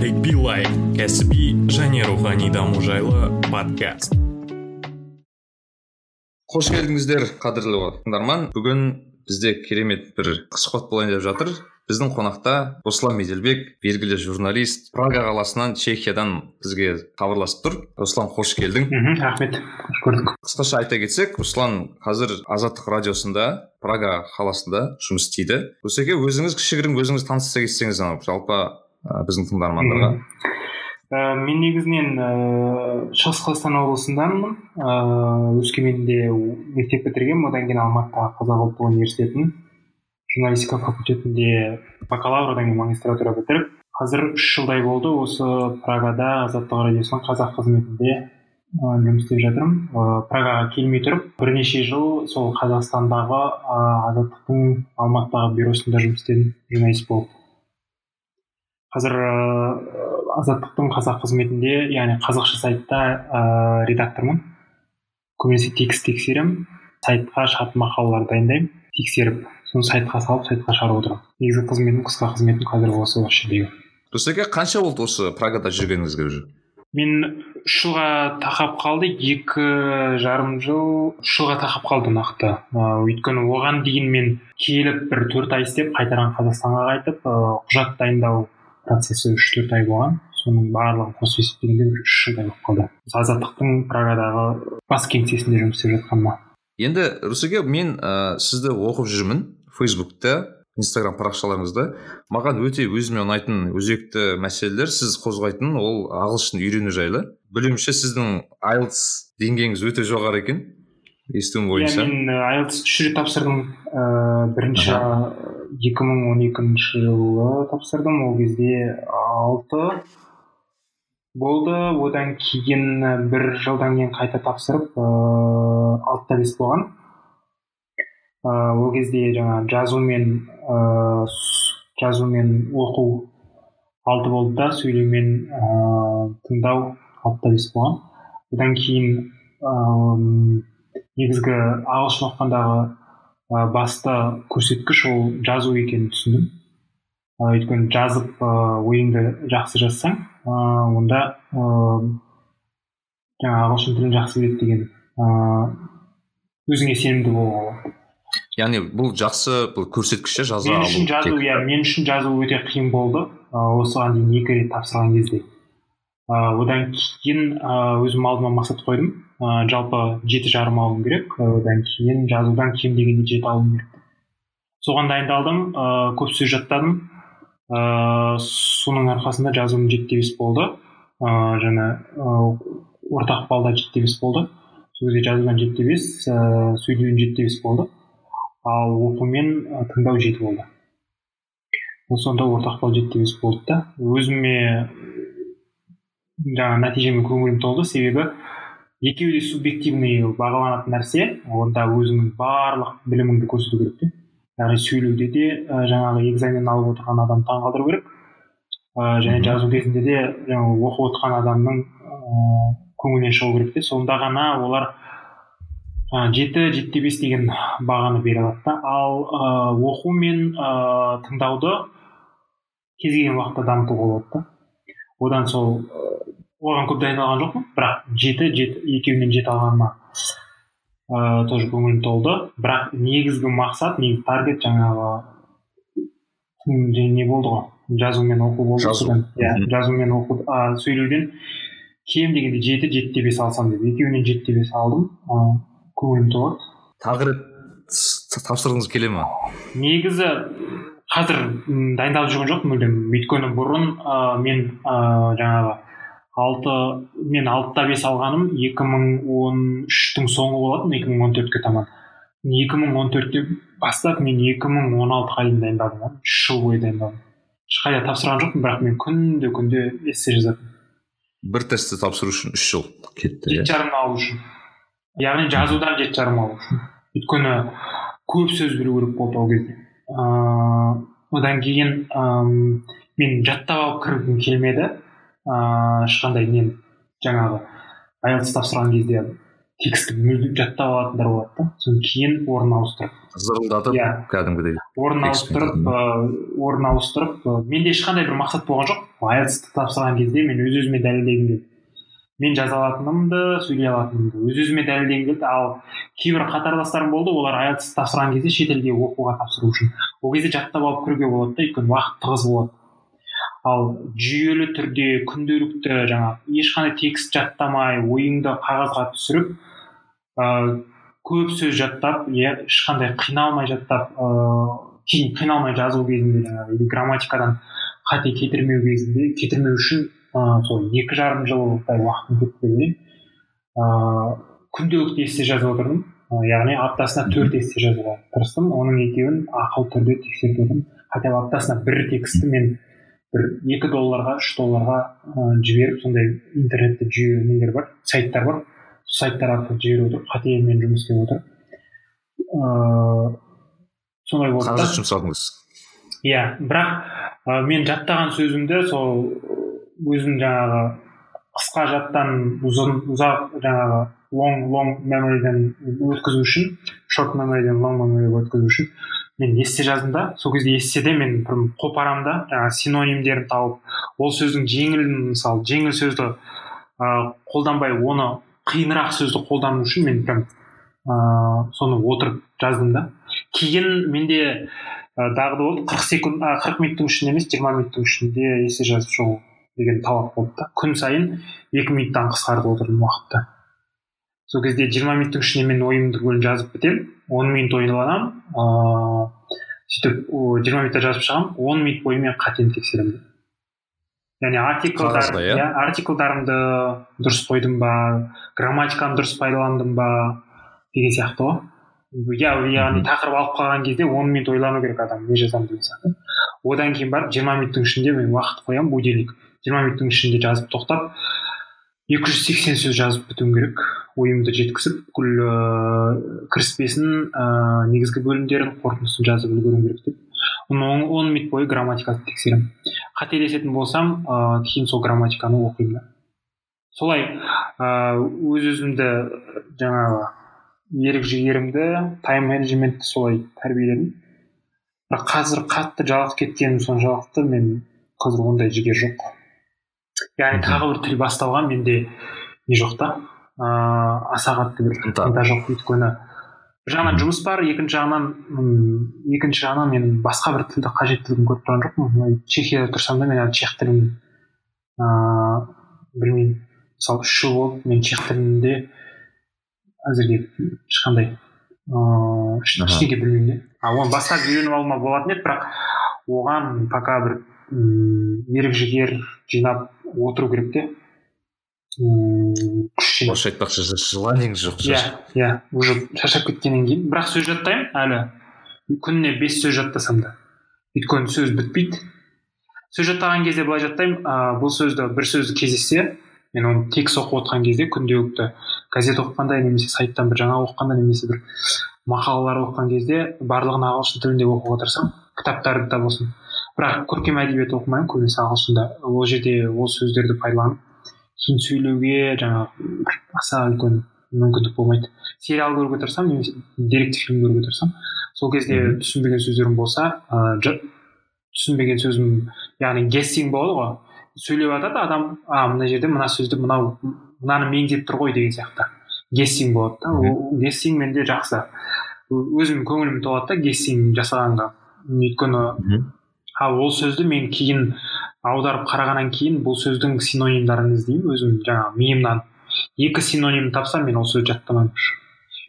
тарик билай кәсіби және рухани даму жайлы подкаст. Қош келдіңіздер қадірлі тыңдарман бүгін бізде керемет бір сұхбат болайын деп жатыр. Біздің қонақта руслан меделбек белгілі журналист прага қаласынан чехиядан бізге хабарласып тұр. Руслан қош келдің. Мхм рахмет. Қош көрдік. Қысқаша айта кетсек руслан қазір азаттық радиосында прага қаласында жұмыс істейді. Руслеке өзіңіз кішігірім өзіңіз таныстыра кетсеңіз жалпы ә, біздің тыңдармандарға. Ә, мен негізінен ә, шығыс қазақстан облысындамын. Ә, өскеменде мектеп бітіргенмін одан кейін алматыдағы қазақ ұлттық университетін журналистика факультетінде бакалавр одан кейін магистратура бітіріп қазір үш жылдай болды. Осы прагада азаттық радиосының қазақ қызметінде жұмыс істеп жатырмын. Ыыы прагаға келмей тұрып бірнеше жыл сол қазақстандағы азаттықтың алматыдағы бюросында жұмыс істедім журналист болып. Қазір ыыы азаттықтың қазақ қызметінде яғни қазақша сайтта ыыы редактормын. Көбінесе текст тексеремін сайтқа шығатын мақалалар дайындаймын тексеріп соны сайтқа салып сайтқа шығарып отырамын негізгі қызметім қысқа қызметім қазір осы осы жердегі қанша болды осы прагада жүргеніңізге уже? Мен үш жылға тақап қалды екі жарым жыл үш жылға тақап қалды нақты. Өйткені оған дейін мен келіп бір төрт ай істеп қайтадан қазақстанға қайтып құжат дайындау процесі үш төрт ай болған соның барлығын қосып есептегенде үш жылдай болып қалды. Азаттықтың прагадағы бас кеңсесінде жұмыс істеп жатқаныма енді рүсеке мен ә, сізді оқып жүрмін фейсбукта инстаграм парақшаларыңызда. Маған өте өзіме ұнайтын өзекті мәселелер сіз қозғайтын ол ағылшын үйрену жайлы. Білуімше сіздің айлтс деңгейіңіз өте жоғары екен естуім бойынша. иә мен айлтс үш рет тапсырдым ыыы бірінші екі мың он екінші жылы тапсырдым ол кезде алты болды. Одан кейін бір жылдан кейін қайта тапсырып ыыы алтыда бес болған. Ыыы ол кезде жаңа жазу мен ыыы жазу мен оқу алты болды да сөйлеу мен ыыы тыңдау алтыда бес болған. Одан кейін ыыы негізгі ағылшын оқығандағы басты көрсеткіш ол жазу екенін түсіндім. Өйткені жазып ыыы ойыңды жақсы жазсаң ыыы онда ыыы жаңағы ағылшын тілін жақсы біледі деген ыыы өзіңе сенімді болуға болады. Яғни бұл жақсы бұл көрсеткіш иә жаза мен үшін жазу иә мен үшін жазу өте қиын болды. Ыыы осыған дейін екі рет тапсырған кезде. Ыыы одан кейін ыыы өзім алдыма мақсат қойдым. Ыыы жалпы жеті жарым алуым керек одан кейін жазудан кем дегенде жеті алуым керек. Соған дайындалдым ыыы көп сөз жаттадым. Ыыы соның арқасында жазуым жетіде бес болды. Ыыы және ортақ балда жетіде бес болды. Сол кезде жазудан жетіде бес ыыы сөйлеуден жетіде бес болды. Ал оқу мен тыңдау жеті болды. Сонда ортақ балл жетіде бес болды да. Өзіме жаңағы нәтижеме көңілім толды. Себебі екеуі де субъективный бағаланатын нәрсе онда өзіңнің барлық біліміңді көрсету керек те. Яғни сөйлеуде де ә, жаңағы экзамен алып отырған адамды таңғалдыру керек. Ә, және жазу кезінде де жаңағы оқып отырған адамның ә, көңілінен шығу керек те. Сонда ғана олар ә, жеті жетіде бес деген бағаны бере алады да. Ал ә, оқу мен ә, тыңдауды кез келген уақытта дамытуға болады да. Одан сол оған көп дайындалған жоқпын. Бірақ жеті жеті екеуінен жеті алғаныма ыыы тоже көңілім толды. Бірақ негізгі мақсат негізгі таргет жаңағы не болды ғой? Жазу мен оқу болды. Жазу. Иә жазу мен оқу а, сөйлеуден кем дегенде жеті жетіде бес алсам деп екеуінен жетіде бес алдым. Ыыы көңілім толады. Тағы рет тапсырғыңыз келе ма негізі қазір дайындалып жүрген жоқпын мүлдем. Өйткені бұрын ә, мен ә, жаңағы алты мен алтыда бес алғаным екі мың он үштің соңы болатын екі мың он төртке таман. Екі мың он төрттен бастап мен екі мың он алтыға дейін дайындалдым үш жыл бойы дайындалдым ешқайда тапсырған жоқпын бірақ мен күнде күнде эссе жазатынмын. Бір тестті тапсыру үшін үш жыл кетті жеті жарым алу үшін. Яғни жазудан жеті жарым алу үшін. Өйткені көп сөз білу керек болды ол кезде. Ыыы одан кейін ыыы мен жаттап алып кіргім келмеді. Ыыы ешқандай нені жаңағы айлтс тапсырған кезде текстті мүлдем жаттап алатындар болады да. Содан кейін орнын ауыстырып. Зырылдатып Иә. кәдімгідей орнын Текстпен ауыстырып орнын ауыстырып менде ешқандай бір мақсат болған жоқ. Айлс тапсырған кезде мен өз өзіме дәлелдегім келді. Мен жаза алатынымды сөйлей алатынымды өз өзіме дәлелдегім келді. Ал кейбір қатарластарым болды олар айлс тапсырған кезде шетелге оқуға тапсыру үшін. Ол кезде жаттап алып кіруге болады да өйткені уақыт тығыз болады. Ал жүйелі түрде күнделікті жаңағы ешқандай текст жаттамай ойыңды қағазға түсіріп ыыы көп сөз жаттап иә ешқандай қиналмай жаттап ыыы кейін қиналмай жазу кезінде жаңағы или грамматикадан қате кетірмеу кезінде кетірмеу үшін ыыы сол екі жарым жылдай уақытым кетті деп ыыы күнделікті эссе жазып отырдым. Яғни аптасына төрт эссе жазуға тырыстым. Оның екеуін ақылы түрде тексеріп отырдым хотя бы аптасына бір текстті мен бір екі долларға үш долларға ы, жіберіп сондай интернетте жүйе нелер бар сайттар бар. Сол сайттар арқылы жіберіп отырып қатемен жұмыс істеп отырып ыыы солай болды қаражат жұмсадыңыз иә бірақ ы, мен жаттаған сөзімді сол өзім жаңағы қысқа жаттан ұзын ұзақ жаңағы long long memoryден өткізу үшін short memoryден long memoryге өткізу үшін мен эссе жаздым да. Сол кезде эсседе мен қопарамын да. Жаңағы синонимдерін тауып ол сөздің жеңілін мысалы жеңіл сөзді ыыы қолданбай оны қиынырақ сөзді қолдану үшін мен прям ыыы соны отырып жаздым да. Кейін менде ы, дағды болды қырық секунд қырық минуттың ішінде емес жиырма минуттың ішінде эссе жазып шығу деген талап болды да. Күн сайын екі минуттан қысқартып отырдым уақытты. Сол кезде жиырма минуттың ішінде мен ойымды түгел жазып бітемін он минут ойланамын ыыы сөйтіп жиырма минутта жазып шығамын он минут бойы мен қатемді тексеремін яғни артиклдар иә? иә артиклдарымды дұрыс қойдым ба грамматиканы дұрыс пайдаландым ба деген сияқты ғой иә яғни тақырып алып қалған кезде он минут ойлану керек адам не жазамын деген сияқты одан кейін барып жиырма минуттың ішінде мен уақыт қоямын будильник жиырма минуттың ішінде жазып тоқтап екі жүз сексен сөз жазып бітуім керек. Ойымды жеткізіп бүкіл ыыы кіріспесін ыыы негізгі бөлімдерін қорытындысын жазып үлгеруім керек деп. Он, он минут бойы грамматиканы тексеремін. Қателесетін болсам ыыы кейін сол грамматиканы оқимын да. Солай ыыы өз өзімді жаңағы ерік жігерімді тайм менеджментті солай тәрбиеледім. Бірақ қазір қатты жалығып кеткенім соншалықты мен қазір ондай жігер жоқ. Яғни тағы бір тіл бастауға менде не жоқ та. Ыыы аса қатты бір Ынта. жоқ өйткені. Бір жағынан жұмыс бар екінші жағынан м, екінші жағынан мен басқа бір тілді қажеттілігін көріп тұрған жоқпын. Чехияда тұрсам да мен әлі чех тілін ыыы білмеймін. Мысалы үш жыл болды мен чех тілінде әзірге ешқандай ыыы ештеңе білмеймін де. А оны бастап үйреніп алуыма болатын еді бірақ оған пока бір м, ерік жігер жинап отыру керек те м, орысша айтпақшы ж- желаниеңіз жоқ иә иә уже шаршап кеткеннен кейін бірақ сөз жаттаймын әлі күніне бес сөз жаттасам да. Өйткені сөз бітпейді сөз жаттаған кезде былай жаттаймын а, бұл сөзді бір сөз кездессе мен оны текст оқып отқан кезде күнделікті газет оқығанда немесе сайттан бір жаңалық оқығанда немесе бір мақалалар оқыған кезде барлығын ағылшын тілінде оқуға тырысамын кітаптарды да болсын. Бірақ көркем әдебиет оқымаймын көбінесе ағылшында ол жерде ол сөздерді пайдаланып кейін сөйлеуге жаңағы аса үлкен мүмкіндік болмайды. Сериал көруге тырысамын немесе деректі фильм көруге тырысамын сол кезде түсінбеген сөздерім болса ыыы түсінбеген сөзім яғни гессинг болады ғой. Сөйлеп жатады адам а мына жерде мына сөзді мынау мынаны меңзеп тұр ғой деген сияқты. Гессинг болады да. Ол гессинг менде жақсы. Өзім көңілім толады да гессинг жасағанға. Өйткені. Ал ол сөзді мен кейін аударып қарағаннан кейін бұл сөздің синонимдарын іздеймін өзім жаңағы миымнан. Екі синоним тапсам мен ол сөзді жаттамаймын.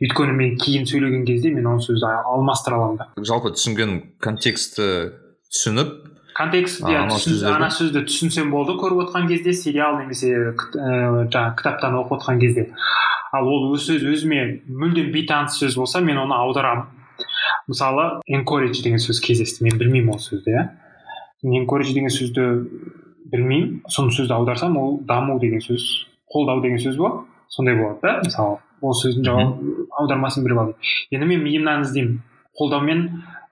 Өйткені мен кейін сөйлеген кезде мен ол сөзді алмастыра аламын да. Жалпы түсінген контекстті түсініп контекст А, иә ана сөзді түсінсем болды көріп отқан кезде сериал немесе ә, жаңағы кітаптан оқып отқан кезде. Ал ол өз сөз өзіме мүлдем бейтаныс сөз болса мен оны аударамын. Мысалы encourage деген сөз кездесті мен білмеймін ол сөзді иә. Encourage деген сөзді білмеймін. Соны сөзді аударсам ол даму деген сөз қолдау деген сөз болады. Сондай болады да мысалы ол сөздің жауап аудармасын біліп алдым енді мен миымнан іздеймін қолдау мен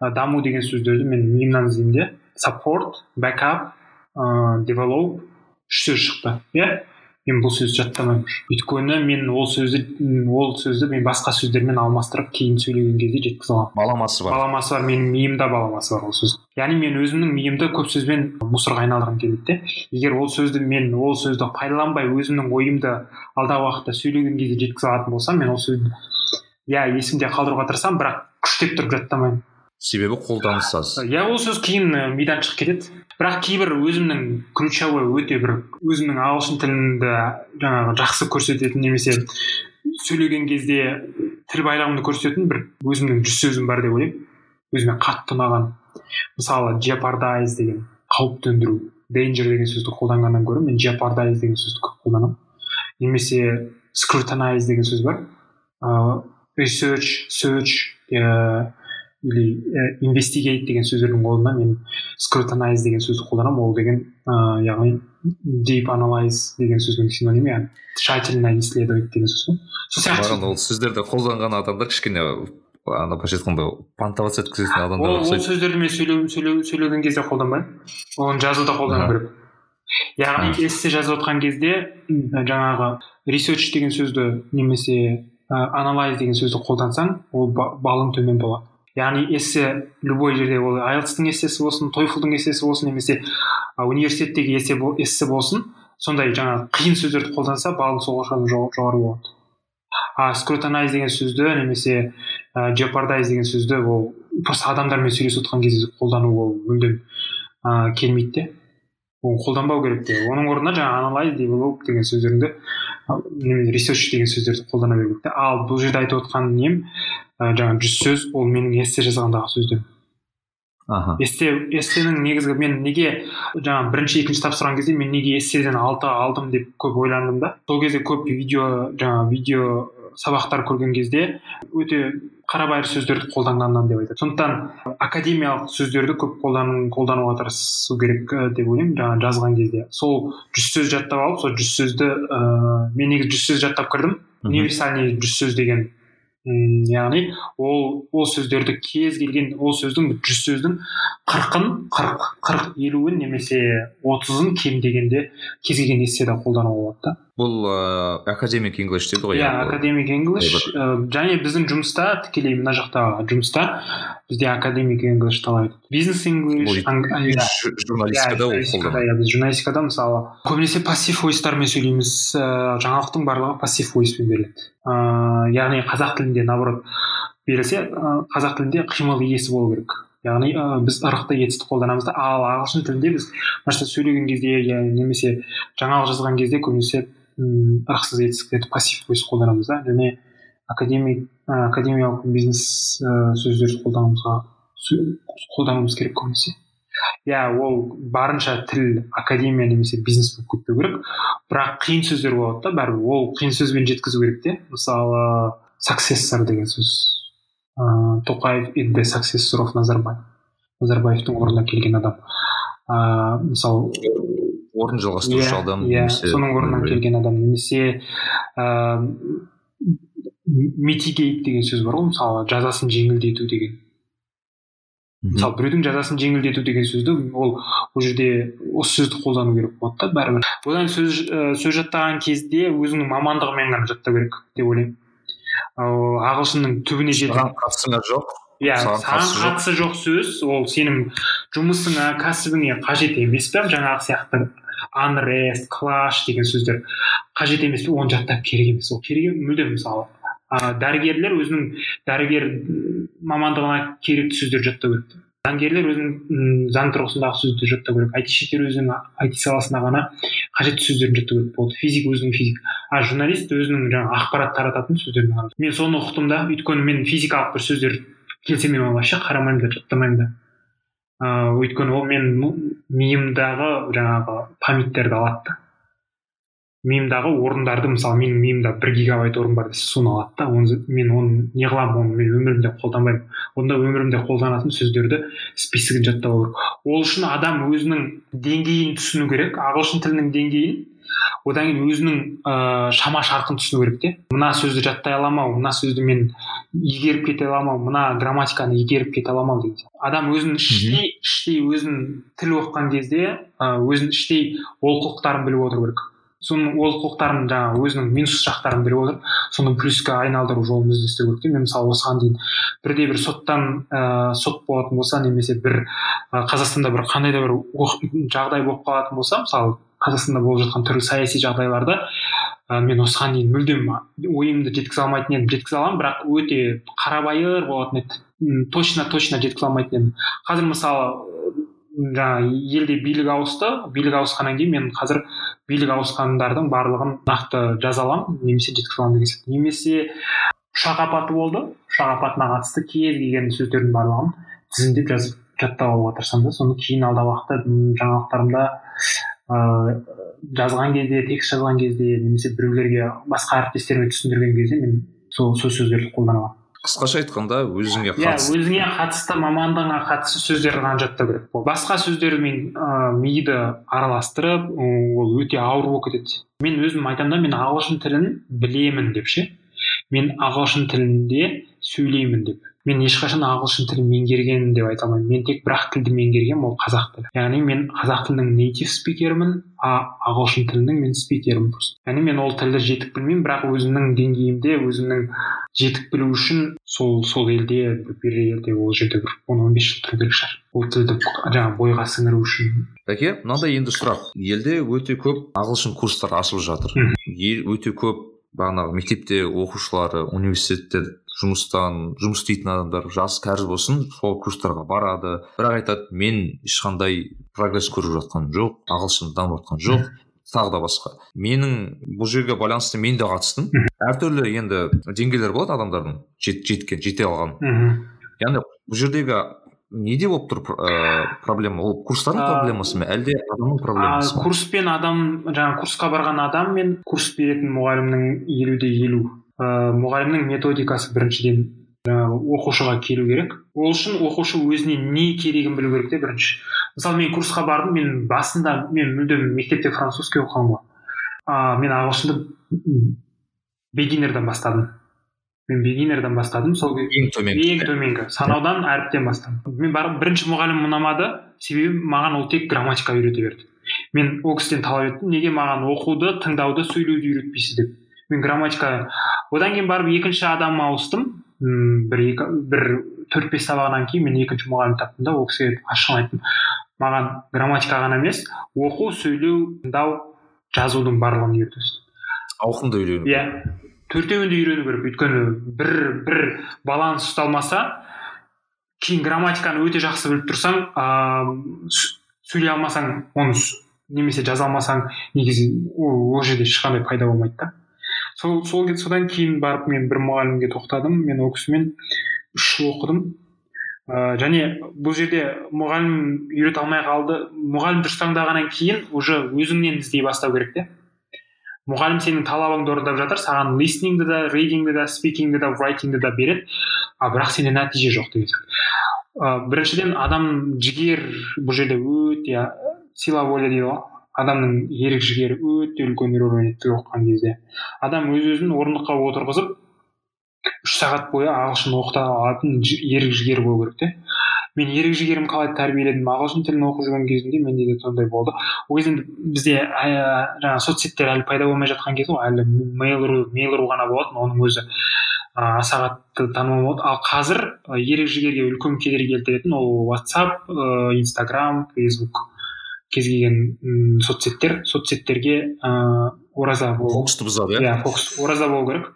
ы, даму деген сөздерді мен миымнан іздеймін де. Support backup ыыы develop үш сөз шықты иә. Мен бұл сөзді жаттамаймын. Өйткені мен ол сөзді ол сөзді мен басқа сөздермен алмастырып кейін сөйлеген кезде жеткізе аламын. Баламасы бар. Баламасы бар менің миымда баламасы бар ол сөз. Яғни мен өзімнің миымды көп сөзбен мусорға айналдырғым келмейді де. Егер ол сөзді мен ол сөзді пайдаланбай өзімнің ойымды алдағы уақытта сөйлеген кезде жеткізе алатын болсам мен ол сөзді иә есімде қалдыруға тырысамын бірақ күштеп тұрып жаттамаймын. Себебі қолданыс аз иә ол сөз кейін мидан шығып кетеді. Бірақ кейбір өзімнің ключевой өте бір өзімнің ағылшын тілімді жаңағы жақсы көрсететін немесе сөйлеген кезде тіл байлығымды көрсететін бір өзімнің жүз сөзім бар деп ойлаймын. Өзіме қатты ұнаған. Мысалы jeopardize деген қауіп төндіру danger деген сөзді қолданғаннан гөрі мен jeopardize деген сөзді көп қолданамын. Немесе scrutinize деген сөз бар. Ыыы research search или investigate деген сөздердің орнына мен scrutinize деген сөзді қолданамын. Ол деген ыыы яғни deep analyze деген сөздің синонимі яғни тщательно исследовать деген сөз ғой. Сол сияқты. Маған ол сөздерді қолданған адамдар кішкене ана былайша айтқанда понтоваться еткізетін ол адамдар ол сөздерді мен сөйлеу сөйлеген кезде қолданбаймын. Оны жазуда қолдану керек яғни эссе жазып отқан кезде жаңағы research деген сөзді немесе анализ деген сөзді қолдансаң ол ба- балың төмен болады. Яғни эссе любой жерде ол айлтстың эссесі болсын тойфлдың эссесі болсын немесе университеттегі эссе эссе болсын сондай жаңағы қиын сөздерді қолданса балың сол жоғары болады. А scrutinize деген сөзді немесе ә, деген сөзді ол просто адамдармен сөйлесіп отқан кезде қолдану ол мүлдем ә, келмейді де. Оны қолданбау керек те. Оның орнына жаңағы анализ develop деген сөздерді research деген сөздерді қолдана беру керек ал бұл жерде айтып отқан нем ә, жаңағы жүз сөз ол менің эссе жазғандағы сөздерім. Аха. Эссе эссенің негізгі мен неге жаңағы бірінші екінші тапсырған кезде мен неге эсседен алты алдым деп көп ойландым да. Сол кезде көп видео жаңағы видео сабақтар көрген кезде өте қарабайыр сөздерді қолданғаннан деп айтады. Сондықтан академиялық сөздерді көп қолдану қолдануға тырысу керек деп ойлаймын жаңағы жазған кезде. Сол жүз сөз жаттап алып сол жүз сөзді ыыы мен негізі жүз сөз жаттап кірдім. Универсальный жүз сөз деген м, яғни ол ол сөздерді кез келген ол сөздің жүз сөздің қырқын қырық қырық елуін немесе отызын кем дегенде кез келген эсседе қолдануға болады да. Бұл ыыы академик инглиш дейді ғой иә академик инглиш және біздің жұмыста тікелей мына жақта жұмыста бізде академик инглиш талап етеді бизнес инглиш Жу- журналистикада иә біз журналистикада мысалы көбінесе пассив войстармен сөйлейміз. Ыыы жаңалықтың барлығы пассив войспен беріледі. Ыыы яғни қазақ тілінде наоборот берілсе қазақ тілінде қимыл иесі болу керек. Яғни ы, біз ырықты етісті қолданамыз да ал ағылшын тілінде біз мына сөйлеген кезде немесе жаңалық жазған кезде көбінесе ырықсыз етістіктерді пассив войс қолданамыз да? Және академик академиялық бизнес ы, сөздерді қолдануымызға қолдануымыз керек көбінесе иә ол барынша тіл академия немесе бизнес болып кетпеу керек. Бірақ қиын сөздер болады да бәрібір. Ол қиын сөзбен жеткізу керек те. Мысалы successor деген сөз. Ыыы тоқаев the successor of назарбаев. Назарбаевтың орнына келген адам. Ыыы мысалы орын жалғастырушы иә адам иә. немесе соның орнынан келген адам немесе ыыы митигейт деген сөз бар ғой мысалы жазасын жеңілдету деген. Мысалы біреудің жазасын жеңілдету деген сөзді ол ол жерде осы сөзді қолдану керек болады да бәрібір. Одан сөз ә, сөз жаттаған кезде өзіңнің мамандығымен ғана жаттау керек деп ойлаймын. Ал ағылшынның түбіне жету саған қатысыңа жоқ? Иә саған қатысы қатысы жоқ сөз. Ол сенің жұмысыңа кәсібіңе қажет емес пе? Жаңағы сияқты. Unrest clash деген сөздер қажет емес пе? оны жаттап керек емес. ол керек мүлдем мысалы. А, дәрігерлер өзінің дәрігер мамандығына керекті сөздерді жаттау керек. заңгерлер өзінің заң тұрғысындағы сөзді жаттау керек. айтишниктер өзінің айти саласына ғана қажетті сөздерін жаттау керек. болады физик өзінің физик. а журналист өзінің жаңағы ақпарат тарататын сөздерін ғана. мен соны ұқтым да өйткені мен физикалық бір сөздер келсе мен оны вообще қарамаймын да жаттамаймын да. Ыыы өйткені ол мен миымдағы жаңағы памяттерді алады да. Миымдағы орындарды мысалы менің миымда бір гигабайт орын бар десе соны алады да. Оны мен оны не қыламын оны мен өмірімде қолданбаймын. Онда өмірімде қолданатын сөздерді списогін жаттап алу керек. Ол үшін адам өзінің деңгейін түсіну керек ағылшын тілінің деңгейін одан кейін өзінің ыыы шама шарқын түсіну керек те. Мына сөзді жаттай аламын ау мына сөзді мен игеріп кете аламын ау мына грамматиканы игеріп кете аламын ау деген адам өзін іштей іштей өзін тіл оқыған кезде ы өзін іштей олқылықтарын біліп отыру керек. Соның олқылықтарын жаңағы өзінің минус жақтарын біліп отырып соны плюске айналдыру жолын іздестіру керек мен мысалы осыған дейін бірде бір соттан ә, сот болатын болса немесе бір ә, қазақстанда бір қандай да бір жағдай болып қалатын болса мысалы қазақстанда болып жатқан түрлі саяси жағдайларда ә, мен осыған дейін мүлдем ойымды жеткізе алмайтын едім жеткізе аламын бірақ өте қарабайыр болатын еді. Точно точно жеткізе алмайтын едім. Қазір мысалы жаңағы елде билік ауысты. Билік ауысқаннан кейін мен қазір билік ауысқандардың барлығын нақты жаза аламын немесе жеткізе аламын деген немесе ұшақ апаты болды. Ұшақ апатына қатысты кез келген сөздердің барлығын тізімдеп жазып жаттап алуға тырысамын да. Соны кейін алдағы уақытта жаңалықтарымда ыыы жазған кезде текст жазған кезде немесе біреулерге басқа әріптестеріме түсіндірген кезде мен сол сол сөздерді қолданамын қысқаша айтқанда өзіңе иә өзіңе қатысты мамандығыңа қатысты сөздерді ғана жаттау керек. Басқа сөздермен ыыы миды араластырып ол өте ауыр болып кетеді. Мен өзім айтамын да мен ағылшын тілін білемін деп ше. Мен ағылшын тілінде сөйлеймін деп. Мен ешқашан ағылшын тілін меңгерген деп айта алмаймын. Мен тек бір ақ тілді меңгергенмін ол қазақ тілі. Яғни мен қазақ тілінің нейтив спикерімін а ағылшын тілінің мен спикерімін яғни мен ол тілді жетік білмеймін бірақ өзімнің деңгейімде өзімнің жетік білу үшін сол сол елде бір елде ол жерде бір он он бес жыл тұру керек шығар. Ол тілді жаңағы бойға сіңіру үшін. Бәке мынандай енді сұрақ. Елде өте көп ағылшын курстар ашылып жатыр. Өте көп бағанағы мектепте оқушылары университетте жұмыстан жұмыс істейтін адамдар жас кәрі болсын сол курстарға барады. Бірақ айтады мен ешқандай прогресс көріп жатқан жоқ ағылшын дамып жатқан жоқ тағы да басқа менің бұл жерге байланысты мен де қатыстым. Әртүрлі енді деңгейлер болады адамдардың жет, жеткен жете алған. Яғни бұл жердегі неде болып тұр ә, проблема? Ол курстардың проблемасы ма әлде адамның проблемасы ма? курспен адам жаңағы курсқа барған адам мен курс беретін мұғалімнің елу де елу. Ә, мұғалімнің методикасы біріншіден жаңағы оқушыға келу керек. Ол үшін оқушы өзіне не керегін білу керек те бірінші. Мысалы мен курсқа бардым мен басында мен мүлдем мектепте французский оқығанмын ғой. Ыыы мен ағылшынды бегинерден бастадым. Мен бегинерден бастадым сол ең төменгі. ең төменгі. Санаудан әріптен бастадым. Мен барып бірінші мұғалім ұнамады себебі маған ол тек грамматика үйрете берді. Мен ол кісіден талап еттім неге маған оқуды тыңдауды сөйлеуді үйретпейсіз деп. Мен грамматика одан кейін барып екінші адам ауыстым. Бір екі бір төрт бес сабағынан кейін мен екінші мұғалім таптым да ол кісіге ашық айттым. Маған грамматика ғана емес оқу сөйлеу тыңдау жазудың барлығын үйретіңіз ауқымды үйрену. Иә. Төртеуін де үйрену керек. Өйткені бір бір баланс ұсталмаса кейін грамматиканы өте жақсы біліп тұрсаң ыыы сөйлей алмасаң оны немесе жаза алмасаң негізі ол ол жерде ешқандай пайда болмайды да. Сол сол содан кейін барып мен бір мұғалімге тоқтадым. Мен ол кісімен үш жыл оқыдым. Ә, және бұл жерде мұғалім үйрете алмай қалды. Мұғалім дұрыс таңдағаннан кейін уже өзіңнен іздей бастау керек те. Мұғалім сенің талабыңды орындап жатыр саған листнингді да рейдингді да спикингді да райтингді да береді. А бірақ сенде нәтиже жоқ деген сияқты ә, біріншіден адам жігер бұл жерде өте сила воля дейді ғой. Адамның ерік жігері өте үлкен рөл ойнайды оқыған кезде. Адам өз өзін орындыққа отырғызып үш сағат бойы ағылшын оқыта алатын ерік жігері болу керек те. Мен ерік жігерімді қалай тәрбиеледім ағылшын тілін оқып жүрген кезімде менде де сондай болды. Ол кезде бізде жаңағы соцсеттер әлі пайда болмай жатқан кез ғой әлі мейл мейл ғана болатын оның өзі аса қатты танымал болды. Ал қазір ерік жігерге үлкен кедергі келтіретін ол whatsapp инстаграм фейсбук кез келген соцсеттер соцсеттерге ыыы ораза фокусты бұзады иә? Фокус ораза болу керек.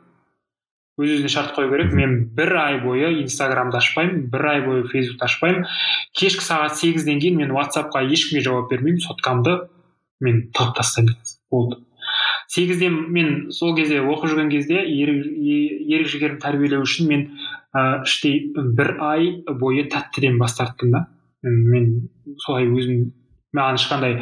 Өз өзіне шарт қою керек. Мен бір ай бойы инстаграмды ашпаймын бір ай бойы фейсбукты ашпаймын. Кешкі сағат сегізден кейін мен ватсапқа ешкімге жауап бермеймін соткамды мен тығып тастаймын. Болды. Сегізде мен сол кезде оқып жүрген кезде ерік жігерімді тәрбиелеу үшін мен ыыы іштей бір ай бойы тәттіден бас тарттым да. Мен солай өзім маған ешқандай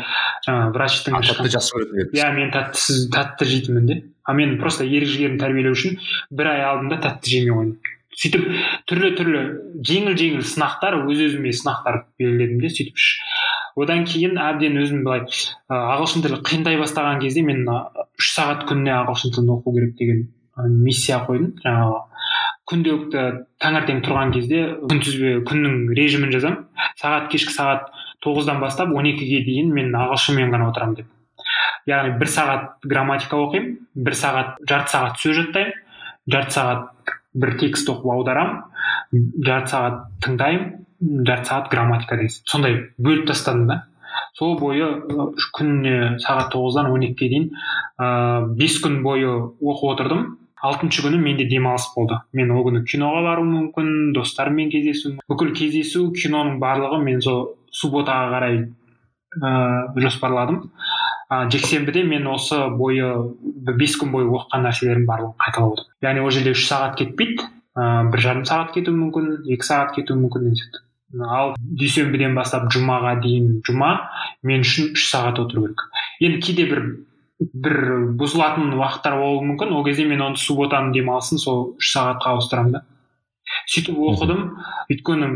жаңағы врачтың жақсы көретін иә мен тәттісіз тәтті жейтінмін де. А мен просто ерік жігерімді тәрбиелеу үшін бір ай алдында тәтті жемей қойдым. Сөйтіп түрлі түрлі жеңіл жеңіл сынақтар өз өзіме сынақтар белгіледім де сөйтіп одан кейін әбден өзім былай ағылшын тілі қиындай бастаған кезде мен үш сағат күніне ағылшын тілін оқу керек деген миссия қойдым. Жаңағы күнделікті таңертең тұрған кезде күнтізбе күннің режимін жазамын. Сағат кешкі сағат тоғыздан бастап он екіге дейін мен ағылшынмен ғана отырамын деп. Яғни бір сағат грамматика оқимын бір сағат жарты сағат сөз жаттаймын жарты сағат бір текст оқып аударамын жарты сағат тыңдаймын жарты сағат грамматика деген сондай бөліп тастадым да. Сол бойы күніне сағат тоғыздан он екіге дейін ыыы бес күн бойы оқып отырдым. Алтыншы күні менде демалыс болды. Мен ол күні киноға баруым мүмкін достарыммен кездесу бүкіл кездесу киноның барлығы мен сол субботаға қарай ыыы жоспарладым. А жексенбіде мен осы бойы бес күн бойы оқыған нәрселерімнің барлығын қайталап отырмын. Яғни ол жерде үш сағат кетпейді ыыы бір жарым сағат кетуі мүмкін екі сағат кетуі мүмкін ал дүйсенбіден бастап жұмаға дейін жұма мен үшін үш сағат отыру керек. Енді кейде бір бір бұзылатын уақыттар болуы мүмкін. Ол кезде мен оны субботаның демалысын сол үш сағатқа ауыстырамын да. Сөйтіп оқыдым. Өйткені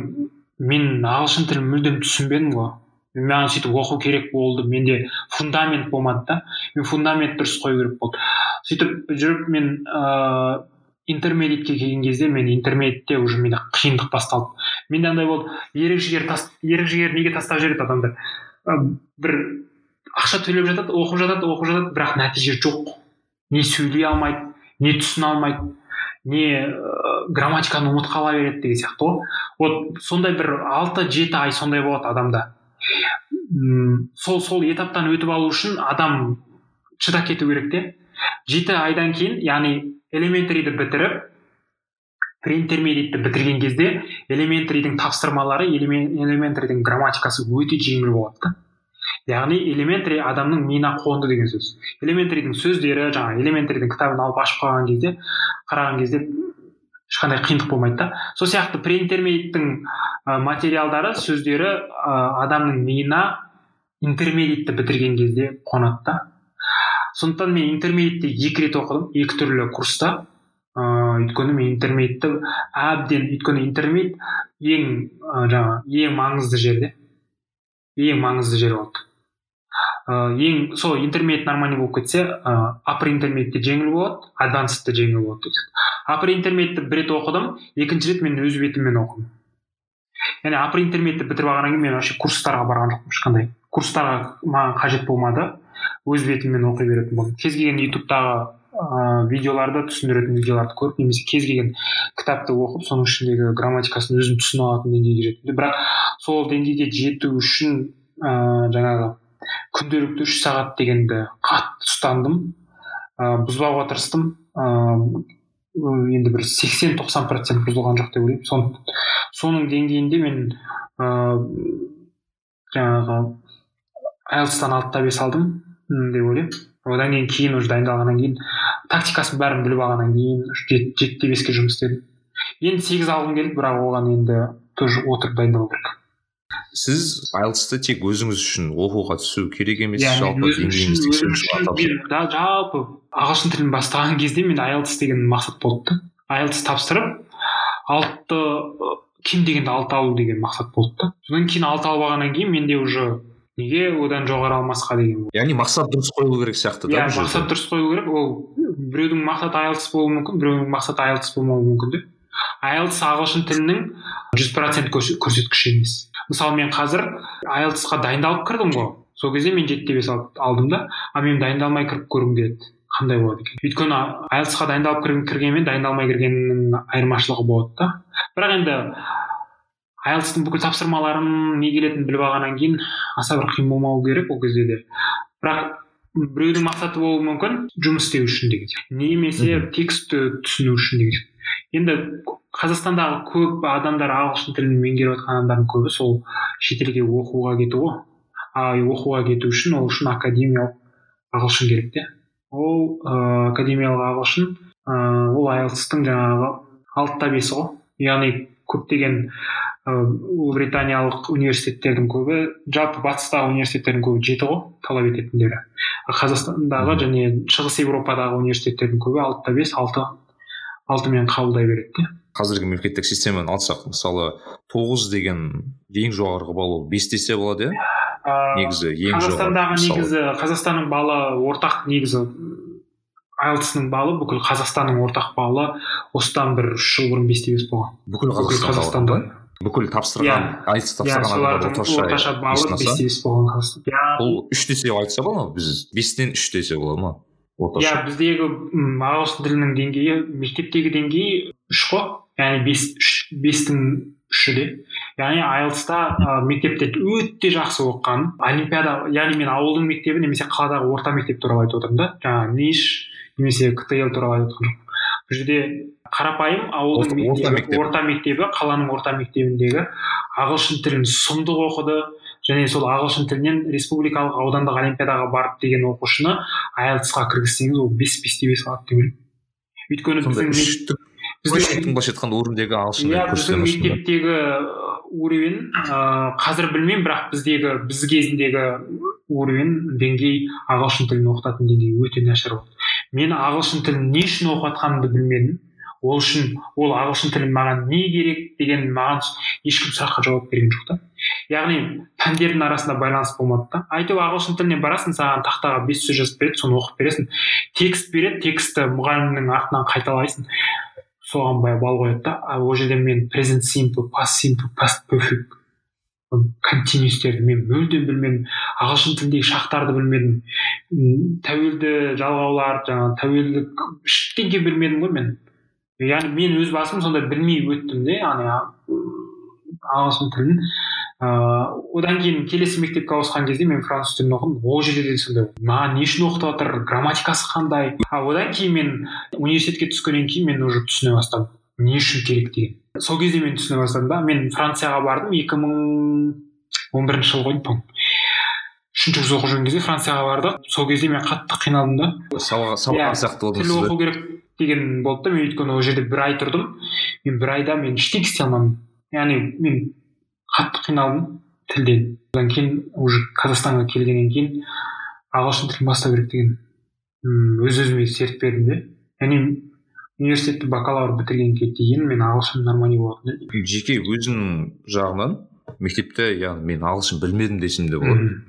мен ағылшын тілін мүлдем түсінбедім ғой. Маған сөйтіп оқу керек болды менде фундамент болмады да. Мен фундамент дұрыс қою керек болды. Сөйтіп жүріп мен ыыы интермедитке келген кезде мен интермедитте уже менде қиындық басталды. Менде андай болды ерік жігер ерік жігер неге тастап жібереді адамдар бір ақша төлеп жатады оқып жатады оқып жатады бірақ нәтиже жоқ. Не сөйлей алмайды не түсіне алмайды. Не ә, грамматиканы ұмытып қала береді деген сияқты ғой. Вот сондай бір алты жеті ай сондай болады адамда. М сол сол этаптан өтіп алу үшін адам шыдап кету керек те. Жеті айдан кейін яғни элементариді бітіріп преинтермедиатты бітірген кезде элементаридің тапсырмалары элементаридің грамматикасы өте жеңіл болады да. Яғни элементари адамның миына қонды деген сөз. Элементаридің сөздері жаңағы элементаридің кітабын алып ашып қалған кезде қараған кезде ешқандай қиындық болмайды да. Сол сияқты преинтермедиттің ә, материалдары сөздері адамның миына интермедитті бітірген кезде қонады да. Сондықтан мен интермедитті екі рет оқыдым екі түрлі курста. Ыыы өйткені мен интермедитті әбден өйткені интермедит ең жаңағы ең маңызды жерде ең маңызды жер болды. Ең сол интермедиат нормальный болып кетсе ыыы апр интермедиатте жеңіл болады адвансты жеңіл болады деп апр интермедиатты бір рет оқыдым екінші рет мен өз бетіммен оқыдым. Яғни апр интермедиатты бітіріп алғаннан кейін мен вообще курстарға барған жоқпын ешқандай. Курстарға маған қажет болмады өз бетіммен оқи беретін болдым. Кез келген ютубтағы ыыы видеоларды түсіндіретін видеоларды көріп немесе кез келген кітапты оқып соның ішіндегі грамматикасын өзім түсіне алатын деңгейге жеттім бірақ сол деңгейге жету үшін ыыы жаңағы күнделікті үш сағат дегенді қатты ұстандым. Ыыы бұзбауға тырыстым. Ыыы енді бір сексен тоқсан процент бұзылған жоқ деп ойлаймын. Сон, соның деңгейінде мен ыыы жаңағы айлтстан алты да бес алдым деп ойлаймын. Одан кейін кейін уже дайындалғаннан кейін тактикасын бәрін біліп алғаннан кейін жеті де беске жұмыс істедім. Енді сегіз алғым келді бірақ оған енді тоже отырып дайындалу керек. Сіз айлтсты тек өзіңіз үшін оқуға түсу керек емес жалпы жалпы ағылшын тілін бастаған кезде мен айлтс деген мақсат болды да айлтс тапсырып алты кем дегенде алты алу деген мақсат болды да содан кейін алты алып алғаннан кейін менде уже неге одан жоғары алмасқа деген яғни мақсат дұрыс қойылу керек сияқты да иә мақсат дұрыс қою керек. Ол біреудің мақсаты айлтс болуы мүмкін біреудің мақсаты айлтс болмауы мүмкін де айлтс ағылшын тілінің жүз процент көрсеткіші емес. Мысалы мен қазір айлтсқа дайындалып кірдім ғой. Сол кезде мен жеті де бес алдым да а мен дайындалмай кіріп көргім келеді. Қандай болады екен? Өйткені айлтсқа дайындалып кіргенмен дайындалмай кіргеннің айырмашылығы болады да. Бірақ енді айлтстың бүкіл тапсырмаларын не келетінін біліп алғаннан кейін аса бір қиын болмау керек ол кезде де. Бірақ біреудің мақсаты болуы мүмкін жұмыс істеу үшін деген немесе текстті түсіну үшін деген енді қазақстандағы көп адамдар ағылшын тілін меңгеріп жатқан адамдардың көбі сол шетелге оқуға кету ғой. А оқуға кету үшін ол үшін академиялық ағылшын керек те. Ол ыыы академиялық ағылшын ыыы ол айлтстың жаңағы алтыда бесі ғой. Яғни көптеген ұлыбританиялық университеттердің көбі жалпы батыстағы университеттердің көбі жеті ғой талап ететіндері қазақстандағы және шығыс европадағы университеттердің көбі алтыда бес алты алтымен қабылдай береді де қазіргі мемлекеттік системаны алсақ мысалы тоғыз деген ең жоғарғы балл ол бес десе болады иә? Негізі ең қазақстандағы негізі қазақстанның балы ортақ негізі айлтсның балы бүкіл қазақстанның ортақ балы осыдан бір үш жыл бұрын бес те бес болған. Бүкіл қазақстанда. бүкіл тапсырған айтыс тапсырған адамдар солардың орташа орташа баллы бес те бес болған қазақстан бұл үш десе айтса бола ма? Біз бестен үш десе бола ма? Иә орташа біздегі м, ағылшын тілінің деңгейі мектептегі деңгейі үш қой. Яғни бес бестің үші де яғни айлтста ә, мектепте өте жақсы оқыған. Олимпиада яғни мен ауылдың мектебі немесе қаладағы орта мектеп туралы айтып отырмын да. Жаңағы ниш немесе ктл туралы айтып отырған жоқпын бұл жерде қарапайым ауылдың Орта- орта мектебі мектеп. орта мектебі қаланың орта мектебіндегі ағылшын тілін сұмдық оқыды. Және сол ағылшын тілінен республикалық аудандық олимпиадаға барып деген оқушыны айлтсқа кіргізсеңіз ол бес бесте бес алады деп ойлаймын. Өйткені біздің біздің үштіктің былайша айтқанда орындегі ағылшын иә біздің мектептегі уровень ыыы қазір білмеймін бірақ біздегі біз кезіндегі уровень деңгей ағылшын тілін оқытатын деңгей өте нашар болды. Мен ағылшын тілін не үшін оқып жатқанымды білмедім. Ол үшін ол ағылшын тілі маған не керек деген маған ешкім сұраққа жауап берген жоқ та. Яғни пәндердің арасында байланыс болмады да әйтеуір ағылшын тіліне барасың саған тақтаға бес сөз жазып береді соны оқып бересің. Текст береді текстті мұғалімнің артынан қайталайсың. Соған бай балл қояды да а ол жерде мен present simple past simple past perfect континуистерді мен мүлдем білмедім ағылшын тіліндегі шақтарды білмедім тәуелді жалғаулар жаңағы тәуелдік ештеңе білмедім ғой мен. Яғни мен өз басым сонда білмей өттім де яғни ағылшын тілін. Ыыы одан кейін келесі мектепке ауысқан кезде мен француз тілін оқыдым. Ол жерде де сондай маған не үшін оқытып жатыр грамматикасы қандай? А одан кейін мен университетке түскеннен кейін мен уже түсіне бастадым. Не үшін керек деген. Сол кезде мен түсіне бастадым да. Мен францияға бардым екі мың он бірінші жылы ғой деймін үшінші курс оқып жүрген кезде францияға бардық. Сол кезде мен қатты қиналдым да. Иә, сияқты тіл оқу керек деген болды да. Мен өйткені ол жерде бір ай тұрдым. Мен бір айда мен ештеңе істей алмадым. Яғни мен қатты қиналдым тілден одан кейін уже қазақстанға келгеннен кейін ағылшын тілін бастау керек деген өз өзіме серт бердім де. Яғни университетті бакалавр бітіргенге дейін мен ағылшын нормальный болатын жеке өзімнің жағынан мектепте яғни мен ағылшын білмедім десем де болады.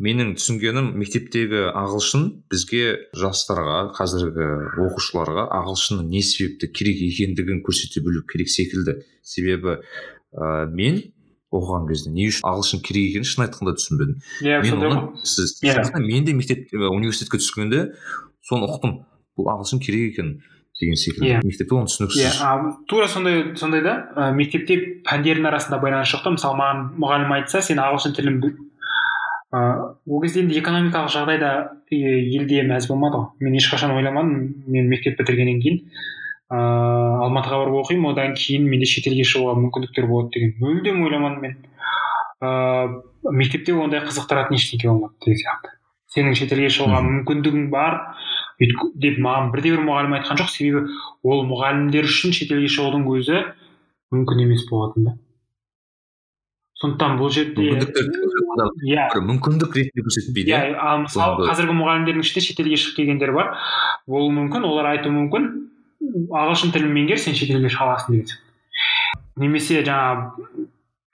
Менің түсінгенім мектептегі ағылшын бізге жастарға қазіргі оқушыларға ағылшынның не себепті керек екендігін көрсете білу керек секілді. Себебі ә, мен оқыған кезде не үшін ағылшын керек екенін шын айтқанда түсінбедім. Иә мен оны сіз Иә. сияқты мен де мектеп университетке түскенде соны ұқтым бұл ағылшын керек екен деген секілді. Иә. мектепте оны иә түсініксіз а, тура сондай сондай да ә, мектепте пәндердің арасында байланыс жоқ та. Мысалы маған мұғалім айтса сен ағылшын тілін ыыы ол кезде енді экономикалық жағдай да елде мәз болмады ғой. Мен ешқашан ойламадым мен мектеп бітіргеннен кейін. Ыыы алматыға барып оқимын одан кейін менде шетелге шығуға мүмкіндіктер болады деген мүлдем ойламадым мен. Ыыы мектепте ондай қызықтыратын ештеңе болмады деген сияқты. Сенің шетелге шығуға мүмкіндігің бар деп маған бірде бір мұғалім айтқан жоқ. Себебі ол мұғалімдер үшін шетелге шығудың өзі мүмкін емес болатын да. Сондықтан бұл жерде иә. мүмкіндік ретінде көрсетпейді иә иә? ал мысалы қазіргі мұғалімдердің ішінде шетелге шығып келгендер бар. Болуы мүмкін олар айтуы мүмкін. Ағылшын тілін меңгер сен шетелге шыға аласың деген сияқты немесе жаңағы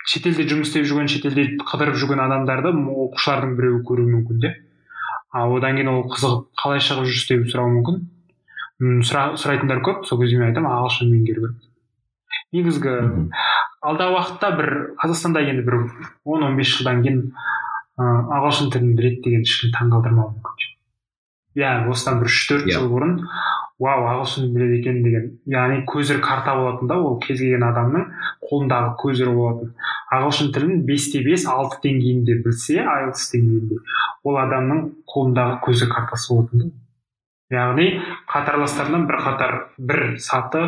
шетелде жұмыс істеп жүрген шетелде қыдырып жүрген адамдарды оқушылардың біреуі көруі мүмкін де. А одан кейін ол қызығып қалай шығып жүрсіз деп сұрауы мүмкін. Сұра, сұрайтындар көп сол кезде мен айтамын ағылшын меңгеру керек. Негізгі. Алдағы уақытта бір қазақстанда енді бір он он бес жылдан кейін ыыы ағылшын тілін біледі деген ешкім таңғалдырмауы мүмкін. Иә осыдан бір үш төрт Иә. жыл бұрын вау ағылшын біледі екен деген яғни көзір карта болатын да ол кез келген адамның қолындағы көзірі болатын. Ағылшын тілін бесте бес алты деңгейінде білсе айлтс деңгейінде ол адамның қолындағы көзір картасы болатын да. Яғни қатарластарынан бір қатар бір саты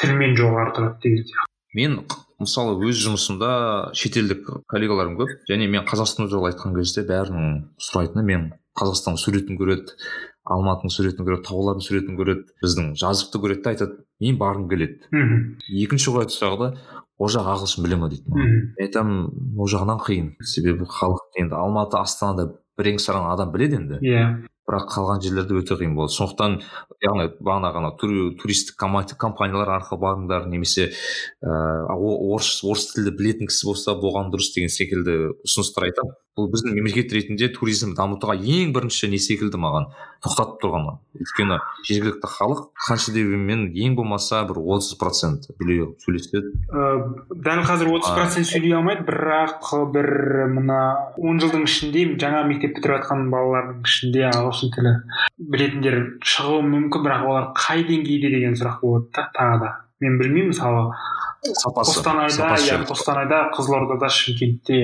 тілмен жоғары тұрады деген сияқты. Мен мысалы өз жұмысымда шетелдік коллегаларым көп. Және мен қазақстан туралы айтқан кезде бәрінің сұрайтыны мен қазақстанның суретін көреді алматының суретін көреді таулардың суретін көреді біздің жазықты көреді да айтады мен барғым келеді. Мхм. Екінші қоятын сұрағы да ол жақ ағылшын біле ма дейді маған. мен айтамын ол жағынан қиын. Себебі халық енді алматы астанада бірең саран адам біледі енді. Иә. Бірақ қалған жерлерде өте қиын болады сондықтан яғни бағана ғана тури- туристік компаниялар арқылы барыңдар немесе ыыы орыс орыс тілді білетін кісі болса болған дұрыс деген секілді ұсыныстар айтамын. Бұл біздің мемлекет ретінде туризм дамытуға ең бірінші не секілді маған? Тоқтатып тұрған өйткені жергілікті халық қанша дегенмен ең болмаса бір отыз процент біле сөйлеседі дәл қазір отыз процент сөйлей алмайды бірақ бір мына он жылдың ішінде жаңа мектеп бітіріп жатқан балалардың ішінде ағылшын тілі білетіндер шығуы мүмкін бірақ олар қай деңгейде деген сұрақ болады да тағы да. Мен білмеймін мысалы қостанайда иә қостанайда қызылордада шымкентте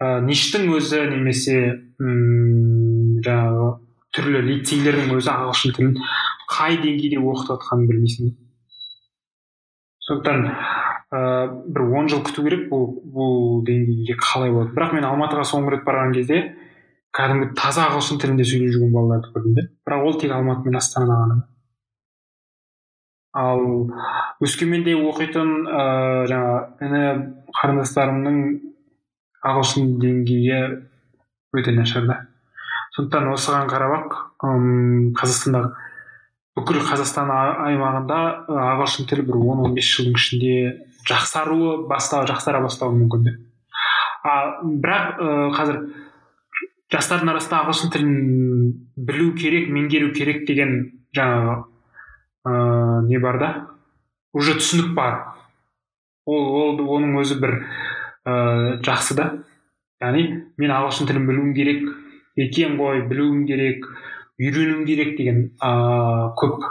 ә, ништің өзі немесе жаңағы түрлі лицейлердің өзі ағылшын тілін қай деңгейде оқытып жатқанын білмейсің. Сондықтан ә, бір он жыл күту керек бұл бұл деңгейге қалай болады. Бірақ мен алматыға соңғы рет барған кезде кәдімгі таза ағылшын тілінде сөйлеп жүрген балаларды көрдім де. бірақ ол тек алматы мен астанада ғана. Ал өскеменде оқитын ыыы жаңағы іні қарындастарымның ағылшын деңгейі өте нашар да. Сондықтан осыған қарап ақ қазақстандағы бүкіл қазақстан аймағында ағылшын тілі бір он он бес жылдың ішінде жақсаруы баста жақсара бастауы мүмкін а бірақ ә, қазір жастардың арасында ағылшын тілін білу керек меңгеру керек деген жаңағы ә, не бар да? Уже түсінік бар. Ол ол оның өзі бір ә, жақсы да. Яғни мен ағылшын тілін білуім керек екен ғой білуім керек үйренуім керек деген ә, көп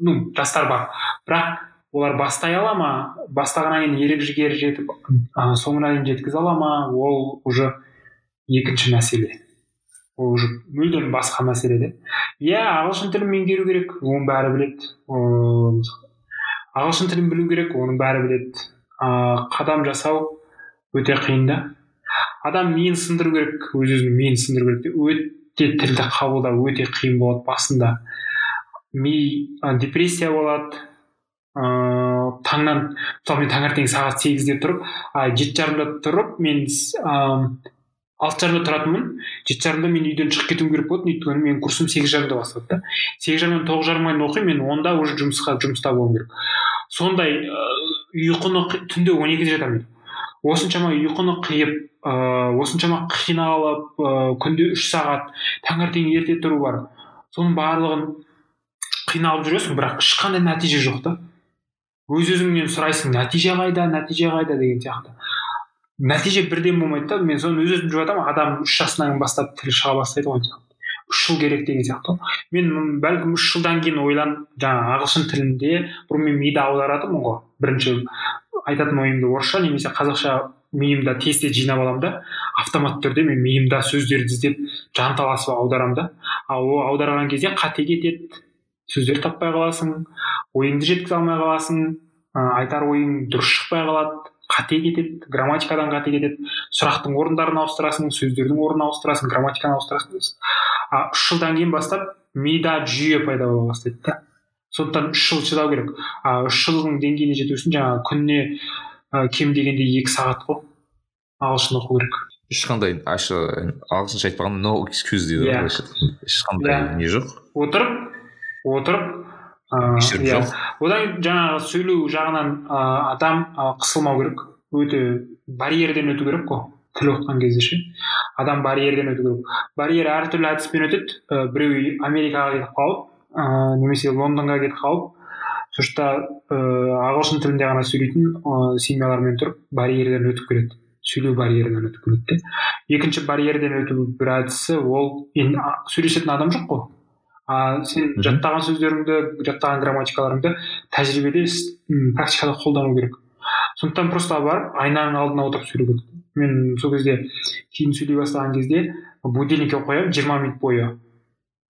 ну жастар бар. Бірақ олар бастай ала ма? Бастағаннан кейін ерік жігері жетіп ә, соңына дейін жеткізе ала ма? Ол уже екінші мәселе. Ол уже мүлдем басқа мәселе де. Иә ағылшын тілін меңгеру керек оның бәрі біледі. Ағылшын тілін білу керек оның бәрі біледі. Ыыы қадам жасау өте қиын да. Адам миын сындыру керек өз өзінің миын сындыру керек өте тілді қабылдау өте қиын болады басында. Ми депрессия болады. Ыыы таңнан мысалы мен таңертең сағат сегізде тұрып а жеті жарымда тұрып мен ыыы алты жарымда тұратынмын. Жеті жарымда мен үйден шығып кетуім керек болатын өйткені менің курсым сегіз жарымда басталады да. Сегіз жарымнан тоғыз жарымға дейін оқимын. Мен онда уже жұмысқа жұмыста болуым керек. Сондай ұйқыны түнде он екіде жатамын осыншама ұйқыны қиып ыыы осыншама қиналып ыыы күнде үш сағат таңертең ерте тұру бар. Соның барлығын қиналып жүресің бірақ ешқандай нәтиже жоқ та. Өз өзіңнен сұрайсың нәтиже қайда? Нәтиже қайда? деген сияқты. Нәтиже бірден болмайды да мен соны өз өзім жүріп жатырмын. Адам үш жасынан бастап тілі шыға бастайды ғой үш жыл керек деген сияқты. Мен бәлкім үш жылдан кейін ойланып жаңағы ағылшын тілінде бұрын мен миды аударатынмын ғой. Бірінші айтатын ойымды орысша немесе қазақша миымда тез тез жинап аламын да. Автоматты түрде мен миымда сөздерді іздеп жанталасып аударамын да. Ал ол аударған кезде қате кетеді сөздер таппай қаласың ойыңды жеткізе алмай қаласың айтар ойың дұрыс шықпай қалады. Қате кетеді грамматикадан қате кетеді сұрақтың орындарын ауыстырасың сөздердің орнын ауыстырасың грамматиканы ауыстырасың а үш жылдан кейін бастап мида жүйе пайда бола бастайды да. Сондықтан үш жыл шыдау керек. А үш жылдың деңгейіне жету үшін жаңағы күніне ә, кем дегенде екі сағат қой. Ағылшын оқу керек. Ешқандай ағылшынша айтпағанда no excuse дейді ғой yeah. ешқандай yeah. не жоқ? Отырып отырып ыыы иә одан жаңағы сөйлеу жағынан ыыы адам қысылмау керек өте барьерден өту керек қой тіл оқыған кезде ше адам барьерден өту керек барьер әртүрлі әдіспен өтеді ә, біреу америкаға кетіп қалып ыыы немесе лондонға кетіп қалып сол жақта ыыы ағылшын тілінде ғана сөйлейтін ыыы семьялармен тұрып барьерден өтіп келеді сөйлеу барьерінен өтіп келеді де екінші барьерден өту бір әдісі ол енді сөйлесетін адам жоқ қой а сен жаттаған сөздеріңді жаттаған грамматикаларыңды тәжірибеде практикада қолдану керек. Сондықтан просто барып айнаның алдына отырып сөйлеу керек. Мен сол кезде кейін сөйлей бастаған кезде будильникке қоямын жиырма минут бойы.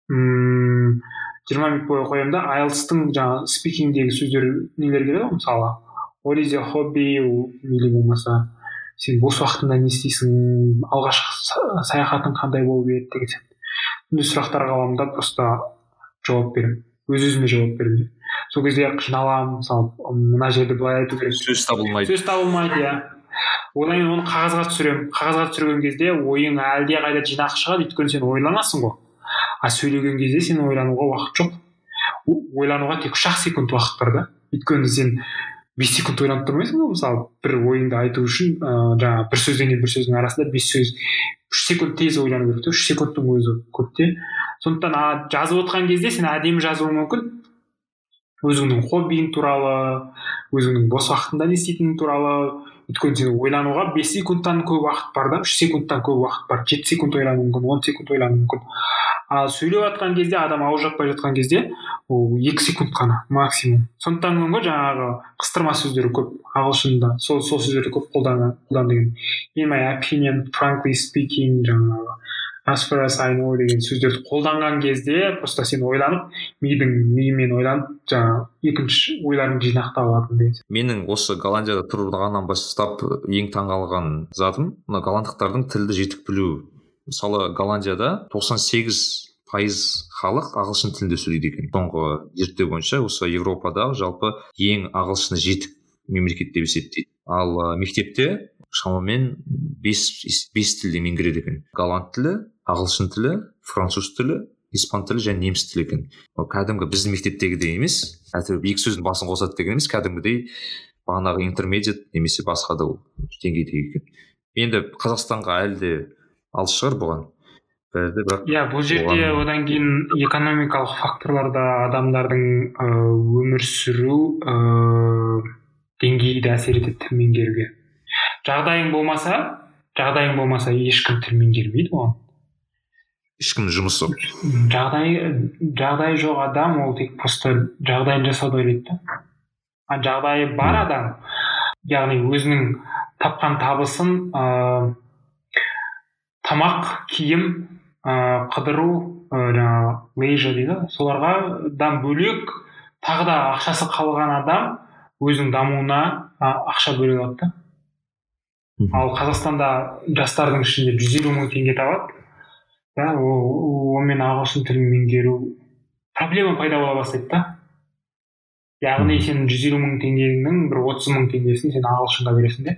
Мм жиырма минут бойы қоямын да айлтстың жаңағы спикингдегі сөздер нелер келеді ғой мысалы? What is your hobby? Или болмаса сен бос уақытыңда не істейсің? Алғашқы саяхатың қандай болып еді деген сондай сұрақтарға аламын да просто жауап беремін. Өз өзіме жауап беремін сол кезде қиналамын мысалы мына жерде былай айту керек. Сөз табылмайды. Сөз табылмайды иә. Одан кейін оны қағазға түсіремін. Қағазға түсірген кезде ойың әлде қайда жинақы шығады өйткені сен ойланасың ғой. А сөйлеген кезде сен ойлануға уақыт жоқ. Ойлануға тек үш ақ секунд уақыт бар да. Өйткені сен бес секунд ойланып тұрмайсың ғой мысалы бір ойыңды айту үшін ыыы жаңағы бір сөзден бір сөздің арасында бес сөз үш секунд тез ойлану керек те үш секундтың өзі көп те сондықтан жазып отқан кезде сен әдемі жазуың мүмкін. Өзіңнің хоббиің туралы өзіңнің бос уақытыңда не істейтінің туралы өйткені сен ойлануға бес секундтан көп уақыт бар да үш секундтан көп уақыт бар. Жеті секунд ойлану мүмкін он секунд ойлану мүмкін ал сөйлеп жатқан кезде адам ауыз жаппай жатқан кезде ол екі секунд қана максимум. Сондықтан ғой жаңағы қыстырма сөздер көп ағылшында сол сол сөздерді көп қолдан деген. In my opinion frankly speaking жаңағы I know деген сөздерді қолданған кезде просто сен ойланып мидың миымен ойланып жаңағы екінші ойларыңды жинақтап алатын деген менің осы голландияда тұрғаннан бастап ең таңғалған затым мына голландықтардың тілді жетік білу мысалы голландияда 98 пайыз халық ағылшын тілінде сөйлейді екен. Соңғы зерттеу бойынша осы европадағы жалпы ең ағылшыны жетік мемлекет деп есептейді. Ал мектепте шамамен бес бес тілде меңгереді екен. Голланд тілі ағылшын тілі француз тілі испан тілі және неміс тілі екен. Ол кәдімгі біздің мектептегідей емес әйтеуір екі сөздің басын қосады деген емес кәдімгідей бағанағы интермедиат немесе басқа да деңгейдегі екен. Енді қазақстанға әлі де алыс шығар бұған. Бәрі де бірақ иә бұл жерде одан кейін экономикалық факторлар да адамдардың өмір сүру ыыы деңгейі де әсер етеді тіл меңгеруге. Жағдайың болмаса жағдайың болмаса ешкім тіл меңгермейді оған. Ешкімнің жұмысы жағдай жағдайы жоқ адам ол тек просто жағдайын жасауды ойлайды да. А жағдайы бар адам яғни өзінің тапқан табысын ыыы тамақ киім ыыы қыдыру жаңағы лейжа дейді соларға бөлек тағы да ақшасы қалған адам өзінің дамуына ақша бөле алады да. Ал қазақстанда жастардың ішінде жүз елу мың теңге табады. Да онымен ағылшын тілін меңгеру проблема пайда бола бастайды да. Яғни сен жүз елу мың теңгеңнің бір отыз мың теңгесін сен ағылшынға бересің де.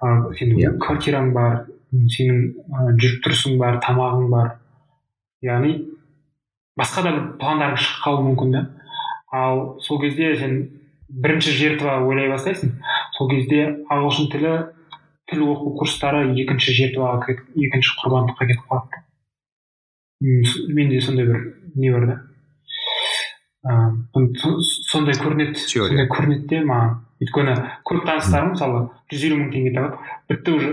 Ыыы сенің yeah. Иә. квартираң бар сенің жүріп тұрысың бар тамағың бар. Яғни басқа да бір пландарың шығып қалуы мүмкін да. Ал сол кезде сен бірінші жертва ойлай бастайсың. Сол кезде ағылшын тілі тіл оқу курстары екінші жертваға екінші құрбандыққа кетіп қалады. Менде сондай бір не бар да. Ыыы сондай көрінеді сондай көрінеді де маған. Өйткені көп таныстарым мысалы жүз елу мың теңге табады. Бітті уже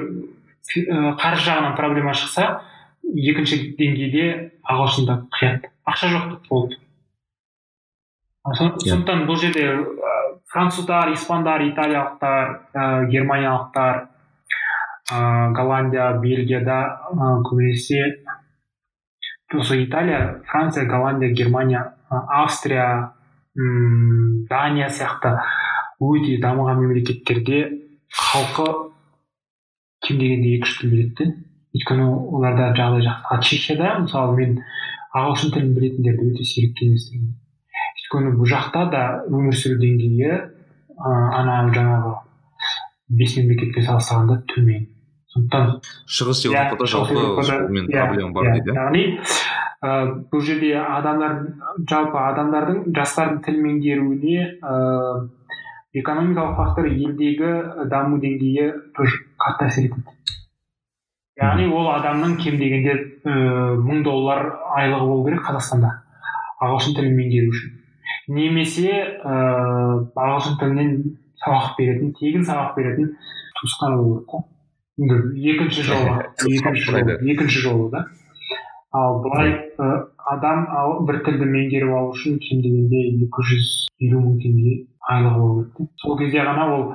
қаржы жағынан проблема шықса екінші деңгейде ағылшында қияды ақша жоқ болды. Сондықтан бұл жерде француздар испандар италиялықтар ә, германиялықтар голландия бельгияда ә, көбінесе осы италия франция голландия германия австрия м дания сияқты. Өте дамыған мемлекеттерде халқы кем дегенде екі үш тіл біледі де. Өйткені оларда жағдай жақсы. Ал чехияда мысалы мен ағылшын тілін білетіндерді өте сирек кездестіремін өйткені бұл жақта да өмір сүру деңгейі ыыы ана жаңағы бес мемлекетпен салыстырғанда төмен. Сондықтан шығыс еуропада жалпы иә, проблема бар дейді яғни ыыы бұл жерде адамдар жалпы адамдардың жастардың тіл меңгеруіне ыыы экономикалық фактор елдегі даму деңгейі тоже қатты әсер етеді яғни ол адамның кем дегенде мың доллар айлығы болу керек қазақстанда ағылшын тілін меңгеру үшін немесе ыыы ағылшын тілінен сабақ беретін тегін сабақ беретін туысқаны болу керек екінші жолы екінші жолы екінші жолы да. Ал былай адам бір тілді меңгеріп алу үшін кем дегенде екі жүз елу мың теңге айлығы болу керек сол кезде ғана ол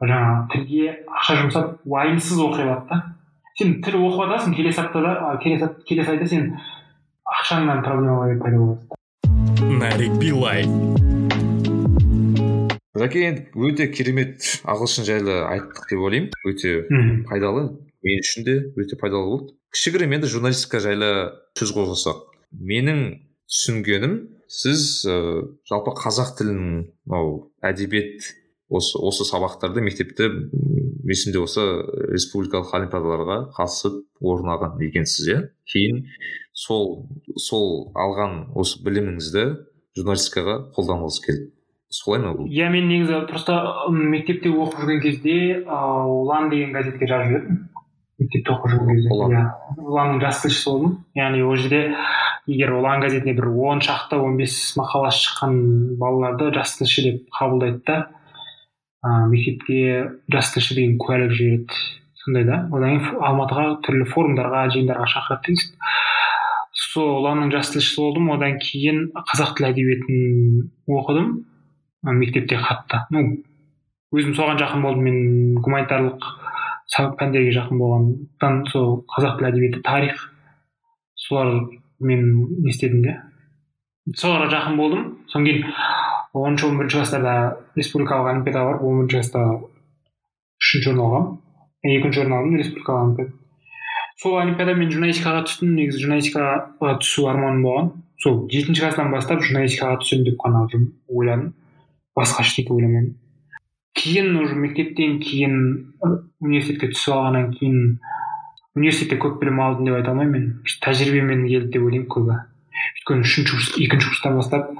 жаңағы тілге ақша жұмсап уайымсыз оқи алады да. Сен тіл оқып жатасың келесі аптада келесі, келесі айда сен ақшаңнан проблема пайда болады. Нарик билай жәке енді өте керемет ағылшын жайлы айттық деп ойлаймын. Өте пайдалы. Мен үшін де өте пайдалы болды. Кішігірім енді журналистика жайлы сөз қозғасақ. Менің түсінгенім сіз ә, жалпы қазақ тілінің мынау әдебиет осы осы сабақтарды мектепте есімде осы республикалық олимпиадаларға қатысып орын алған екенсіз иә? Кейін сол сол алған осы біліміңізді журналистикаға қолданғыңыз келді. Солай ма бұл? Иә мен негізі просто мектепте оқып жүрген кезде ыыы ұлан деген газетке жазып жүретінмін мектепте оқып жүрген кезде ұлан. иә. Ұланның жас тілшісі болдым. Яғни ол жерде егер ұлан газетіне бір он шақты он бес мақаласы шыққан балаларды жас тілші деп қабылдайды да ыыы мектепке жас тілші деген куәлік жібереді. Сондай да. Одан кейін алматыға түрлі форумдарға жиындарға шақырады деген сол ұланның жас тілшісі болдым. Одан кейін қазақ тілі әдебиетін оқыдым. Мектепте қатты ну өзім соған жақын болдым. Мен гуманитарлық пәндерге жақын болғандықтан сол қазақ тілі әдебиеті тарих солар мен не істедім де. Соларға жақын болдым. Содан кейін оныншы он бірінші класстарда республикалық олимпиадаға барып он бірінші класста үшінші орын алғанмын екінші орын алдым республикалық олимпиада. Сол олимпиада мен журналистикаға түстім. Негізі журналистикаға түсу арманым болған. Сол жетінші класстан бастап журналистикаға түсемін деп қана ойладым. Басқа ештеңе ойламадым кейін уже мектептен кейін университетке түсіп алғаннан кейін университетте көп білім алдым деп айта алмаймын мен. Тәжірибемен келді деп ойлаймын көбі. Өйткені үшінші курс екінші курстан бастап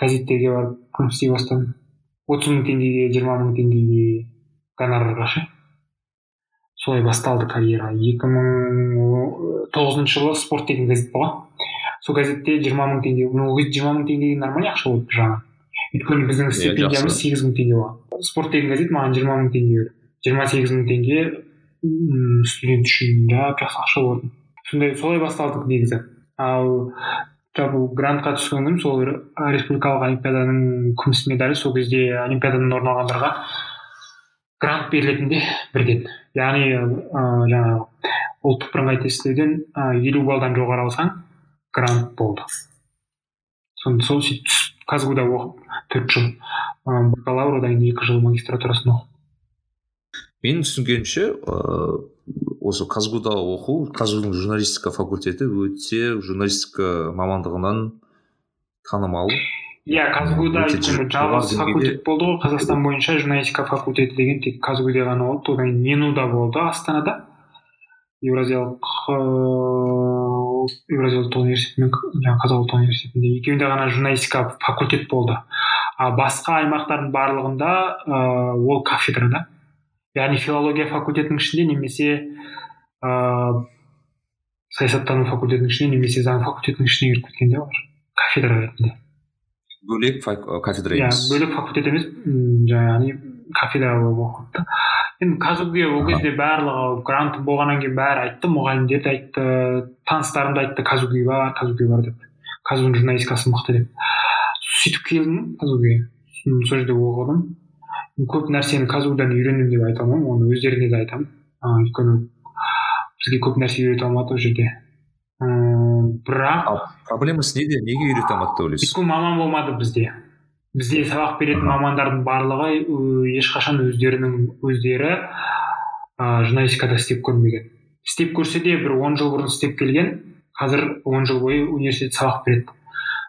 газеттерге барып жұмыс істей бастадым. отыз мың теңгеге жиырма мың теңгеге гонорарға ше. Солай басталды карьера. Екі мың тоғызыншы жылы спорт деген газет болған сол газетте жиырма мың теңге ол кезде жиырма мың теңге нормальный ақша болды бір өйткені біздің стипендиямыз сегіз мың теңге болған спорт деген газет маған жиырма мың теңге берді жиырма сегіз мың теңге студент үшін жап жақсы ақша болатын сондай солай басталдық негізі ал жалпы грантқа түскен күн сол ре- республикалық олимпиаданың күміс медалі сол кезде олимпиададан орын алғандарға грант берілетін де бірден яғни ыыы жаңағы ұлттық бірыңғай тестілеуден елу баллдан жоғары алсаң грант болды сон сол сөйтіп түсіп казгуда оқып төрт жыл ы, бакалавр одан кейін екі жыл магистратурасын оқып менің түсінгенімше ыыы осы казгуда оқу казгудың журналистика факультеті өте журналистика мамандығынан танымал. Иә казгуда жалғыз факультет болды ғой. Қазақстан бойынша журналистика факультеті деген тек казгуде ғана болды. Одан кейін ненуда болды астанада. Еуразиялық ыыы еуразия ұлттық университеті мен жаңағы қазақ ұлттық университетінде екеуінде ғана журналистика факультет болды. А басқа аймақтардың барлығында ыыы ол кафедра да? Яғни филология факультетінің ішінде немесе ыыы саясаттану факультетінің ішіне немесе заң факультетінің ішіне кіріп кеткен де олар. Кафедра ретінде. Бөлек кафедра иә емес. бөлек факультет емес м, яғни кафедра болып оқыды да енді казгуге ол кезде барлығы грант болғаннан кейін бәрі айтты мұғалімдер де айтты таныстарым да айтты казгуге бар казгуге бар деп. Казгуның журналистикасы мықты деп. Сөйтіп келдім казгуге сол жерде оқыдым. Көп нәрсені казгудан үйрендім деп айта алмаймын оны өздеріне де айтамын. Өйткені бізге көп нәрсе үйрете алмады ол жерде. Ыыы бірақ проблемасы неде неге үйрете алмады деп ойлайсыз? Өйткені маман болмады бізде. Бізде сабақ беретін мамандардың барлығы ы, ешқашан өздерінің өздері ә, журналистикада істеп көрмеген. Істеп көрсе де бір он жыл бұрын істеп келген қазір он жыл бойы университет сабақ береді.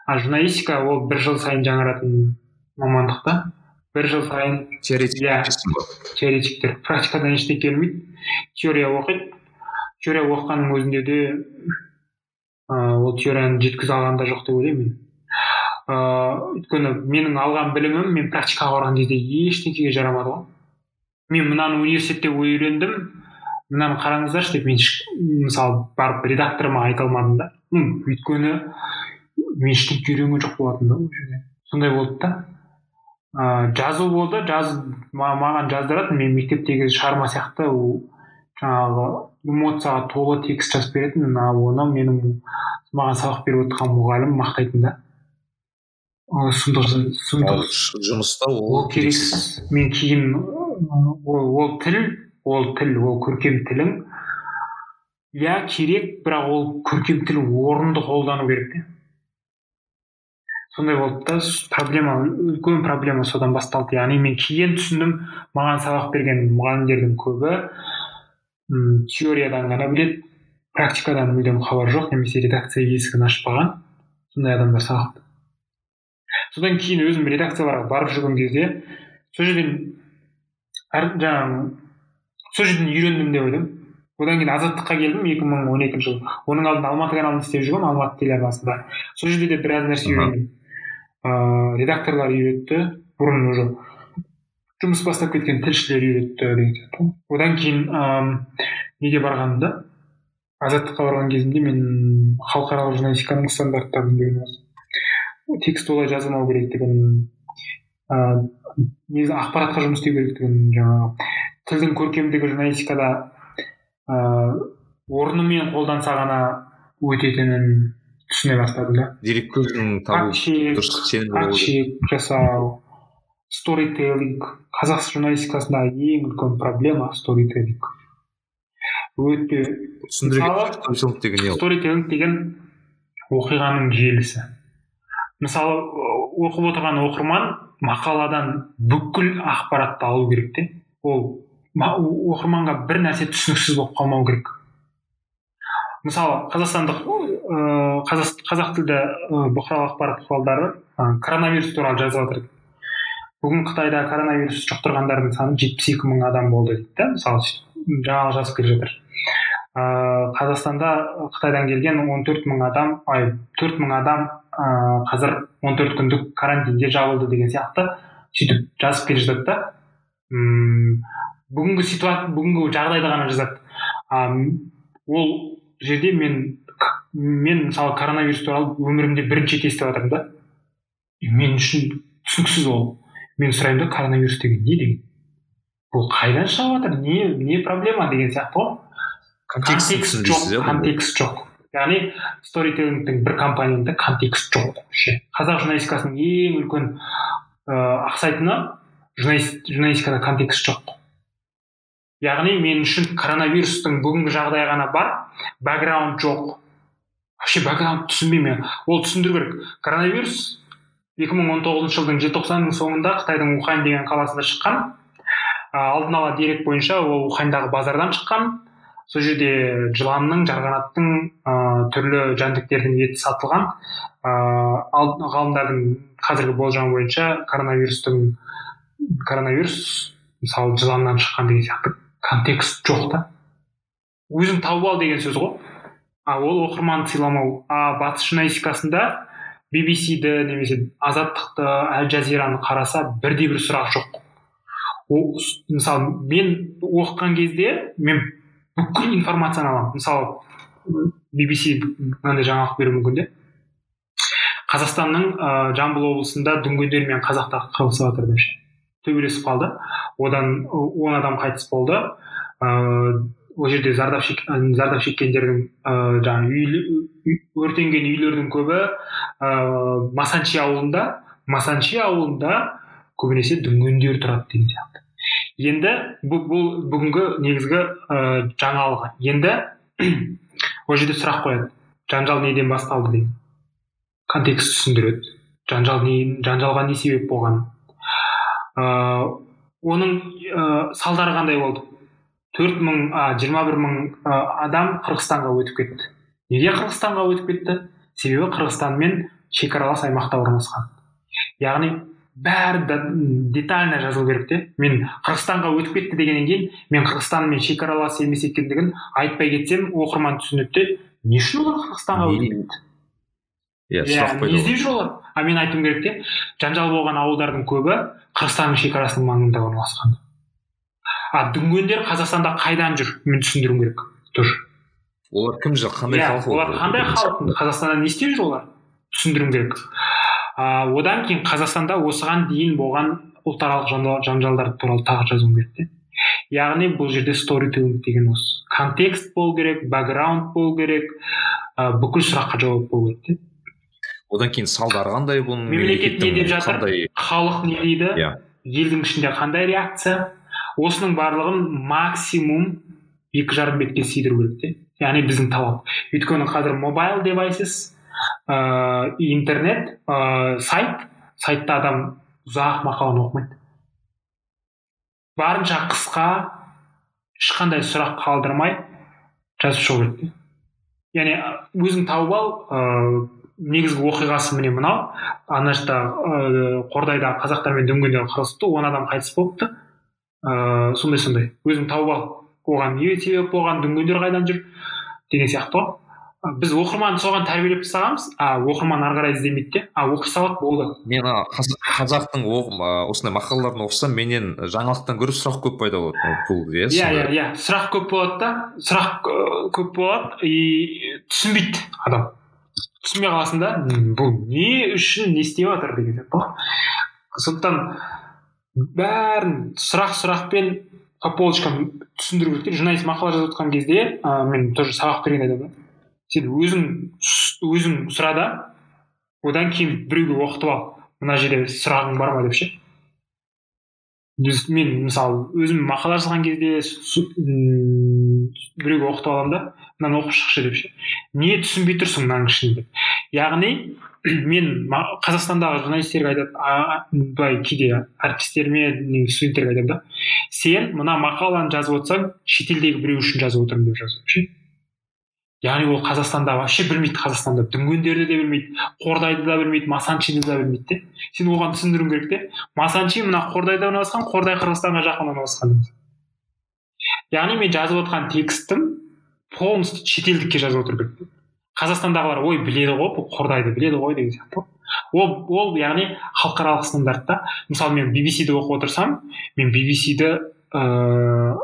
А журналистика ол бір жыл сайын жаңаратын мамандық та. Бір жыл сайын теоретик Иә. теоретиктер. Практикадан ештеңе келмейді. Теория оқиды. Теория оқығанның өзінде де ыыы ол теорияны жеткізе алған да жоқ деп ойлаймын мен. Ыыы өйткені менің алған білімім мен практикаға барған кезде ештеңеге жарамады ғой. Мен мынаны университетте үйрендім мынаны қараңыздаршы деп мен мысалы барып редакторыма айта алмадым да. Өйткені мен ештеңе үйренген жоқ болатын да ол жерде. Сондай болды да. Ыыы жазу болды жаз ма- маған жаздыратын мен мектептегі шығарма сияқты ол жаңағы эмоцияға толы текст жазып беретін а оны менің маған сабақ беріп отырған мұғалім мақтайтын да. Сұмдық жұмыста ол керек. мен кейін ол, ол тіл ол тіл ол көркем тілің иә керек бірақ ол көркем тіл орынды қолдану керек те. Сондай болды да проблема үлкен проблема содан басталды. Яғни мен кейін түсіндім маған сабақ берген мұғалімдердің көбі м теориядан ғана біледі практикадан мүлдем хабар жоқ немесе редакция есігін ашпаған сондай адамдар сабақ содан кейін өзім редакцияларға барып жүрген кезде сол жерден жаңағы сол жерден үйрендім деп ойлаймын одан кейін азаттыққа келдім екі мың он екінші жылы. Оның алдында алматы каналында істеп жүргенмін алматы телеарнасында сол жерде де біраз нәрсе үйрендім. Ыыы редакторлар үйретті бұрын уже жұмыс бастап кеткен тілшілер үйретті деген сияқты. Одан кейін ыыы неге барғанымда азаттыққа барған кезімде мен халықаралық журналистиканың стандарттарын үйреніп текст олай жазылмау керектігін ыыы негізі ақпаратқа жұмыс істеу керектігін жаңағы тілдің көркемдігі журналистикада ыыы орнымен қолданса ғана өтетінін түсіне бастадым да. Дерек көзін табу дұрыс дұрыс жасау сторителлинг қазақ журналистикасындағы ең үлкен проблема сторителлинг өте сторителлинг деген оқиғаның желісі. Мысалы оқып отырған оқырман мақаладан бүкіл ақпаратты алу керек те. Ол оқырманға бір нәрсе түсініксіз болып қалмау керек. Мысалы қазақстандық ыыы қазақ, қазақ тілді бұқаралық ақпарат құралдары коронавирус туралы жазып жатыр. Бүгін қытайда коронавирус жұқтырғандардың саны жетпіс екі мың адам болды дейді да мысалы жаңағы жазып келе жатыр. Ыыы қазақстанда қытайдан келген 14 мың адам ай төрт мың адам ыыы қазір 14 күндік карантинге жабылды деген сияқты сөйтіп жазып келе жатады да. Бүгінгі ситуация бүгінгі жағдайды ғана жазады. Ол жерде мен мен мысалы коронавирус туралы өмірімде бірінші рет естіп жатырмын да. Мен үшін түсініксіз ол. Мен сұраймын да коронавирус деген не деген? Бұл қайдан шығып жатыр не не проблема деген сияқты ғой. Контекст жоқ контекст жоқ. Яғни сторителлингтің бір компоненті контекст жоқ вообще қазақ журналистикасының ең үлкен ыыы ақсайтыны журналистикада контекст жоқ. Яғни мен үшін коронавирустың бүгінгі жағдайы ғана бар бэкграунд жоқ. Вообще бэкграунд түсінбеймін ол түсіндіру керек. Коронавирус 2019 жылдың желтоқсанның соңында қытайдың ухань деген қаласында шыққан. Алдын ала дерек бойынша ол уханьдағы базардан шыққан. Сол жерде жыланның жарғанаттың ә, түрлі жәндіктердің еті сатылған. Ә, ғалымдардың қазіргі болжамы бойынша коронавирустың коронавирус мысалы жыланнан шыққан деген сияқты контекст жоқ та. Өзің тауып ал деген сөз ғой. А ол оқырманды сыйламау. А батыс журналистикасында bbc-ді немесе азаттықты әл жазираны қараса бірде бір сұрақ жоқ. Мысалы мен оқыған кезде мен бүкіл информацияны аламын мысалы bbc мынандай жаңалық беруі мүмкін де. Қазақстанның ә, жамбыл облысында дүнгендер мен қазақтар қырылысып жатыр деп ше. Төбелесіп қалды. Одан он адам қайтыс болды. Ыыы ол жерде зардап шек, зардап шеккендердің ыыы жаңағы өртенген үйлердің көбі ыыы масанчи ауылында. Масанчи ауылында көбінесе дүнгендер тұрады деген сияқты. Енді бұл, бұл бүгінгі негізгі ыыы жаңалығы енді ол жерде сұрақ қояды. Жанжал неден басталды деген. Контекст түсіндіреді. Жанжал не жанжалға не себеп болған ыыы оның ә, салдары қандай болды? Төрт мың жиырма бір мың адам қырғызстанға өтіп кетті. Неге қырғызстанға өтіп кетті? Себебі қырғызстанмен шекаралас аймақта орналасқан. Яғни бәрі детально жазылу керек те. Мен қырғызстанға өтіп кетті дегеннен кейін мен қырғызстанмен шекаралас емес екендігін айтпай кетсем оқырман түсінеді де. Не үшін олар қырғызстанға өтіп кетті? Иә сұрақ не іздеп олар? А мен айтуым керек те жанжал болған ауылдардың көбі қырғызстанның шекарасының маңында орналасқан. А дүнгендер қазақстанда қайдан жүр? Мен түсіндіруім керек. Тоже олар кім жүр қандай халық олар қандай халық? Қазақстанда не істеп жүр олар? Түсіндіруім керек. А, одан кейін қазақстанда осыған дейін болған ұлтаралық жанжалдар туралы тағы жазуым керек те яғни бұл жерде сторителлинг деген осы. Контекст болу керек бэкграунд болу керек ә, бүкіл сұраққа жауап болу керек те. Одан кейін салдары қандай бұның? Мемлекет не деп жатыр? Халық не дейді? Иә. Елдің ішінде қандай реакция? Осының барлығын максимум екі жарым бетке сыйдыру керек те. Яғни біздің талап. Өйткені қазір мобайл девайсес ыыы интернет ыыы сайт. Сайтта адам ұзақ мақаланы оқымайды. Барынша қысқа ешқандай сұрақ қалдырмай жазып шығу керек яғни өзің тауып ал ыыы негізгі оқиғасы міне мынау. Ана жақта ыыы қордайда қазақтар мен дүнгендер қырылысыпты он адам қайтыс болыпты. Ыыы сондай сондай өзің тауып ал. Оған не себеп болған дүнгендер қайдан жүр деген сияқты ғой. Біз оқырманды соған тәрбиелеп тастағанбыз. А оқырман ары қарай іздемейді де. А оқи салады болды. Мен ана қазақтың осындай мақалаларын оқысам менен жаңалықтан гөрі сұрақ көп пайда болады бұл иә иә иә сұрақ көп болады да. Сұрақ көп болады. И түсінбейді адам. Түсінбей қаласың да. Бұл не үшін не істеп жатыр деген сияқты. Сондықтан бәрін сұрақ сұрақпен по полочкам түсіндіру керек журналист мақала жазып отқан кезде ә, мен тоже сабақ берген адаммын. Сен өзің өзің сұра да одан кейін біреуге оқытып ал мына жерде сұрағың бар ма деп ше? Мен мысалы өзім мақала жазған кезде біреуге оқытып аламын да мынаны оқып шықшы деп ше? Не түсінбей тұрсың мынаның ішінде деп. Яғни мен қазақстандағы журналистерге айтады былай кейде әріптестеріме немесе студенттерге айтамын да сен мына мақаланы жазып отырсаң шетелдегі біреу үшін жазып отырмын деп жазып ше? Яғни ол қазақстанда вообще білмейді қазақстанда дүнгендерді де білмейді қордайды да білмейді масанчиді да білмейді де. Сен оған түсіндіруің керек те. Масанчи мына қордайда орналасқан қордай қырғызстанға жақын орналасқан яғни мен жазып отқан текстім полностью шетелдікке жазып отыру керек қазақстандағылар ой біледі ғой бұл қордайды біледі ғой деген сияқты. Ол ол яғни халықаралық стандарт та мысалы мен bbc оқып отырсам мен bbc-ді ыыы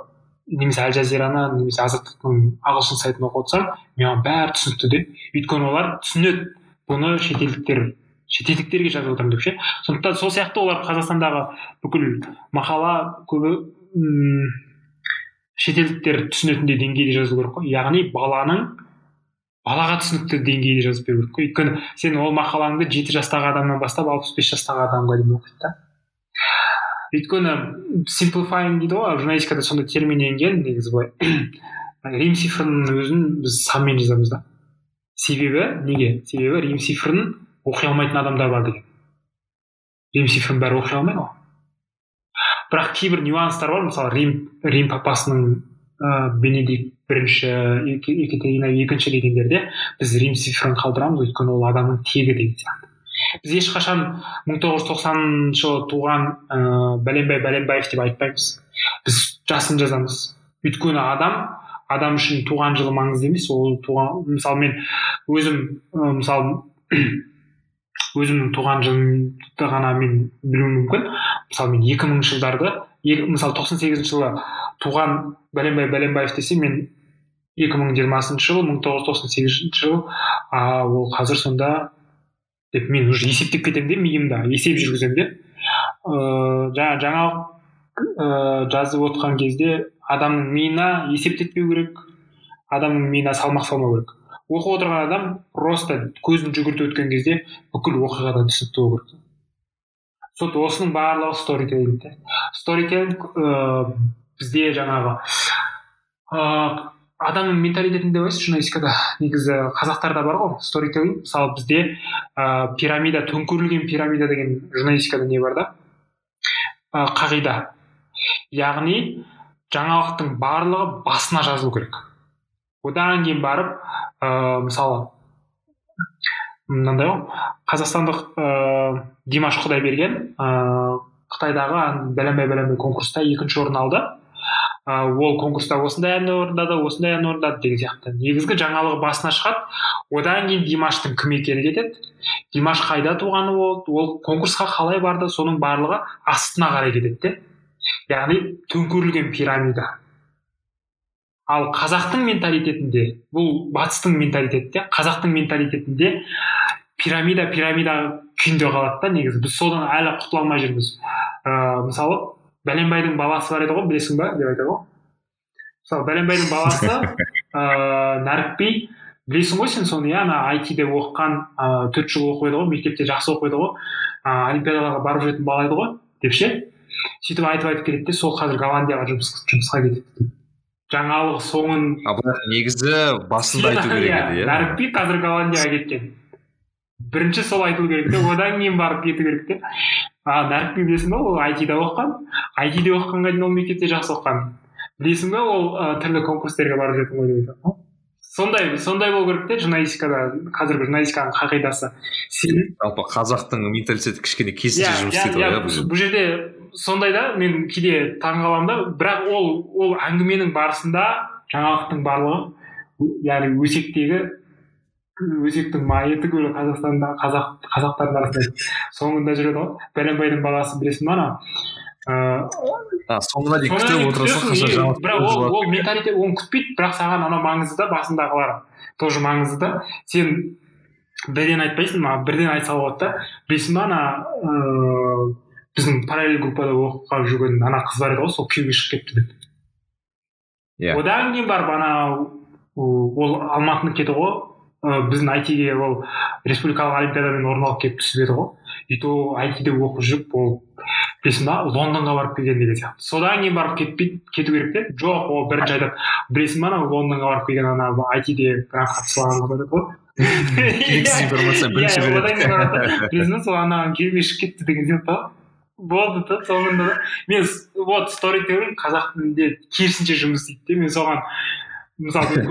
немесе әл жазираны немесе азаттықтың ағылшын сайтын оқып отырсам маған бәрі түсінікті де. Өйткені олар түсінеді бұны шетелдіктер шетелдіктерге жазып отырмын деп ше. Сондықтан сол сияқты олар қазақстандағы бүкіл мақала көбі м шетелдіктер түсінетіндей деңгейде жазу керек қой. Яғни баланың балаға түсінікті деңгейде жазып беру керек қой. Өйткені сен ол мақалаңды жеті жастағы адамнан бастап алпыс бес жастағы адамға дейін оқиды да. Өйткені simplifying дейді ғой журналистикада сондай термин енген негізі былай. Рим цифрының өзін біз санмен жазамыз да. Себебі неге? Себебі рим цифрын оқи алмайтын адамдар бар деген. Рим цифрын бәрі оқи алмайды ғой. Бірақ кейбір нюанстар бар мысалы рим рим папасының ыыы бенедикт бірінші екатерина екінші дегендерде біз рим цифрын қалдырамыз өйткені ол адамның тегі деген сияқты. Біз ешқашан мың тоғыз жүз тоқсаныншы жылы туған ыыы бәленбай бәленбаев деп айтпаймыз. Біз жасын жазамыз. Өйткені адам адам үшін туған жылы маңызды емес. Ол туған мысалы мен өзім ә, мысалы өзімнің туған жылымды ғана мен білуім мүмкін. Мысалы мен екі мыңыншы жылдарды мысалы тоқсан сегізінші жылы туған бәленбай бәленбаев десе мен екі мың жиырмасыншы жыл мың тоғыз жүз тоқсан сегізінші жыл а ол қазір сонда деп мен уже есептеп кетемін де миымда есеп жүргіземін де. Ыыы жаңа жаңалық ыыы жазып отқан кезде адамның миына есептетпеу керек адамның миына салмақ салмау керек. Оқып отырған адам просто көзін жүгіртіп өткен кезде бүкіл оқиғадан түсінікті болу керек. Вот осының барлығы сторителлинг сторителлинг ыыы бізде жаңағы ыыы адамның менталитетінде ойлайсыз журналистикада негізі қазақтарда бар ғой сторителлинг мысалы бізде ә, пирамида төңкерілген пирамида деген журналистикада не бар да? Ә, қағида. Яғни жаңалықтың барлығы басына жазылу керек. Одан кейін барып ә, мысалы мынандай ғой қазақстандық ыыы димаш құдайберген ыыы қытайдағы бәленбай бәленбай конкурста екінші орын алды. Ол конкурста осындай ән орындады осындай ән орындады деген сияқты. Негізгі жаңалығы басына шығады. Одан кейін димаштың кім екені кетеді. Димаш қайда туғаны болды ол конкурсқа қалай барды соның барлығы астына қарай кетеді де. Яғни төңкерілген пирамида. Ал қазақтың менталитетінде бұл батыстың менталитеті де қазақтың менталитетінде пирамида пирамида күйінде қалады да негізі. Біз содан әлі құтыла алмай жүрміз. Ыыы мысалы бәленбайдың баласы бар еді ғой білесің ба деп айтады ғой мысалы бәленбайдың баласы ыыы нәрікби білесің ғой сен соны иә ана айтиде оқыған ыыы төрт жыл оқып еді ғой мектепте жақсы оқып еді ғой ыыы олимпиадаға барып жүретін бала еді ғой деп ше сөйтіп айтып айтып келеді де сол қазір голландияға жұмыс, жұмысқа кетеді жаңалық соңын бірақ негізі басында айту керек еді иә нәрікби қазір голландияға кеткен бірінші сол айтылу керек те одан кейін барып кету керек те а нәрікби білесің ба ол айтида оқыған? айтиде оқығанға дейін ол мектепте жақсы оқыған. Білесің ба ол ә, түрлі конкурстерге барып жүретін ғой деген сондай сондай болу керек те журналистикада. Қазіргі журналистиканың қағидасы. Жалпы қазақтың менталитеті кішкене керісінше иә, жұмыс істейді ғой иә бұл жерде сондай да мен кейде таңқаламын да бірақ ол ол әңгіменің барысында жаңалықтың барлығы яғни өсектегі өзектің майы түгілі қазақстанда қазақ қазақтардың арасында соңында жүреді ғой бәленбайдың баласы білесің ба ана соңына дейін күтіп отырасың қашан бірақ ол ол менталитет оны күтпейді бірақ саған анау маңызды да басындағылар тоже маңызды да сен бірден айтпайсың маған бірден айта салуға болады да білесің ба ана ыыы біздің параллель группада оқып жүрген ана қыз бар еді ғой сол күйеуге шығып кетті деп Иә. одан кейін барып ана ол алматыныкі еді ғой ы біздің айтиге ол республикалық олимпиадамен орын алып келіп түсіп еді ғой. И то айтиде оқып жүріп ол білесің ба лондонға барып келген деген сияқты. Содан кейін барып кетпейді кету керек те. Жоқ ол бірінші айтады білесің ба анау лондонға барып келген ана айтиде грантқа түсіп қыз ғой. Информация бірінші Иә, береді. білесің ба сол анаған күйеуге шығып кетті деген сияқты болды да соңында да. Мен вот сторителлинг қазақ тілінде керісінше жұмыс істейді де. Мен соған мысалы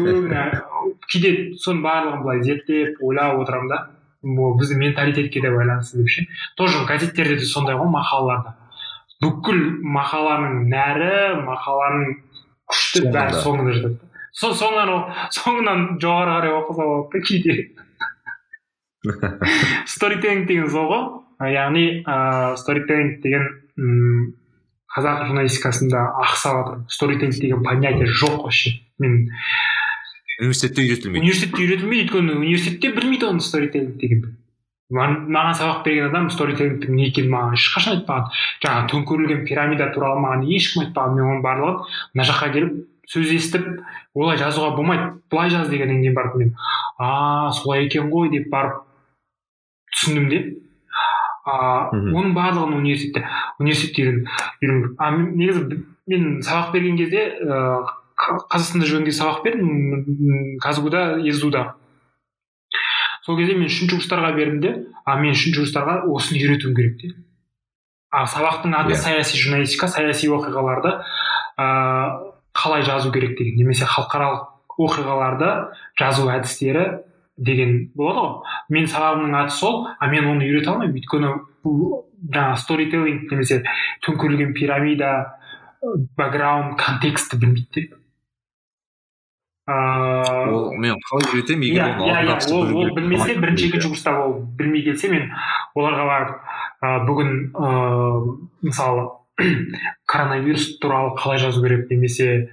кейде соның барлығын былай зерттеп ойлап отырамын да. Ол біздің менталитетке де байланысты деп ше. Тоже газеттерде де сондай ғой мақалаларда бүкіл мақаланың нәрі мақаланың күшті бәрі Соңында. жатады сол соңынан соңынан жоғары қарай оқыса болады да кейде сторителлинг деген сол ғой. Яғни ыыы сторителлинг деген қазақ журналистикасында ақсап жатыр сторителлинг деген понятие жоқ вообще. Мен университетте үйретілмейді. университетте үйретілмейді өйткені университетте білмейді оны сторителлинг дегенді маған сабақ берген адам сторителлингтің не екенін маған ешқашан айтпаған. Жаңағы төңкерілген пирамида туралы маған ешкім айтпаған. Мен оның барлығын мына жаққа келіп сөз естіп олай жазуға болмайды. Былай жаз дегеннен кейін барып мен а солай екен ғой деп барып түсіндім де. Мгм. оның барлығын университетте университетте а негізі мен сабақ берген кезде ыыы Қа- қазақстанда жүрген кезде сабақ бердім м, казгуда есдуда сол кезде мен үшінші курстарға бердім де а мен үшінші курстарға осыны үйретуім керек те а сабақтың аты Иә. саяси журналистика саяси оқиғаларды ыыы қалай жазу керек деген немесе халықаралық оқиғаларды жазу әдістері деген болады ғой. Мен сабағымның аты сол а мен оны үйрете алмаймын. Өйткені бұл жаңағы сторителлинг немесе төңкерілген пирамида бэкграунд контекстті білмейді де. Ыыы ол мен қалай үйретемін егер иә оны иә иә ол ол керек білмесе бірінші екінші курста ол білмей келсе мен оларға барып бүгін ыыы мысалы коронавирус туралы қалай жазу керек немесе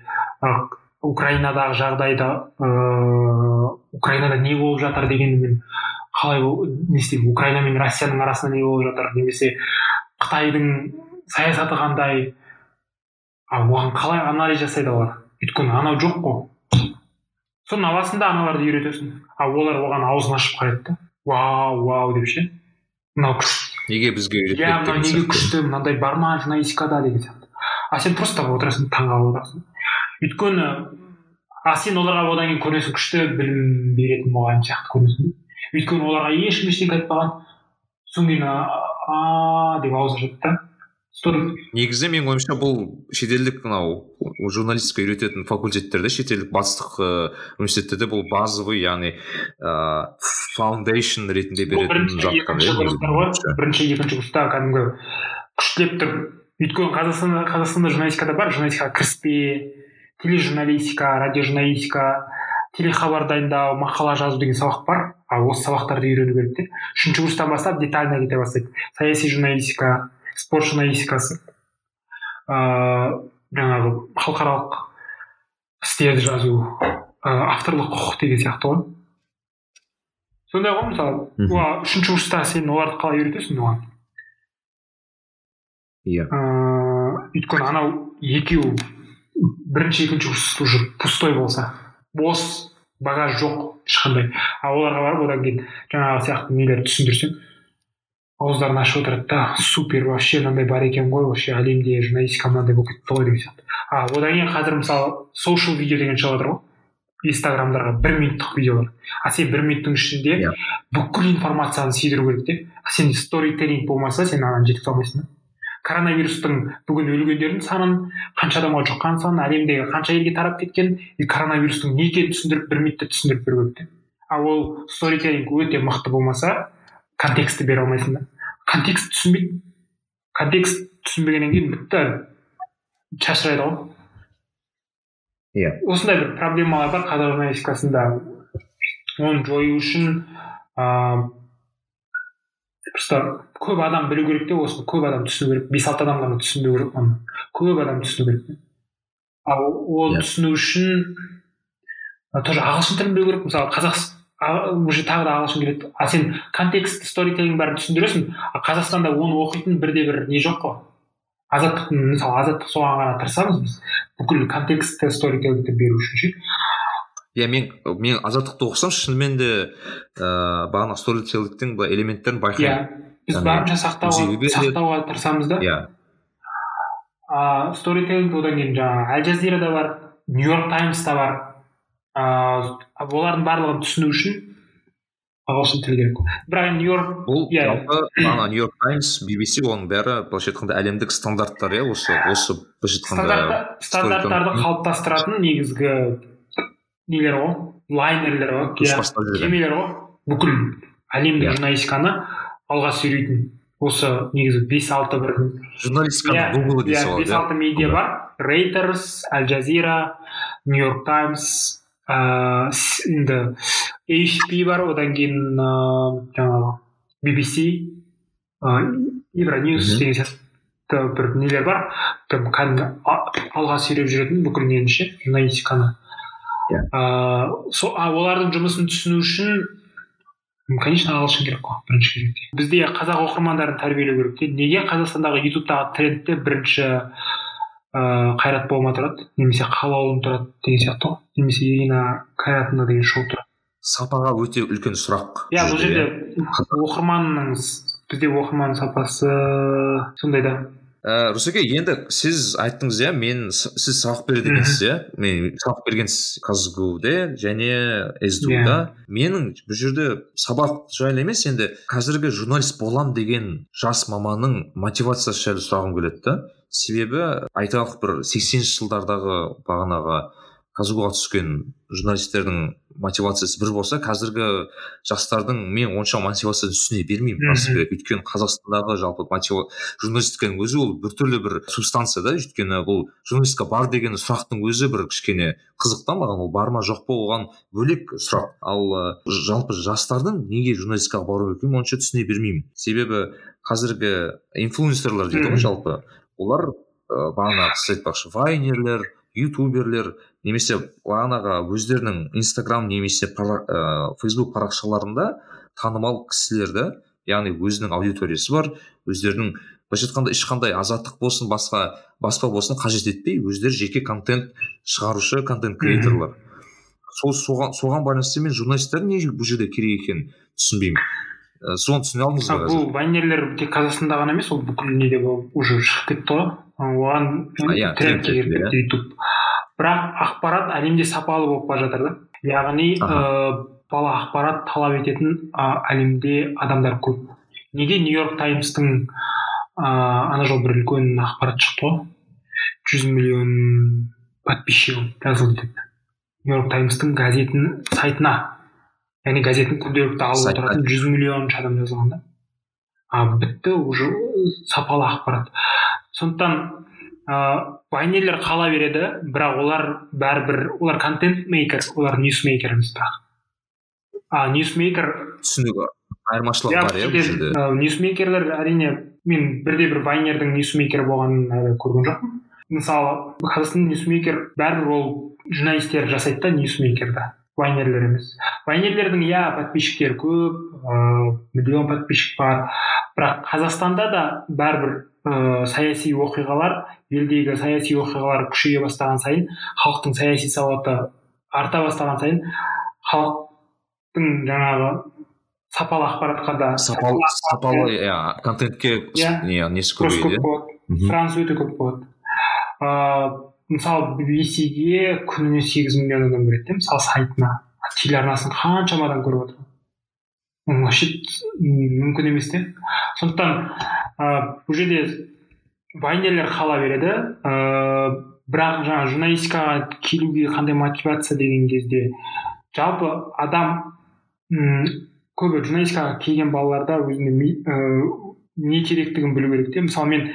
украинадағы жағдайда ыыы украинада не болып жатыр дегенді мен қалай не істеймін украина мен россияның арасында не болып жатыр немесе қытайдың саясаты қандай? А оған қалай анализ жасайды олар? Өйткені анау жоқ қой. Соның аласың да аналарды үйретесің. А олар оған аузын ашып қарайды да. Вау вау деп ше. Мынау күшті неге бізге иә үйретпеді мынау деген неге күшті? Мынандай бар ма журналистикада деген сияқты. А сен просто отырасың таңқалып отырасың. Өйткені а сен оларға одан кейін көрінесің күшті білім беретін мұғалім сияқты көрінесің да өйткені оларға ешкім ештеңе айтпаған. Содан кейін а деп ауыз ашады да. Негізі менің ойымша бұл шетелдік мынау журналистика үйрететін факультеттерде шетелдік батыстық ыыы университеттерде бұл базовый яғни ыыы фаундейшн ретінде беретін бірінші екінші курста кәдімгі күштілеп тұр. Өйткені қазақстанда қазақстанда журналистикада бар журналистикаға кіріспе тележурналистика радиожурналистика телехабар дайындау мақала жазу деген сабақ бар. А осы сабақтарды үйрену керек те. Үшінші курстан бастап детально кете бастайды. Саяси журналистика спорт журналистикасы ыыы жаңағы халықаралық істерді жазу авторлық құқық деген сияқты ғой. Сондай ғой мысалы. Үшінші курста сен оларды қалай үйретесің оған? Иә. Ыыы өйткені анау екеуі бірінші екінші курс уже пустой болса бос багаж жоқ ешқандай. А оларға барып одан кейін жаңағы сияқты нелерді түсіндірсең ауыздарын ашып отырады да супер вообще мынандай бар екен ғой вообще әлемде журналистика мынандай болып кетті ғой деген сияқты. А одан кейін қазір мысалы social видео деген шығып жатыр ғой инстаграмдарға бір минуттық видеолар. А сен бір минуттың ішінде Иә. бүкіл информацияны сүйдіру керек те. А сенде сторителлинг болмаса сен ананы жеткізе алмайсың да. Коронавирустың бүгін өлгендердің санын қанша адамға жұққан санын әлемдегі қанша елге тарап кеткен и коронавирустың не екенін түсіндіріп бір минутта түсіндіріп беру керек те а ол сторителлинг өте мықты болмаса контекстті бере алмайсың да. Контекст түсінбейді контекст түсінбегеннен кейін бітті шашырайды ғой. Иә. осындай бір проблемалар бар қазақ журналистикасында. Оны жою үшін ыыы просто көп адам білу керек те осыны көп адам түсіну керек бес алты адам ғана түсіну керек оны. Көп адам түсіну керек ал ол Иә. түсіну үшін тоже ағылшын тілін білу керек. Мысалы қазақ уже тағы да ағылшын келеді. А сен контекст сторителлинг бәрін түсіндіресің а қазақстанда оны оқитын бірде бір не жоқ қой? Азаттықтың мысалы азаттық соған ғана тырысамыз біз. Бүкіл контекстті сторителлингті беру үшін ше. Иә мен мен азаттықты оқысам шынымен де ыыы бағана сторителлингтің былай элементтерін иә. Байқаймын біз яғни барынша сақтауға тырысамыз да. Иә. А сторителлинг одан кейін жаңағы әл жазирада бар нью йорк таймста бар. Ыыы олардың барлығын түсіну үшін ағылшын тілі керек. Бірақ енді нью йорк бұл Иә. жалпы ана нью йорк таймс BBC оның бәрі былайша айтқанда әлемдік стандарттар иә осы осы былайша айтқанда стандарт, стандарттарды қалыптастыратын негізгі нелер ғой лайнерлер ғой иә кемелер ғой бүкіл әлемдік Иә. журналистиканы алға сүйрейтін. Осы негізі бес алты бір журналистиканың гуглы иә болады бес алты медиа бар. Рейтерс аль жазира нью йорк таймс ыыы енді hp бар. Одан кейін ыыы жаңағы BBC ыыы евроньюс деген сияқты бір нелер бар. Кәдімгі алға сүйреп жүретін бүкіл нені ше журналистиканы. Иә. ыыы олардың жұмысын түсіну үшін конечно ағылшын керек қой бірінші кезекте. Бізде қазақ оқырмандарын тәрбиелеу керек те. Неге қазақстандағы ютубтағы трендте бірінші ыыы қайрат болма тұрады немесе қалаулым тұрады деген сияқты ғой. Немесе ирина қайратовна деген шоу тұрады. Сапаға өте үлкен сұрақ. Иә бұл жерде, жерде оқырманның бізде оқырман сапасы сондай да. Ә, русеке енді сіз айттыңыз иә мен сіз сабақ береді екенсіз иә. Мен сабақ бергенсіз казгуде және сду да менің бұл жерде сабақ жайлы емес енді қазіргі журналист болам деген жас маманның мотивациясы жайлы сұрағым келеді да. Себебі айталық бір сексенінші жылдардағы бағанағы казгуға түскен журналистердің мотивациясы бір болса қазіргі жастардың мен онша мотивацияны түсіне бермеймін. Мгм. расы керек өйткені қазақстандағы жалпы мотива журналистиканың өзі ол біртүрлі бір субстанция да. Өйткені бұл журналистика бар деген сұрақтың өзі бір кішкене қызық та маған ол бар ма жоқ па оған бөлек сұрақ. Ал жалпы жастардың неге журналистикаға бару керек екенін онша түсіне бермеймін. Себебі қазіргі инфлюенсерлер дейді ғой жалпы. Олар ы, бағанағы сіз айтпақшы вайнерлер ютуберлер немесе бағанағы өздерінің инстаграм немесе пара- ә, фейсбук парақшаларында танымал кісілерді яғни өзінің аудиториясы бар өздерінің былайша айтқанда ешқандай азаттық болсын басқа баспа болсын қажет етпей өздері жеке контент шығарушы контент креаторлар. Сол соған соған байланысты мен журналисттер не бұл жерде керек екенін түсінбеймін. Ә, соны түсіне алдыңыз ба бұл вайнерлер тек қазақстанда ғана емес ол бүкіл неде уже шығып кетті ғой. Оған иә, тренд кетті ютуб бірақ ақпарат әлемде сапалы болып бара жатыр да. Яғни ыыы бала ақпарат талап ететін а, әлемде адамдар көп. Неге нью йорк таймстың ыыы ана жолы бір үлкен ақпарат шықты ғой? Жүз миллион подписчигі жазылды деп. Нью йорк таймстың газетінің сайтына яғни газеттің күнделікті алып отыратын жүз миллионыншы адам жазылған да. А бітті уже сапалы ақпарат. Сондықтан ыыы вайнерлер қала береді бірақ олар бәрібір олар контент мейкер олар ньюсмейкер емес бірақ. А ньюсмейкер түсінігі айырмашылығы бар иә бұл жерде. Ә, ньюсмейкерлер әрине мен бірде бір вайнердің ньюсмейкері болғанын әлі көрген жоқпын. Мысалы қазақстан ньюсмейкер бәрібір ол журналистер жасайды да ньюсмейкерді вайнерлер емес вайнерлердің иә подписчиктері көп ыыы миллион подписчик бар. Бірақ қазақстанда да бәрібір ыыы саяси оқиғалар елдегі саяси оқиғалар күшейе бастаған сайын халықтың саяси сауаты арта бастаған сайын халықтың жаңағы сапалы ақпаратқа да сапалы сапалы иә контентке Иә. не несі Мгм. сұраныс өте көп болады. Ыыы мысалы bbcге күніне сегіз миллион адам кіреді де мысалы сайтына. Телеарнасын қаншама адам көріп отыр. Вообще мүмкін емес те. Сондықтан ыыы бұл жерде вайнерлер қала береді. Ыыы бірақ жаңағы журналистикаға келуге қандай мотивация деген кезде жалпы адам м көбі журналистикаға келген балаларда өзіне ыыы, не керектігін білу керек те. Мысалы мен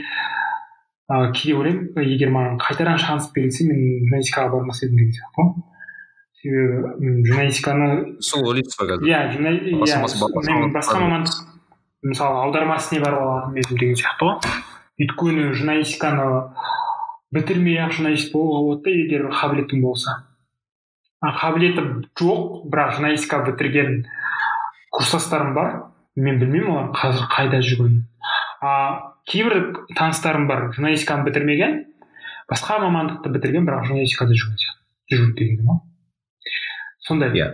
ыыы кейде ойлаймын егер маған қайтадан шанс берілсе мен журналистикаға бармас едім деген сияқты ғой. Себебі журналистиканы сол ойлайсыз ба қазір. иә иә мен басқа мамандық мысалы аударма ісіне барып алатын едім деген сияқты ғой. Өйткені журналистиканы бітірмей ақ журналист болуға болады да егер қабілетің болса. А қабілеті жоқ бірақ журналистика бітірген курстастарым бар. Мен білмеймін олар қазір қайда жүргенін. А кейбір таныстарым бар журналистиканы бітірмеген басқа мамандықты бітірген бірақ журналистикада жүрген сияқты жүр дегенім ғой. Сондай. Иә.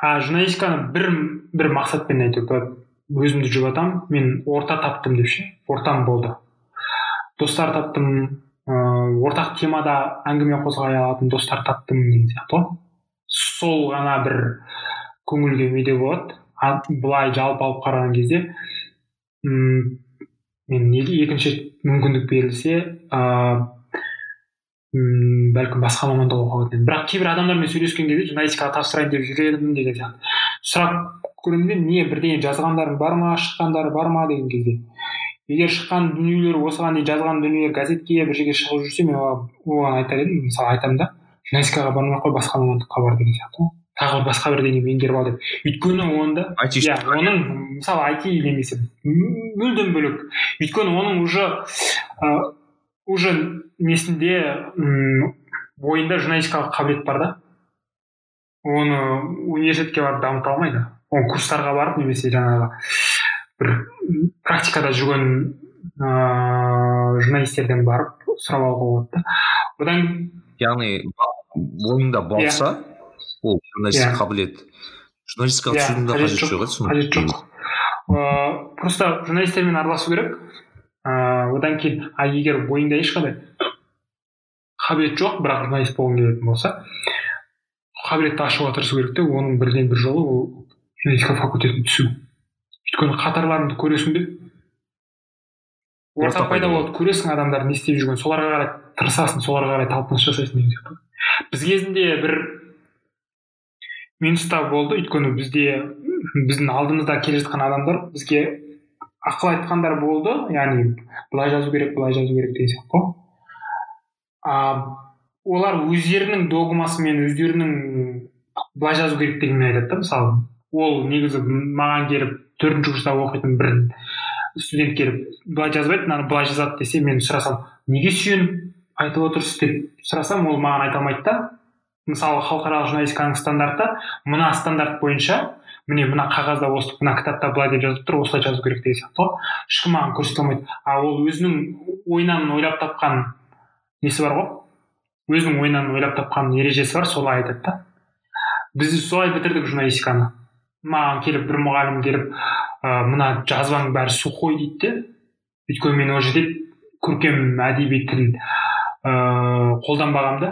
А журналистиканы бір бір мақсатпен әйтеуір өзімді жүріп жатамын мен орта таптым деп ше ортам болды. Достар таптым ыыы ортақ темада әңгіме қозғай алатын достар таптым деген сияқты ғой. Сол ғана бір көңілге медеу болады. А былай жалпы алып қараған кезде м мен екінші мүмкіндік берілсе ыыы бәлкім басқа мамандық едім бірақ кейбір адамдармен сөйлескен кезде журналистикаға тапсырайын деп жүр едім деген сияқты. Сұрап көремін де не бірдеңе жазғандарың бар ма шыққандары бар ма деген кезде. Егер шыққан дүниелер осыған дейін жазған дүниелер газетке бір жерге шығып жүрсе мен оған айтар едім мысалы айтамын да журналистикаға бармай ақ қой басқа мамандыққа бар деген сияқты ғой. Тағы бір басқа бірдеңе меңгеріп ал деп. Өйткені онда иә оның мысалы айти немесе мүлдем бөлек. Өйткені оның уже уже несінде бойында журналистикалық қабілет бар да. Оны университетке барып дамыта алмайды. Оны курстарға барып немесе жаңағы бір практикада жүрген ыыы журналистерден барып сұрап алуға болады да. Одан яғни бойыңда болса ол журналистік қабілет журналистикаға түсудің де қажеті жоқ қажеті жоқ. Ыыы просто журналистермен араласу керек. Ыыы одан кейін а егер бойыңда ешқандай қабілет жоқ бірақ журналист болғың келетін болса қабілетті ашуға тырысу керек те оның бірден бір жолы ол журналистика факультетіне түсу өйткені қатарларыңды көресің де орта пайда болады. Көресің адамдар не істеп жүргенін. Соларға қарай тырысасың соларға қарай талпыныс жасайсың деген сияқты. Біз кезінде бір минуста болды. Өйткені бізде біздің алдымызда келе жатқан адамдар бізге ақыл айтқандар болды. Яғни былай жазу керек былай жазу керек деген сияқты ғой. А олар өздерінің догмасымен өздерінің былай жазу керек дегенмен айтады да мысалы. Ол негізі маған келіп төртінші курста оқитын бір студент келіп былай жазбайды мынаны былай жазады десе мен сұрасам неге сүйеніп айтып отырсыз? деп сұрасам ол маған айта алмайды да. Мысалы халықаралық журналистиканың стандарты мына стандарт бойынша міне мына қағазда осы мына кітапта былай деп жазылып тұр осылай жазу керек деген сияқты ғой. Ешкім маған көрсете алмайды. А ол өзінің ойынан ойлап тапқан несі бар ғой? Өзінің ойынан ойлап тапқан ережесі бар солай айтады да. Біз солай бітірдік журналистиканы. Маған келіп бір мұғалім келіп ә, мына жазбаның бәрі сухой дейді де өйткені мен ол жерде көркем әдеби тіл ыыы қолданбағанмын да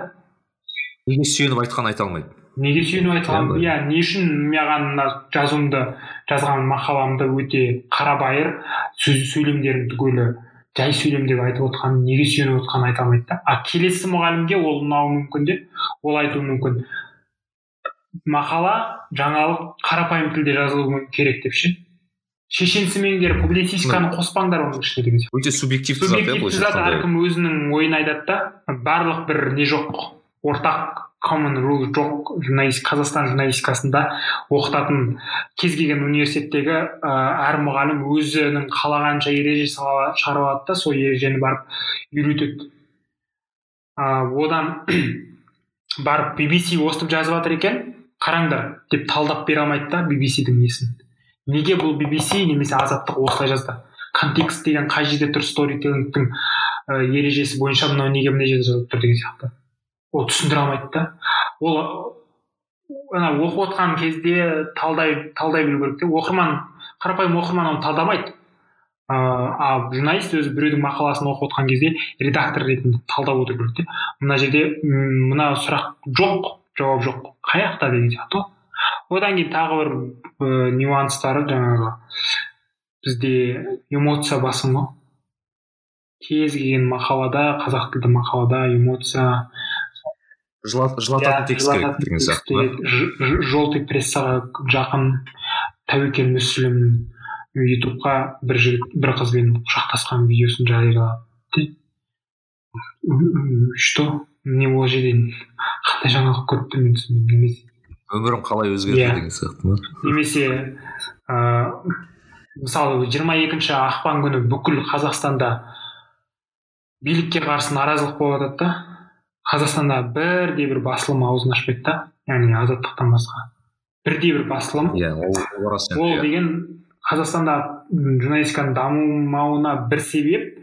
неге сүйеніп айтқанын айта алмайды? Неге сүйеніп айтқан иә не үшін маған мына жазуымды жазған мақаламды өте қарабайыр сөйлемдерін түгелі жай сөйлем деп айтып отқанын неге сүйеніп отқанын айта алмайды да. А келесі мұғалімге ол ұнауы мүмкін де ол айтуы мүмкін. Мақала жаңалық қарапайым тілде жазылуы керек деп ше? Шешенсімен публицистиканы қоспаңдар оның ішіне деген сияқты өте субъективті зат иә зат әркім өзінің ойын айтады да барлық бір не жоқ ортақ common rule жоқ журналист қазақстан журналистикасында оқытатын кез келген университеттегі ә, әр мұғалім өзінің қалағанша ереже шығарып алады да сол ережені барып үйретеді. Ә, одан барып BBC өстіп жазып жатыр екен. Қараңдар деп талдап бере алмайды да BBC-дің несін. Неге бұл BBC немесе азаттық осылай жазды? Контекст деген қай жерде тұр сторителлингтің ә, ережесі бойынша мынау неге мына жерде жазылып тұр деген сияқты. Ол түсіндіре алмайды да. Ол ана оқып отқан кезде талдай талдай білу керек те. Оқырман қарапайым оқырман оны талдамайды. Ыыы а журналист өзі біреудің мақаласын оқып отқан кезде редактор ретінде талдап отыру керек те. Мына жерде мына сұрақ жоқ. Жауап жоқ қай жақта деген сияқты ғой одан кейін тағы бір ә, нюанстары жаңағы бізде эмоция басым ғой кез келген мақалада қазақ тілді мақалада эмоция жылататын текст керек деген сияқты желтый прессаға жақын тәуекел мүсілім ютубқа бір жігіт бір қызбен құшақтасқан видеосын жариялады что не ол жерден қандай жаңалық мен түсінбедім немесе өмірім қалай өзгерді Иә. деген сияқты ма? Немесе ыыы мысалы жиырма екінші ақпан күні бүкіл қазақстанда билікке қарсы наразылық болып жатады да. Қазақстанда бірде бір басылым аузын ашпайды да. Яғни азаттықтан басқа. Бірде бір басылым. Иә ол ол рас ол деген қазақстанда журналистиканың дамымауына бір себеп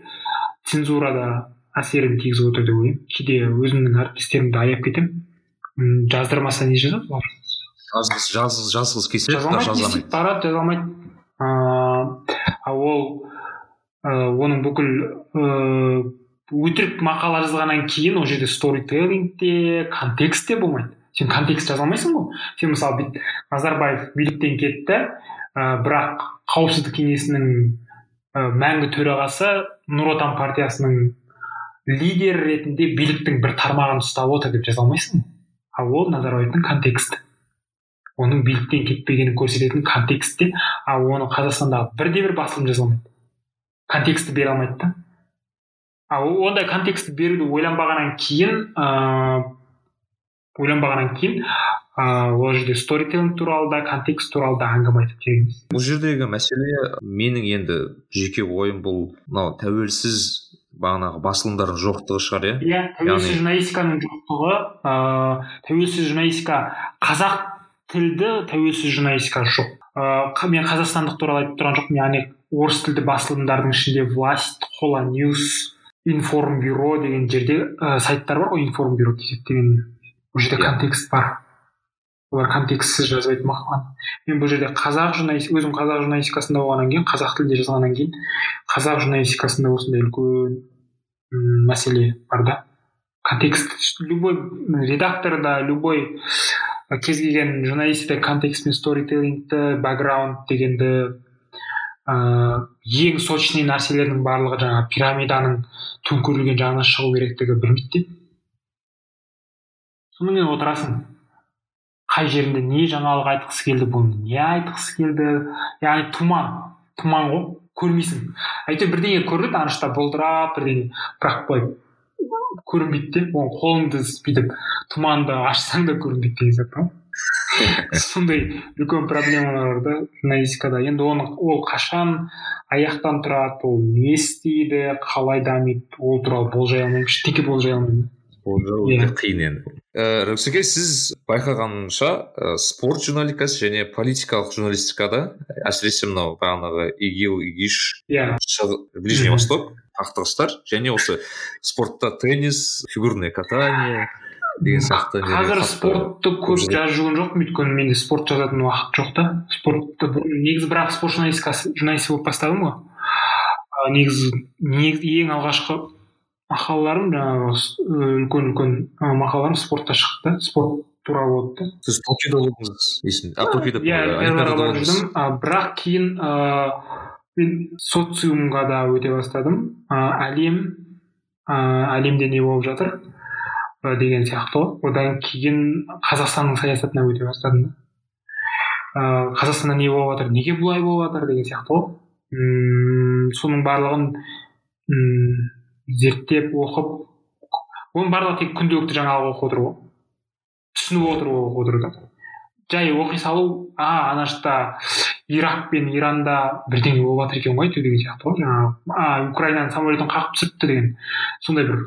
цензурада әсерін тигізіп отыр деп ойлаймын. Кейде өзімнің әріптестерімді аяп кетемін. Жаздырмаса не жазады? Олар жазғысы жаз- жазғысы келсе жаза бірақ алмайды жаза не алмайды. істейді барады жаза алмайды. Ыыы ол ыыы оның бүкіл ыыы өтірік мақала жазғаннан кейін ол жерде сторителлингте контекст те болмайды. Сен контекст жаза алмайсың ғой. Сен мысалы назарбаев биліктен кетті ә, бірақ қауіпсіздік кеңесінің ә, мәңгі төрағасы нұр отан партиясының лидері ретінде биліктің бір тармағын ұстап отыр деп жаза алмайсың. Ал ол назарбаевтың контексті. Оның биліктен кетпегенін көрсететін контекстте ал оны қазақстандағы бірде бір басылым жаза алмайды. Контексті бере алмайды да. Ал ондай контекстті беруді ойланбағаннан кейін ыыы ойланбағаннан кейін ыыы ол жерде сторителлинг туралы да контекст туралы да әңгіме айтып келеміз бұл жердегі мәселе менің енді жеке ойым бұл мынау тәуелсіз бағанағы басылымдардың жоқтығы шығар иә? Иә тәуелсіз журналистиканың жоқтығы ыыы тәуелсіз журналистика қазақ тілді тәуелсіз журналистика жоқ. Ыыы мен қазақстандық туралы айтып тұрған жоқпын яғни орыс тілді басылымдардың ішінде власть хола ньюс информбюро деген жерде ә, сайттар бар ғой информбюро деген ол жерде Иә. контекст бар. Олар контекстсіз жазбайды мақаланы мен бұл жерде қазақ журналистика өзім қазақ журналистикасында болғаннан кейін қазақ тілінде жазғаннан кейін қазақ журналистикасында осындай үлкен мәселе бар да. Контекст любой редактор да любой кез келген журналистикада контекст пен сторителлингті бэкграунд дегенді ыыы ең сочный нәрселердің барлығы жаңағы пирамиданың төңкерілген жағынан шығу керектігі білмейді де. Сонымен отырасың. Қай жерінде не жаңалық айтқысы келді бұны не айтқысы келді? яғни тұман тұман ғой көрмейсің. Әйтеуір бірдеңе көрінеді ана жақта бұлдырап бірдеңе бірақ былай көрінбейді де оны қолыңды бүйтіп тұманды ашсаң да көрінбейді деген сияқты сондай үлкен проблемалар бар да журналистикада. Енді оны ол қашан аяқтан тұрады ол не істейді қалай дамиды ол туралы болжай алмаймын ештеңе болжай алмаймын. Болжау Иә. өте қиын енді. Ііі рүксеке сіз байқағанымша ә, спорт журналистикасы және политикалық журналистикада әсіресе мынау бағанағы игил игиш иә. Ближний восток қақтығыстар және осы спортта теннис фигурное катание деген сияқты қазір спортты көп жазып жүрген жоқпын өйткені менде спорт жазатын уақыт жоқ та. Спортты негізі бірақ спорт журналистикасы журналист болып бастадым ғой. Негізі ең алғашқы мақалаларым жаңағы үлкен үлкен мақалаларым спортта шықты. Спорт туралы болды да сіз токиода болдыңыз есімде. Токиода иә бірақ кейін ыыы мен социумға да өте бастадым. А, әлем ә, әлемде не болып жатыр деген сияқты ғой. Одан кейін қазақстанның саясатына өте бастадым да. Ыыы қазақстанда не болып жатыр неге бұлай болып жатыр деген сияқты ғой. Мм соның барлығын мм зерттеп оқып оның барлығы тек күнделікті жаңалық оқып отыру ғой. Түсініп отыру оқып отыру да. Жай оқи салу а ана жақта ирак пен иранда бірдеңе болып жатыр екен ғой деген сияқты ғой жаңағы а украинаның самолетін қағып түсіріпті деген. Сондай бір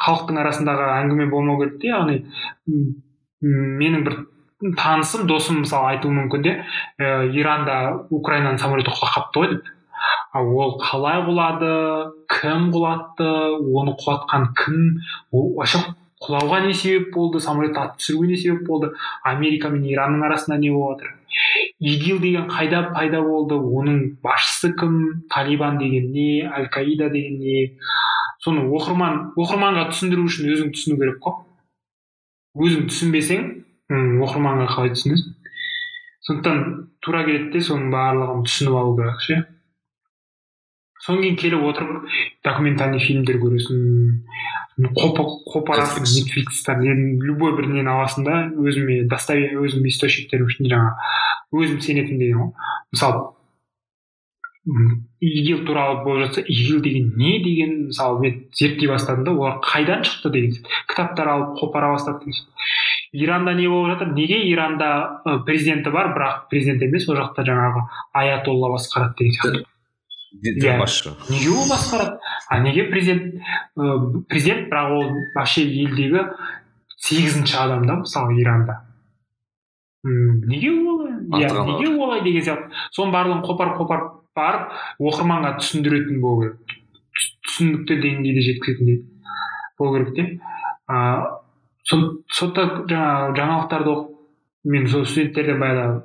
халықтың арасындағы әңгіме болмау керек те яғни менің бір танысым досым мысалы айтуы мүмкін де ә, иранда украинаның самолеті құлап қалыпты ғой деп. Ол қалай құлады кім құлатты оны құлатқан кім? Вообще құлауға не себеп болды самолетті атып түсіруге не себеп болды? Америка мен иранның арасында не болып жатыр игил деген қайда пайда болды? Оның басшысы кім? Талибан деген не? Аль каида деген не? Соны оқырман оқырманға түсіндіру үшін өзің түсіну керек қой. Өзің түсінбесең оқырманға қалай түсінесің? Сондықтан тура келеді де соның барлығын түсініп алу керек ше? Содан кейін келіп отырып документальный фильмдер көресің қопа- қопарасың нетфликстан любой бір нені аласың да өзіме достоверие өзімнің источниктерім үшін жаңағы өзім сенетін деген ғой. Мысалы игил туралы болып жатса игил деген не деген мысалы мен зерттей бастадым да олар қайдан шықты деген кітаптар алып қопара бастады деген иранда не болып жатыр? Неге иранда президенті бар бірақ президент емес ол жақта жаңағы аятолла басқарады деген сияқты. Басшы неге ол басқарады а неге президент ы, президент бірақ ол вообще елдегі сегізінші адам да мысалы иранда неге олай иә неге олай деген сияқты соның барлығын қопарып қопарып барып оқырманға түсіндіретін болу керек Түс- түсінікті деңгейде жеткізетіндей болу керек те а, со- сондықтан жаңағы жаңалықтарды оқып мен сол студенттерден баяғыда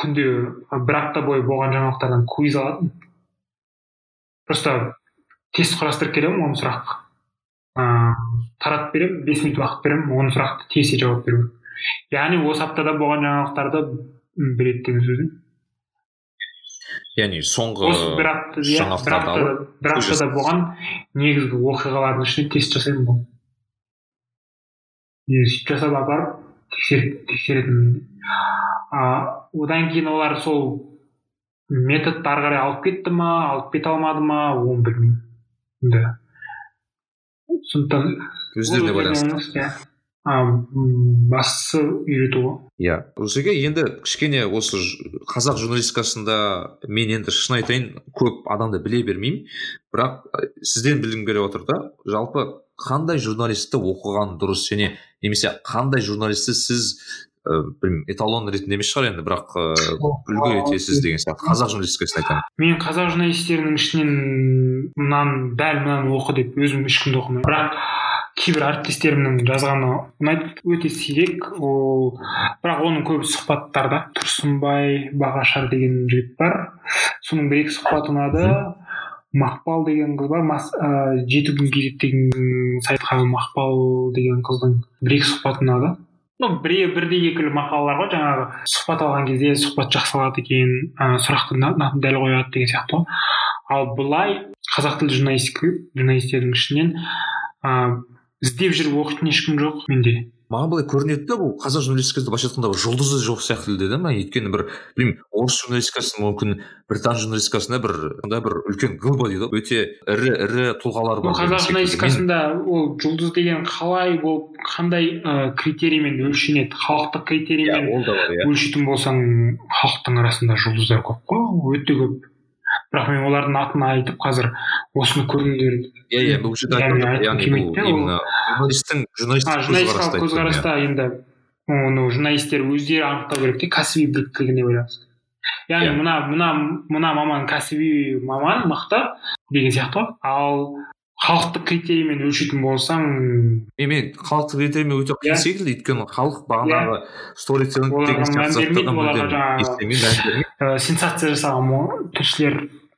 күнде бір апта бойы болған жаңалықтардан квиз алатынмын просто тест құрастырып келемін он сұрақ ыыы таратып беремін бес минут уақыт беремін он сұрақты тез жауап беру яғни осы аптада болған жаңалықтарды біледі деген сөз яғни соңғы бір иә бір аптада болған негізгі оқиғалардың ішінен тест жасаймын ғой сөйтіп жасап апарып тексеретінмін. А одан кейін олар сол методты ары қарай алып кетті ма алып кете алмады ма оны білмеймін. Да. Сондықтан өздеріне байланысты. иә. бастысы үйрету. Ғой иә. Жерге енді кішкене осы қазақ журналистикасында мен енді шын айтайын көп адамды біле бермеймін. Бірақ сізден білгім келіп отыр да жалпы қандай журналистті оқыған дұрыс? Және немесе қандай журналистті сіз ә, білмеймін эталон ретінде емес шығар енді бірақ ә, үлгі етесіз деген сияқты қазақ журналистикасын айтамын. Мен қазақ журналистерінің ішінен мынаны дәл мынаны оқы деп өзім ешкімді оқымаймын. Бірақ кейбір әріптестерімнің жазғаны ұнайды өте сирек. Ол бірақ оның көбі сұхбаттарда тұрсынбай бағашар деген жігіт бар. Соның бір екі сұхбаты ұнады. Мақпал деген қыз бар. Мас, ә, жеті күн кз деген сайтқа мақпал деген қыздың бір екі сұхбаты ұнады. Ну біреу бірде екілі мақалалар ғой жаңағы сұхбат алған кезде сұхбат жақсы алады екен ә, сұрақты дәл қояды деген сияқты ғой. Ал былай қазақ тілді журналистика журналистердің ішінен ә, іздеп жүріп оқитын ешкім жоқ менде. Маған былай көрінеді да бұл қазақ журналистикасында былайша айтқанда жұлдызы жоқ сияқты да ма? Өйткені бір білмеймін орыс журналистикасы мүмкін британ журналистикасында бір сондай бір үлкен глыба дейді ғой. Өте ірі ірі тұлғалар бар қазақ журналистикасында ол жұлдыз деген қалай болып қандай ә, критериймен өлшенеді? Халықтық иә, критериймен ол да бар иә. өлшейтін болсаң халықтың арасында жұлдыздар көп қой. Өте көп. Бірақ мен олардың атын айтып қазір осыны көріңдер иә иә бұл жерде журналистикалық көзқарасты көзқараста енді оны журналистер өздері анықтау керек те кәсіби біліктілігіне байланысты. Яғни Иә. мына мына мына маман кәсіби маман мықты деген сияқты ғой. Ал халықтық критериймен өлшейтін болсаң мен мен халықтық критериймен өте қиын Иә. секілді өйткені халық бағанағы сторителлинг деген сияқты ә, сенсация жасаған мо-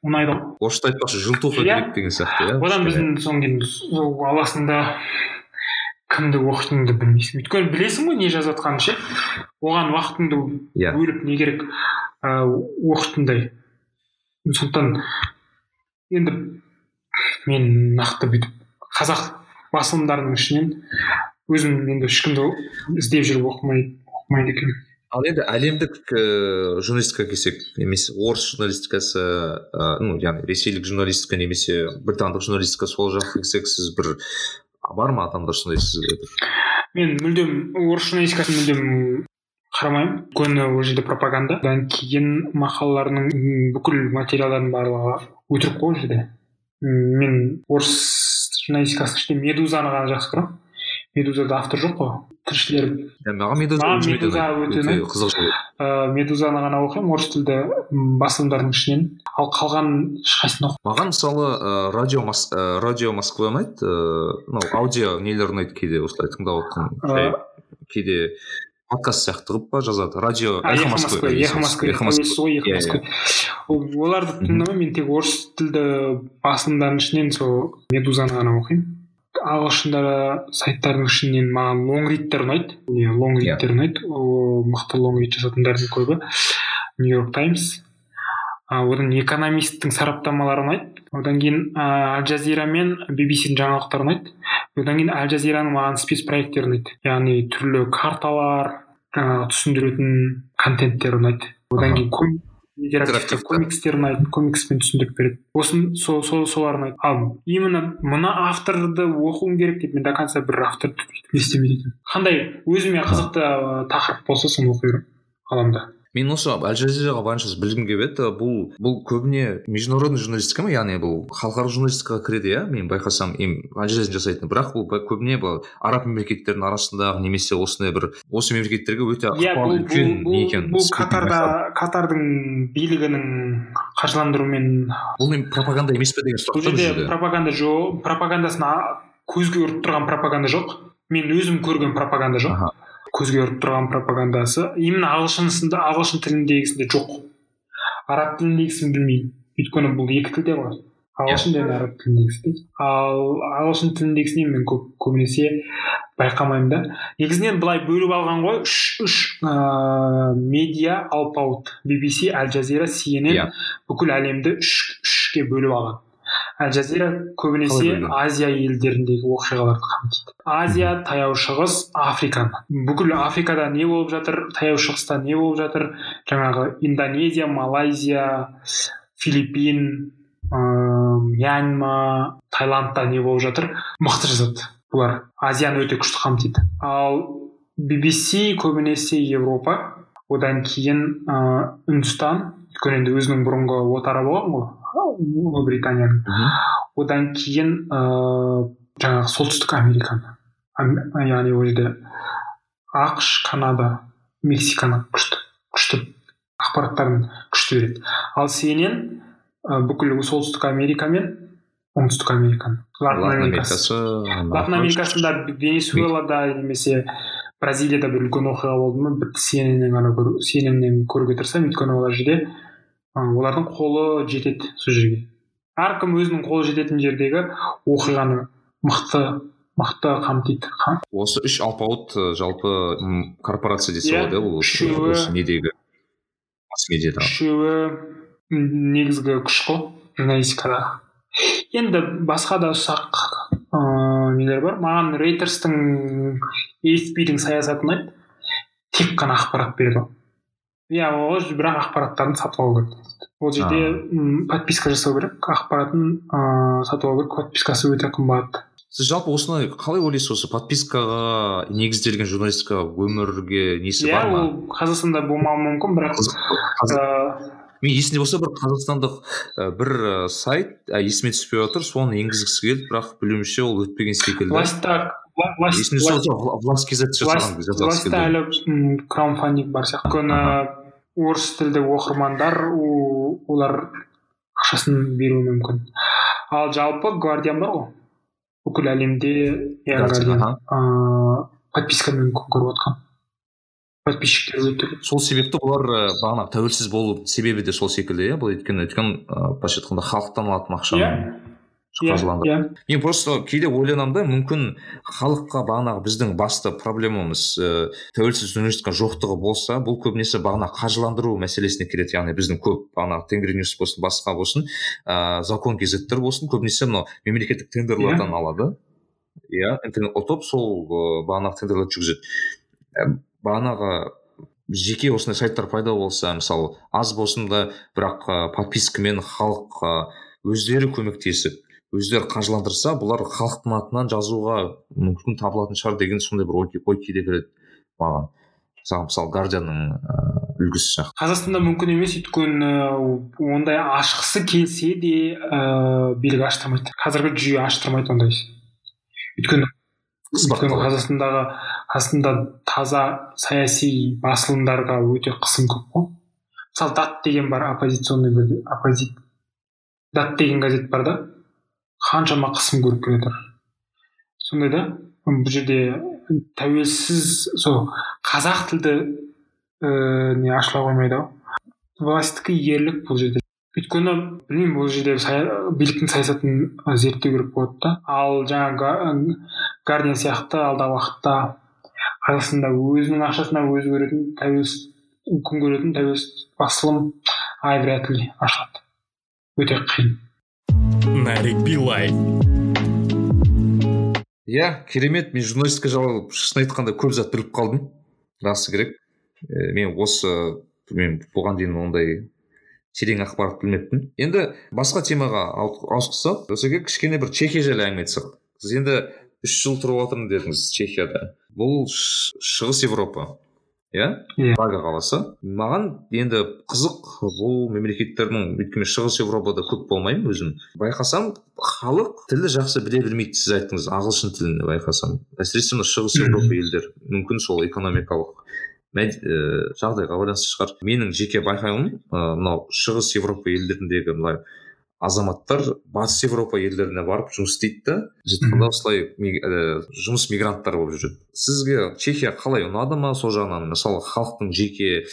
ұнайды ғой. Орысша айтпақшы жылтуха Иә. керек деген сияқты иә одан біздің содан кейін сол аласында кімді оқитыныңды білмейсің. Өйткені білесің ғой не жазып жатқанын ше. Оған уақытыңды иә. бөліп не керек ыыы оқитындай сондықтан енді мен нақты бүйтіп қазақ басылымдарының ішінен өзім енді ешкімді іздеп жүріп оқымай оқымайды екенмін. Ал енді әлемдік ііі журналистикаға келсек немесе орыс журналистикасы ыыы ну яғни ресейлік журналистика немесе британдық журналистика сол жаққа келсек сіз бір бар ма адамдар сондай сізге мен мүлдем орыс журналистикасын мүлдем қарамаймын. Өйткені ол жерде пропаганда. Одан кейін мақалаларының бүкіл материалдардың барлығы өтірік қой ол жерде. Мен орыс журналистикасының ішінде медузаны ғана жақсы көремін. Медузада автор жоқ қой. Тілшілер маған медуза Медуза өте қызық медузаны ғана оқимын орыс тілді басылымдардың ішінен. Ал қалған ешқайсысын оқымаймын. Маған мысалы ыыы радио радио москва ұнайды ыыы мынау аудио нелер ұнайды кейде осылай тыңдап отқан кейде подкаст сияқты қылып па жазады. Радио эхо москвы эхо москвы эхо ғой Иә, москвы Ол- оларды тыңдамаймын мен тек орыс тілді басылымдардың ішінен сол медузаны ғана оқимын. Ағылшында сайттардың ішінен маған лонгридтер ұнайды Иә. лонгридтер ұнайды ол мықты лонгрид жасайтындардың көбі. Нью йорк таймс одан экономисттің сараптамалары ұнайды одан кейін ал джазира мен bbcдің жаңалықтары ұнайды одан кейін ал джазираның маған спецпроекттері ұнайды яғни түрлі карталар жаңағы түсіндіретін контенттер ұнайды одан кейін интерактивті. Интерактивті. комикстер ұнайды комикспен түсіндіріп береді. Осын сол сол солар ұнайды ал именно мына авторды оқуым керек деп мен до конца бір авторды не істемейді екенмін. Қандай? Өзіме қызықты тақырып болса соны оқи беремін ғаламда. Мен осы аль жазираға барынша білгім келіп еді. Бұл бұл көбіне международный журналистика ма? Яғни бұл халықаралық журналистикаға кіреді иә? Мен байқасам аль жазира жасайтын бірақ бұл көбіне бұл араб мемлекеттерінің арасындағы немесе осындай бір осы мемлекеттерге өте иә ықпалы үлкен не екенін бұл катарда катардың билігінің қаржыландыруымен бұл пропаганда емес пе деген сұрақ бұл жерде пропаганда жоқ пропагандасын а- көзге ұрып тұрған пропаганда жоқ. Мен өзім көрген пропаганда жоқ. Көзге ұрып тұрған пропагандасы. Именно ағылшынсында ағылшын тіліндегісінде жоқ. Араб тіліндегісін білмеймін. Өйткені бұл екі тілде ғой ағылшын және араб тіліндегісі ал ағылшын тіліндегісінен мен көп көбінесе байқамаймын да. Негізінен былай бөліп алған ғой. Үш үш ыыы медиа алпауыт. BBC аль жазира CNN Иә. бүкіл әлемді үш үшке бөліп алған. Аль жазира көбінесе азия елдеріндегі оқиғаларды қамтиды. Азия таяу шығыс африканы бүкіл африкада не болып жатыр таяу шығыста не болып жатыр? Жаңағы индонезия малайзия филиппин ыыы мьянма таиландта не болып жатыр? Мықты жазады бұлар. Азияны өте күшті қамтиды. Ал BBC көбінесе Европа. Одан кейін ыыы үндістан. Өйткені енді өзінің бұрынғы отары болған ғой. Ұлыбританияның одан кейін ыыы жаңағы солтүстік американы Ам- яғни ол жерде ақш канада мексиканы күшті күшті ақпараттарын күшті береді. Ал CNN ы, бүкіл солтүстік америка мен оңтүстік американы латын латын америкасы. Америкасы латын америкасында венесуэлада немесе бразилияда бір үлкен оқиға болды ма? Cnnнен ғана cnnнен көруге тырысамын. Өйткені олар жерде олардың қолы жетеді сол жерге. Әркім өзінің қолы жететін жердегі оқиғаны мықты мықты қамтиды. Қа- осы үш алпауыт жалпы корпорация десе болады иә үшеуі- недегі медиадағы үшеуі негізгі күш қой журналистикада енді басқа да ұсақ ыыы нелер бар? Маған рейтерстің afp-дің саясаты ұнайды тек қана ақпарат береді ғой иә ол бірақ ақпараттарын сатып алу керек ол жерде м, подписка жасау керек. Ақпаратын ыыы сатып алу керек. Подпискасы өте қымбат. Сіз жалпы осыны қалай ойлайсыз осы? Подпискаға негізделген журналистика өмірге несі иә бар ма? ол қазақстанда болмауы мүмкін бірақ мен есімде болса бір қазақстандық ә, бір сайт ә, есіме түспей отыр. Соны енгізгісі келді бірақ білуімше ол өтпеген секілді. Есімде келді әлі м, краудфандинг бар сияқты өйткені орыс тілді оқырмандар олар ақшасын беруі мүмкін. Ал жалпы гвардиан бар ғой. Бүкіл әлемде иә подпискамен күн көріп отқан подписчиктер өте сол себепті бұлар ә, бағанағы тәуелсіз болу себебі де сол секілді иә? Бұл өйткені өйткені ә, былайша айтқанда халықтан алатын ақшаны иә иә қаржыландыру иә. Мен просто кейде ойланамын да мүмкін халыққа бағанағы біздің басты проблемамыз ә, тәуелсіз журналистика жоқтығы болса бұл көбінесе бағанағы қаржыландыру мәселесіне келеді яғни біздің көп бағанағы тенгриньюс болсын басқа болсын ә, закон kzтер болсын көбінесе мынау мемлекеттік тендерлардан алады. Иә интернет ұтып сол ә, бағанағы тендерлерді жүргізеді. Ә, бағанағы жеке осындай сайттар пайда болса мысалы аз болсын да бірақ ә, подпискамен халық өздері көмектесіп өздері қаржыландырса бұлар халықтың атынан жазуға мүмкін табылатын шығар деген сондай бір ой, ой кейде келеді маған. Мысалы мысалы гардианның ыыы үлгісі сияқты қазақстанда мүмкін емес өйткені ондай ашқысы келсе де ыыы билік аштырмайды. Қазіргі жүйе аштырмайды ондай өйткені өйткені қазақстандағы қазақстанда таза саяси басылымдарға өте қысым көп қой. Мысалы дат деген бар оппозиционный бір оппози дат деген газет бар да. Қаншама қысым көріп келе жатыр сондай да бұл жерде тәуелсіз сол қазақ тілді ііі не ашыла қоймайды ғой властьтікі ерлік бұл жерде. Өйткені білмеймін бұл жерде сая, биліктің саясатын зерттеу керек болады да. Ал жаңағы гардиан сияқты алдағы уақытта қазақстанда өзінің ақшасына өзі көретін тәуелсіз күн көретін тәуелсіз басылым ай вряд ли ашады өте қиын. Нарик билай иә керемет мен журналистика жайлы шынын айтқанда көп зат біліп қалдым. Расы керек. Ә, мен осы мен бұған дейін ондай терең ақпарат білмеппін. Енді басқа темаға ауысқысақ осыге кішкене бір чехия жайлы әңгіме айтсақ. Сіз енді үш жыл тұрып жатырмын дедіңіз чехияда. Бұл шығыс европа. Иә? Иә. Прага қаласы. Маған енді қызық бұл мемлекеттердің өйткені шығыс европада көп болмаймын өзім. Байқасам халық тілді жақсы біле білмейді сіз айттыңыз ағылшын тілін байқасам. Әсіресе мына шығыс европа елдер мүмкін сол экономикалық ә, жағдайға байланысты шығар. Менің жеке байқауым мынау шығыс европа елдеріндегі былай азаматтар батыс европа елдеріне барып жұмыс істейді да. Сөйтіп айтқанда осылай ә, жұмыс мигранттары болып жүреді. Сізге чехия қалай ұнады ма сол жағынан? Мысалы халықтың жеке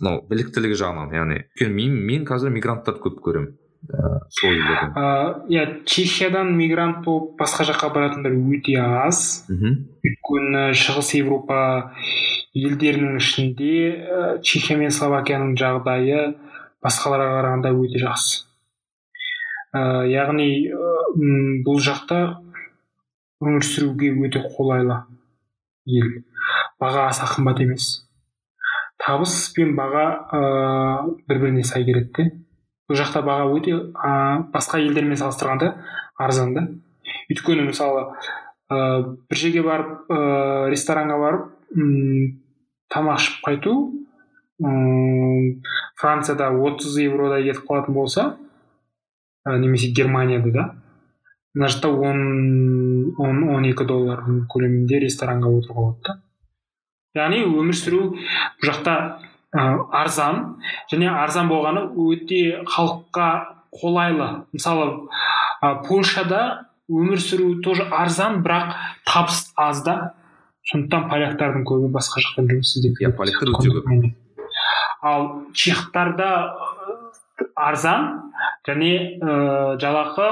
мынау біліктілігі жағынан яғни өйткені мен, мен қазір мигранттарды көп көремін ә, сол елдерден. Иә чехиядан мигрант болып басқа жаққа баратындар өте аз. Мхм өйткені шығыс европа елдерінің ішінде ә, чехия мен словакияның жағдайы басқаларға қарағанда өте жақсы. Ә, яғни бұл жақта өмір сүруге өте қолайлы ел. Баға аса қымбат емес. Табыс пен баға ә, бір біріне сай келеді де. Бұл жақта баға өте ә, басқа елдермен салыстырғанда арзан да. Өйткені мысалы ә, бір жерге барып ә, ресторанға барып м тамақ ішіп қайту м францияда отыз евродай кетіп қалатын болса немесе германияда да мына жақта он он он екі доллар көлемінде ресторанға отыруға болады да яғни өмір сүру бұл жақта ә, арзан. Және арзан болғаны өте халыққа қолайлы. Мысалы ә, польшада өмір сүру тоже арзан бірақ табыс аз да. Сондықтан поляктардың көбі басқа жақтан жұмыс іздеп иә поляктар өте көп. Ал чехтарда арзан және ә, жалақы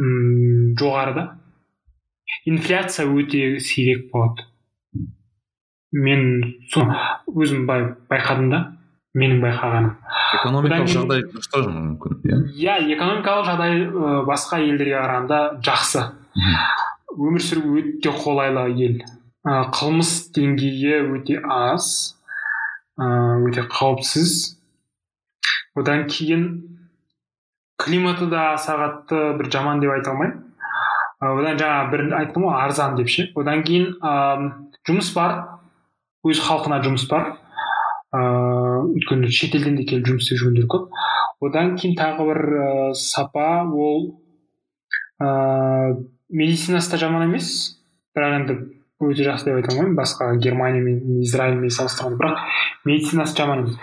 м жоғары да инфляция өте сирек болады. Мен соны өзім бай, байқадым да менің байқағаным. Экономикалық жағдай дұрыстау мүмкін иә? Иә экономикалық жағдай ә, басқа елдерге қарағанда жақсы. Өмір сүру өте қолайлы ел. Ә, қылмыс деңгейі өте аз. Ә, өте қауіпсіз. Одан кейін климаты да аса қатты бір жаман деп айта алмаймын. Одан жаңа бір айттым ғой арзан деп ше. Одан кейін ә, жұмыс бар өз халқына жұмыс бар. Ыыы өйткені шетелден де келіп жұмыс істеп жүргендер көп. Одан кейін тағы бір ә, сапа ол ыыы медицинасы да жаман емес. Бірақ енді өте жақсы деп айта алмаймын. Басқа германия мен израильмен салыстырғанда бірақ медицинасы жаман емес.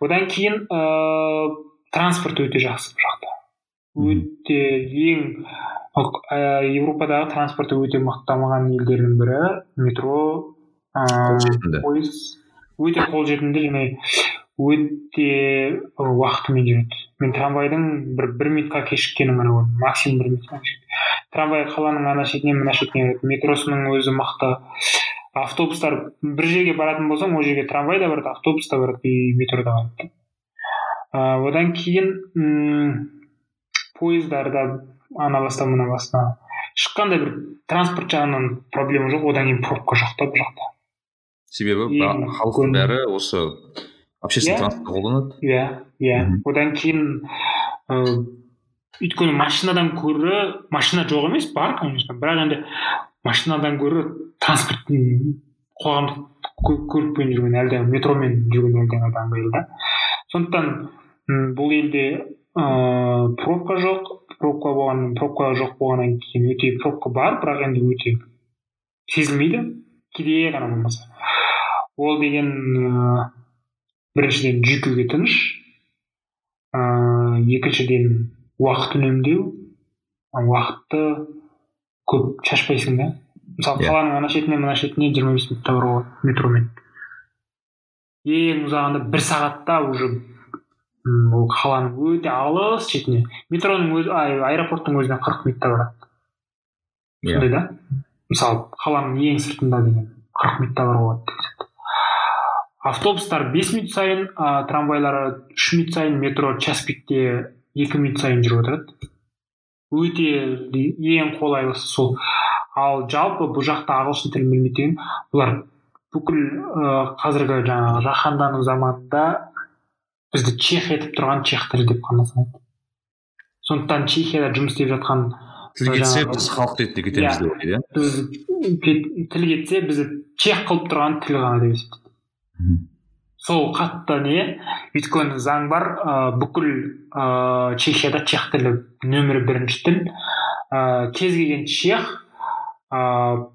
Одан кейін ыыы транспорт өте жақсы бұл жақта өте ең ә, европадағы транспорты өте мықты дамыған елдердің бірі метро ыыы пойыз. Өте қолжетімді және өте уақытымен жүреді. Мен трамвайдың бір бір минутқа кешіккенін ғана көрдім максимум бір минутқа трамвай қаланың ана шетінен мына шетіне метросының өзі мықты. Автобустар бір жерге баратын болсаң ол жерге трамвай да барады автобус та барады и метро да барады одан кейін м пойыздарда ана бастан мына басына ешқандай бір транспорт жағынан проблема жоқ одан кейін пробка жоқ та бұл жақта. Себебі халықтың бәрі осы общественный иә. транспорт қолданады. Иә иә. Одан кейін ыыы өйткені машинадан гөрі машина жоқ емес бар конечно бірақ енді машинадан гөрі транспорттың қоғамдық көлікпен жүрген әлде метромен жүрген әлдеқайда ыңғайлы да. Сондықтан бұл елде ыыы пробка жоқ пробка болған пробка жоқ болғаннан кейін өте пробка бар бірақ енді өте сезілмейді кейде ғана болмаса. Ол деген ыыы біріншіден жүруге тыныш ыыы екіншіден уақыт үнемдеу уақытты көп шашпайсың да? Мысалы иә. қаланың ана шетінен мына шетіне жиырма бес минутта баруға болады метромен. Ең ұзағында бір сағатта уже ол қаланың өте алыс шетіне. Метроның өзі аэропорттың өзіне қырық минутта барады иә. Сондай да? Мысалы қаланың ең сыртында деген қырық минутта баруға болады автобустар бес минут сайын ә, трамвайлар үш минут сайын метро час пикте екі минут сайын жүріп отырады. Өте ең қолайлысы сол. Ал жалпы бұл жақта ағылшын тілін білмейді деген бұлар бүкіл ә, қазіргі жаңағы жаһандану заманында бізді чех етіп тұрған чех тілі деп қана санайды сондықтан чехияда жұмыс істеп жатқан тіл кетсе біз халық ретінде кетеміз деп ойлайды иә? біз тіл кетсе бізді чех қылып тұрған тіл ғана деп есептейді. Сол қатты не өйткені заң бар ә, бүкіл ә, чехияда чех тілі нөмірі бірінші тіл. Ә, кез келген чех ә,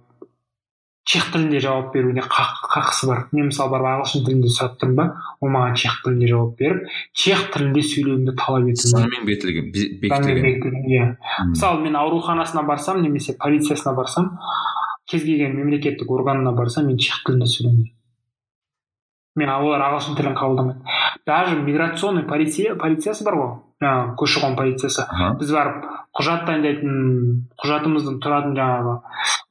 чех тілінде жауап беруіне қақ- қақысы бар. Мен мысалы барып ағылшын тілінде сұрап тұрмын ба ол маған чех тілінде жауап беріп чех тілінде сөйлеуімді талап етуі заңмен бекітілген бе- бекітілген. иә. Мысалы мен ауруханасына барсам немесе полициясына барсам кез келген мемлекеттік органына барсам мен чех тілінде сөйлеймін мен олар ағылшын тілін қабылдамайды даже миграционный полиция полициясы бар ғой. Жаңағы көші қон полициясы. Біз барып құжат дайындайтын құжатымыздың тұратын жаңағы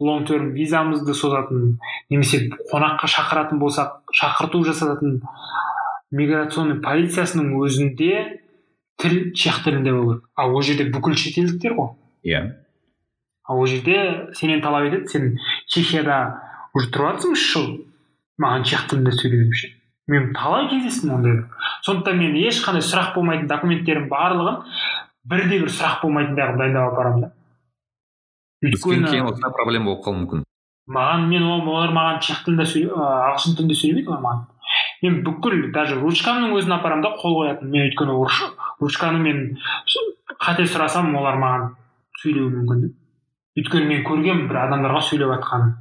лонг терм визамызды созатын немесе қонаққа шақыратын болсақ шақырту жасататын миграционный полициясының өзінде тіл чех тілінде болу керек. Ал ол жерде бүкіл шетелдіктер ғой. Иә. Ал ол жерде сенен талап етеді сен чехияда уже тұрып жатрсың үш жыл. Маған сөйле деп ше мен талай кездестім ондайды сондықтан мен ешқандай сұрақ болмайтын документтерім барлығын бірде бір сұрақ болмайтындай қылып дайындап апарамын да. Өйткені кейін өйткені осындай проблема болып қалуы мүмкін. маған мен ол- олар маған чех тілінде сөйле ағылшын тілінде сөйлемейді олар маған. Мен бүкіл даже ручкамның өзін апарамын да қол қоятын. Мен өйткені ручканы мен қате сұрасам олар маған сөйлеуі мүмкін. Өйткені мен көргенмін бір адамдарға сөйлеп жатқанын.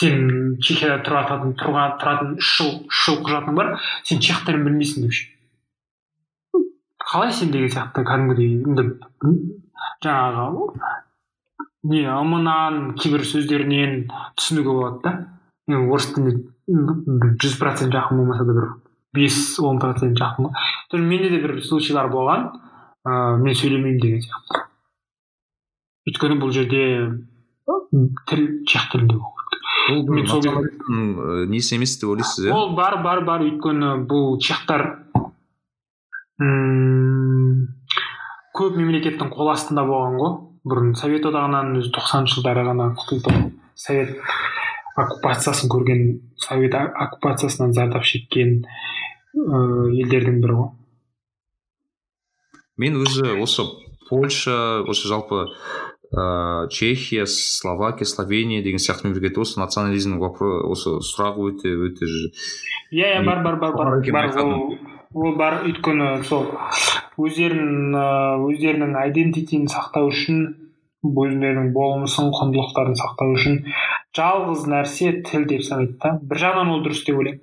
Сен чехияда тұрып жататын тұрған тұратын үш жыл үш жыл құжатың бар сен чех тілін білмейсің деп қалай сен деген сияқты кәдімгідей енді жаңағы не ымынан кейбір сөздерінен түсінуге болады да. Мен орыс тіліне жүз процент жақын болмаса да бір бес он процент жақын ғой менде де бір случайлар болған ыыы мен сөйлемеймін деген сияқты. Өйткені бұл жерде тіл чех тілінде бұл несі емес деп ойлайсыз иә? Ол бар бар бар. Өйткені бұл чехтар көп мемлекеттің қол астында болған ғой. Бұрын совет одағынан өзі тоқсаныншы жылдары ғана құтылды совет оккупациясын көрген совет оккупациясынан зардап шеккен ыыы елдердің бірі ғой. Мен өзі осы польша осы жалпы ыыы чехия словакия словения деген сияқты мемлекетте осы национализмнің осы сұрағы өте өте иә иә бар бар бар бар. Бар ол бар. Өйткені сол өздерін ыыы, өздерінің айдентитиін сақтау үшін өздерінің болмысын құндылықтарын сақтау үшін жалғыз нәрсе тіл деп санайды да. Бір жағынан ол дұрыс деп ойлаймын.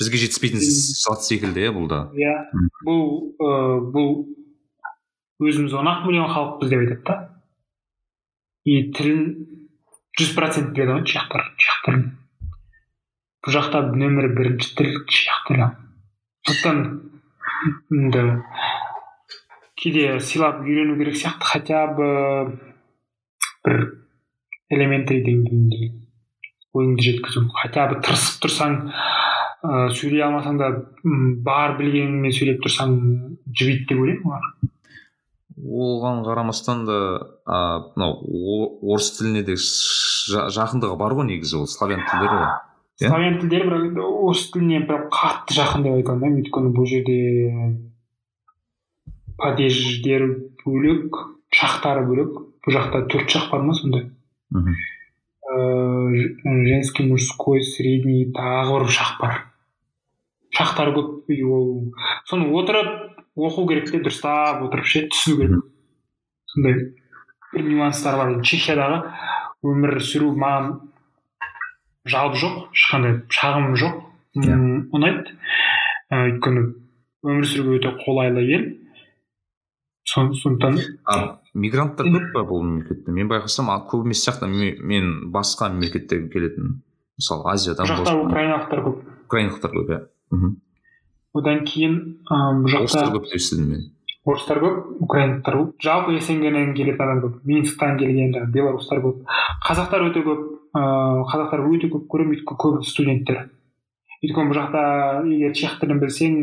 Бізге жетіспейтін зат секілді иә бұл да. Иә. Бұл ыыы бұл өзіміз он ақ миллион халықпыз деп айтады да. И тілін жүз процент біледі ғой чехтар чех тілін бұл жақта нөмірі бірінші тіл чех тілі сондықтан енді кейде сыйлап үйрену керек сияқты хотя бы бір элементари деңгейінде ойыңды жеткізу. Хотя бы тырысып тұрсаң ыыы сөйлей алмасаң да бар білгеніңмен сөйлеп тұрсаң жібиді деп ойлаймын олар. Оған қарамастан да а, мынау орыс тіліне де жа- жақындығы бар ғой негізі ол славян тілдері ғой Иә? славян тілдері бірақ енді орыс тіліне бір қатты жақын деп айта алмаймын өйткені бұл жерде падеждері бөлек шақтары бөлек бұл жақта төрт шақ бар ма сондай мхм. ыыы женский мужской средний тағы бір шақ бар шақтары көп и ол соны отырып оқу керек те дұрыстап отырып ше түсіну керек. Сондай бір нюанстар бар. Чехиядағы өмір сүру маған жалып жоқ ешқандай шағым жоқ. Иә. М, ұнайды Ә, өйткені өмір сүруге өте қолайлы ел. Сон- сондықтан мигранттар көп па бұл мемлекетте? Мен байқасам көп емес сияқты ме- мен басқа мемлекеттен келетін мысалы азиядан бұл жақта украиналықтар көп. Украиналықтар көп иә. Мхм. Одан кейін ыыы бұл орыстар жақта көп мен орыстар көп украиндықтар көп. Жалпы снг келетін адам көп. Минсктан келген жаңағы белорустар көп. Қазақтар өте көп. Ыыы қазақтар өте көп көремін өйткені көбі студенттер. Өйткені бұл жақта егер чех тілін білсең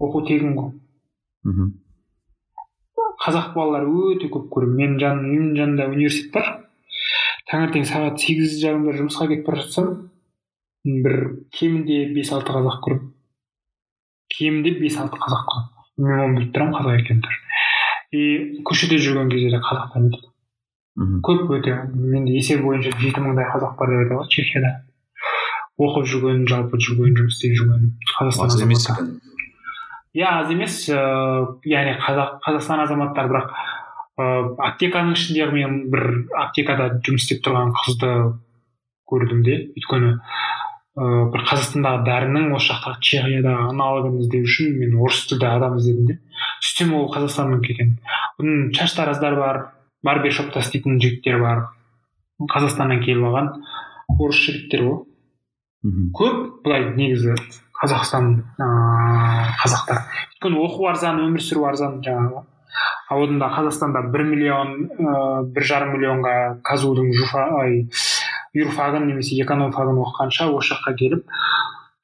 оқу тегін ғой. Мхм. қазақ балалары өте көп көремін менің жаным үйімнің жанында университет бар таңертең сағат сегіз жарымда жұмысқа кетіп бара жатсам бір кемінде бес алты қазақ көремін кемінде бес алты қазақ қалады мен оны біліп тұрамын қазақ екенін тоже. И көшеде жүрген кезде де қазақтар мхм. Көп өте менде есеп бойынша жеті мыңдай қазақ бар деп айтады ғой чехияда. Оқып жүрген жалпы жүрген жұмыс істеп жүрген қазақстан аз емес иә аз емес ыыы яғни қазақ қазақстан азаматтары бірақ ыыы аптеканың ішіндегі мен бір аптекада жұмыс істеп тұрған қызды көрдім де. Өйткені ыыы бір қазақстандағы дәрінің осы жақтағы чехиядағы аналогын іздеу үшін мен орыс тілді адам іздедім де. Сөйтсем ол қазақстаннан екен бұның шаштараздар бар барбершопта істейтін жігіттер бар. Қазақстаннан келіп алған орыс жігіттер ғой мхм. Көп былай негізі қазақстан ыыы қазақтар. Өйткені оқу арзан өмір сүру арзан жаңағы. Ал одан да қазақстанда бір миллион ыыы бір жарым миллионға казудың жуфа ай юрфагын немесе экономфагын оқығанша осы жаққа келіп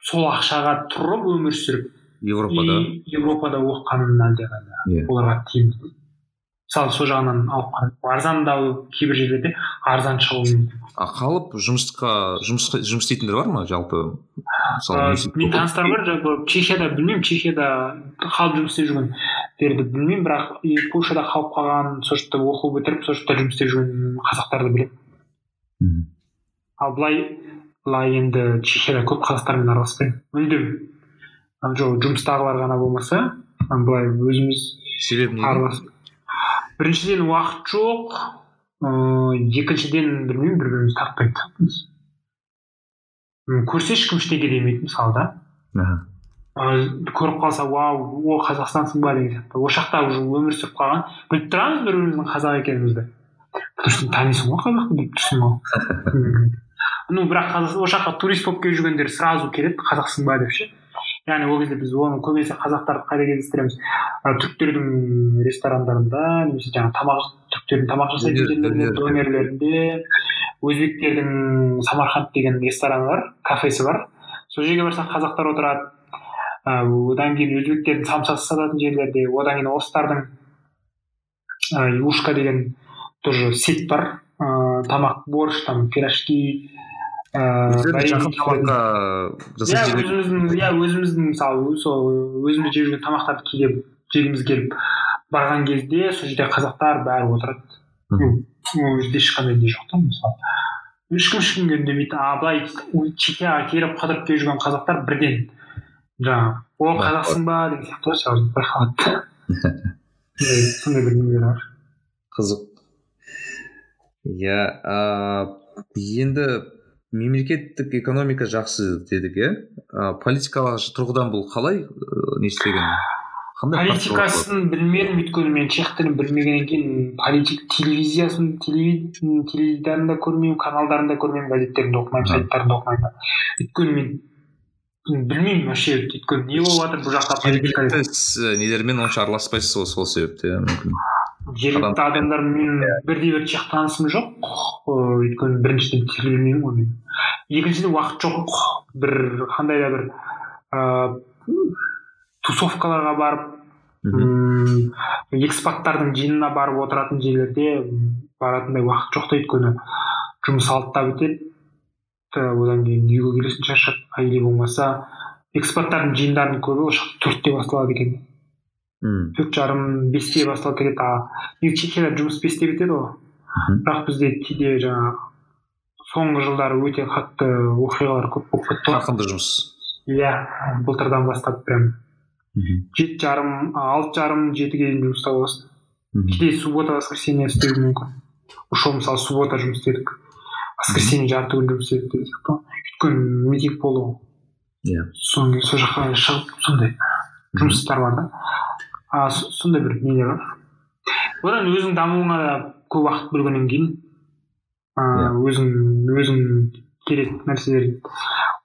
сол ақшаға тұрып өмір сүріп европада? европада оқығанын әлдеқайда иә. Оларға тиімді мысалы сол жағынан алып қарап арзандау кейбір жерлерде арзан шығуы мүмкін. А қалып жұмысқа жұмыс жұмыс істейтіндер бар ма? Жалпы мысалы менің таныстарым бар жалпы чехияда білмеймін чехияда қалып жұмыс істеп жүргендерді білмеймін бірақ польшада қалып қалған сол жақта оқу бітіріп сол жақта жұмыс істеп жүрген қазақтарды білемін. Мхм. Ал былай былай енді чехияда көп қазақтармен араласпаймын мүлдем. Жоқ жұмыстағылар ғана болмаса былай өзіміз себебі біріншіден уақыт жоқ ыыы екіншіден білмеймін бір бірімізді тартпай тұрамыз көрсе ешкім ештеңе демейді мысалы да. Көріп қалса вау о қазақстансың ба? деген сияқты. Осы жақта уже өмір сүріп қалған. Біліп тұрамыз бір біріміздің қазақ екенімізді. Потому что танисың ғой қазақты біліп тұрсың ғой. Ну бірақ осы жаққа турист болып келіп жүргендер сразу келеді қазақсың ба деп ше. Яғни ол кезде біз оны көбінесе қазақтарды қайда кездестіреміз түріктердің ресторандарында немесе жаңағы тамақ түріктердің тамақ жасайтын жерлерінде донер. донерлерінде өзбектердің самарқанд деген рестораны бар кафесі бар. Сол жерге барсақ қазақтар отырады. Одан кейін өзбектердің самсасы сататын жерлерде одан кейін орыстардың ы юшка деген тоже сеть бар. Ыыы тамақ борщ там пирожки тамаққа иә өзіміздің иә өзіміздің мысалы сол өзіміз жеп жүрген тамақтарды кейде жегіміз келіп барған кезде сол жерде қазақтар бәрі отырады. Ол жерде ешқандай не жоқ та мысалы. Ешкім ешкімге үндемейді. А былай чехияға келіп қыдырып келіп жүрген қазақтар бірден. Жаңағы о қазақсың ба? деген сияқты ғой сразу байқалады да сондай бір нелер бар. Қызық. Иә енді мемлекеттік экономика жақсы дедік иә? Политикалық тұрғыдан бұл қалай не істеген? Политикасын білмедім өйткені мен чех тілін білмегеннен кейін политик телевизиясын телеви- теледидарында көрмеймін каналдарында көрмеймін газеттерінде оқымаймын Мхм. сайттарында оқымаймын өйткені мен білмеймін вообще өйткені не болып жатыр бұл жақта политика с- нелермен онша араласпайсыз ғой сол себепті иә мүмкін. Жергілікті адамдармен бірде бір чех танысым жоқ ыыы өйткені біріншіден тіл білмеймін ғой мен. Екіншіден уақыт жоқ. Бір қандай да бір ыыы тусовкаларға барып мм экспаттардың жиынына барып отыратын жерлерде баратындай уақыт жоқ та өйткені. Жұмыс алтыда бітеді одан кейін үйге келесің шаршап или болмаса экспаттардың жиындарының көбі осы төртте басталады екен. Мм. төрт жарым бесте басталып кетеді а жұмыс бесте бітеді ғой Мхм. бірақ бізде кейде жаңағы соңғы жылдары өте қатты оқиғалар көп болып кетті ғой қарқынды жұмыс иә былтырдан бастап прям Мхм. жеті жарым алты жарым жетіге дейін жұмыста боласың кейде суббота воскресенье істеуі мүмкін ушел мысалы суббота жұмыс істедік воскресенье жарты күн жұмыс істедік деген сияқты ғой өйткені митинг болды ғой иә соны сол жаққа шығып сондай жұмыстар бар да а сондай бір нелер бар одан өзің дамуыңа да көп уақыт бөлгеннен кейін ыыы өзің өзің керек нәрселер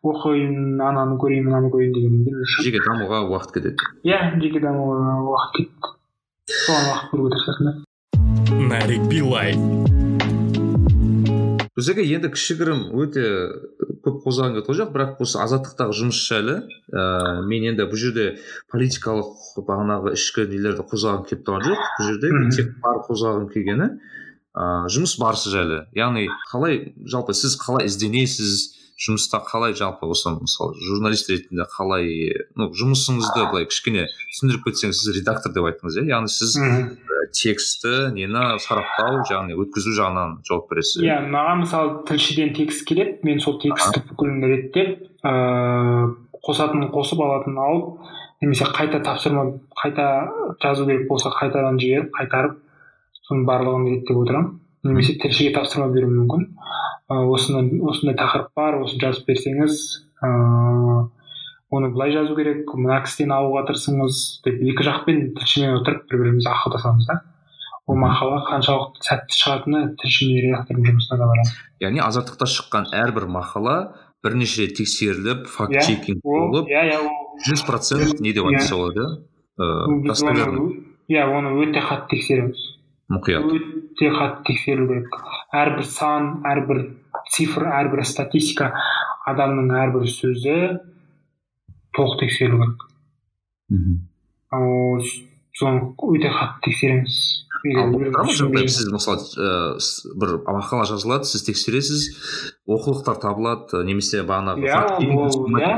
оқимын ананы көрейін мынаны көрейін дегеннен кейін жеке дамуға уақыт кетеді иә жеке дамуға уақыт кетті соған уақыт бөлуге тырысасың да нарик билай біздерге енді кішігірім өте көп қозғаған ғой жоқ бірақ осы азаттықтағы жұмыс жайлы ыыы мен енді бұл жерде политикалық бағанағы ішкі нелерді қозғағым келіп тұрған жоқ. Бұл жерде мен тек бар қозғағым келгені ыыы жұмыс барысы жайлы. Яғни қалай жалпы сіз қалай ізденесіз? Жұмыста қалай жалпы осы мысалы журналист ретінде қалай ну жұмысыңызды былай кішкене түсіндіріп кетсеңіз сіз редактор деп айттыңыз иә яғни сіз мхм. текстті нені сараптау яғни өткізу жағынан жауап бересіз. Иә маған мысалы тілшіден текст келеді мен сол текстті бүкілін реттеп ыыы қосатынын қосып алатынын алып немесе қайта тапсырма қайта жазу керек болса қайтадан жіберіп қайтарып соның барлығын реттеп отырамын. Немесе тілшіге тапсырма беруім мүмкін. Осыны осындай тақырып бар осыны жазып берсеңіз ыыы оны былай жазу керек мына кісіден алуға тырысыңыз деп екі жақпен тілшімен отырып бір бірімізді ақылдасамыз да. Ол мақала қаншалықты сәтті шығатыны тілші мен редактордың жұмысына да байланысты яғни азаттықта шыққан әрбір мақала бірнеше рет тексеріліп факт Иә, чекинг ол болып иә иә жүз процент не деп Иә. айтса болады ыыы достоверно оны иә оны өте қатты тексереміз. Мұқият. Өте қатты тексеру керек. Әрбір сан әрбір цифр әрбір статистика адамның әрбір сөзі толық тексерілу керек. Мхм. Соны өте қатты тексереміз. Сіз мысалы ыыы с- бір мақала жазылады сіз тексересіз оқулықтар табылады немесе бағанағы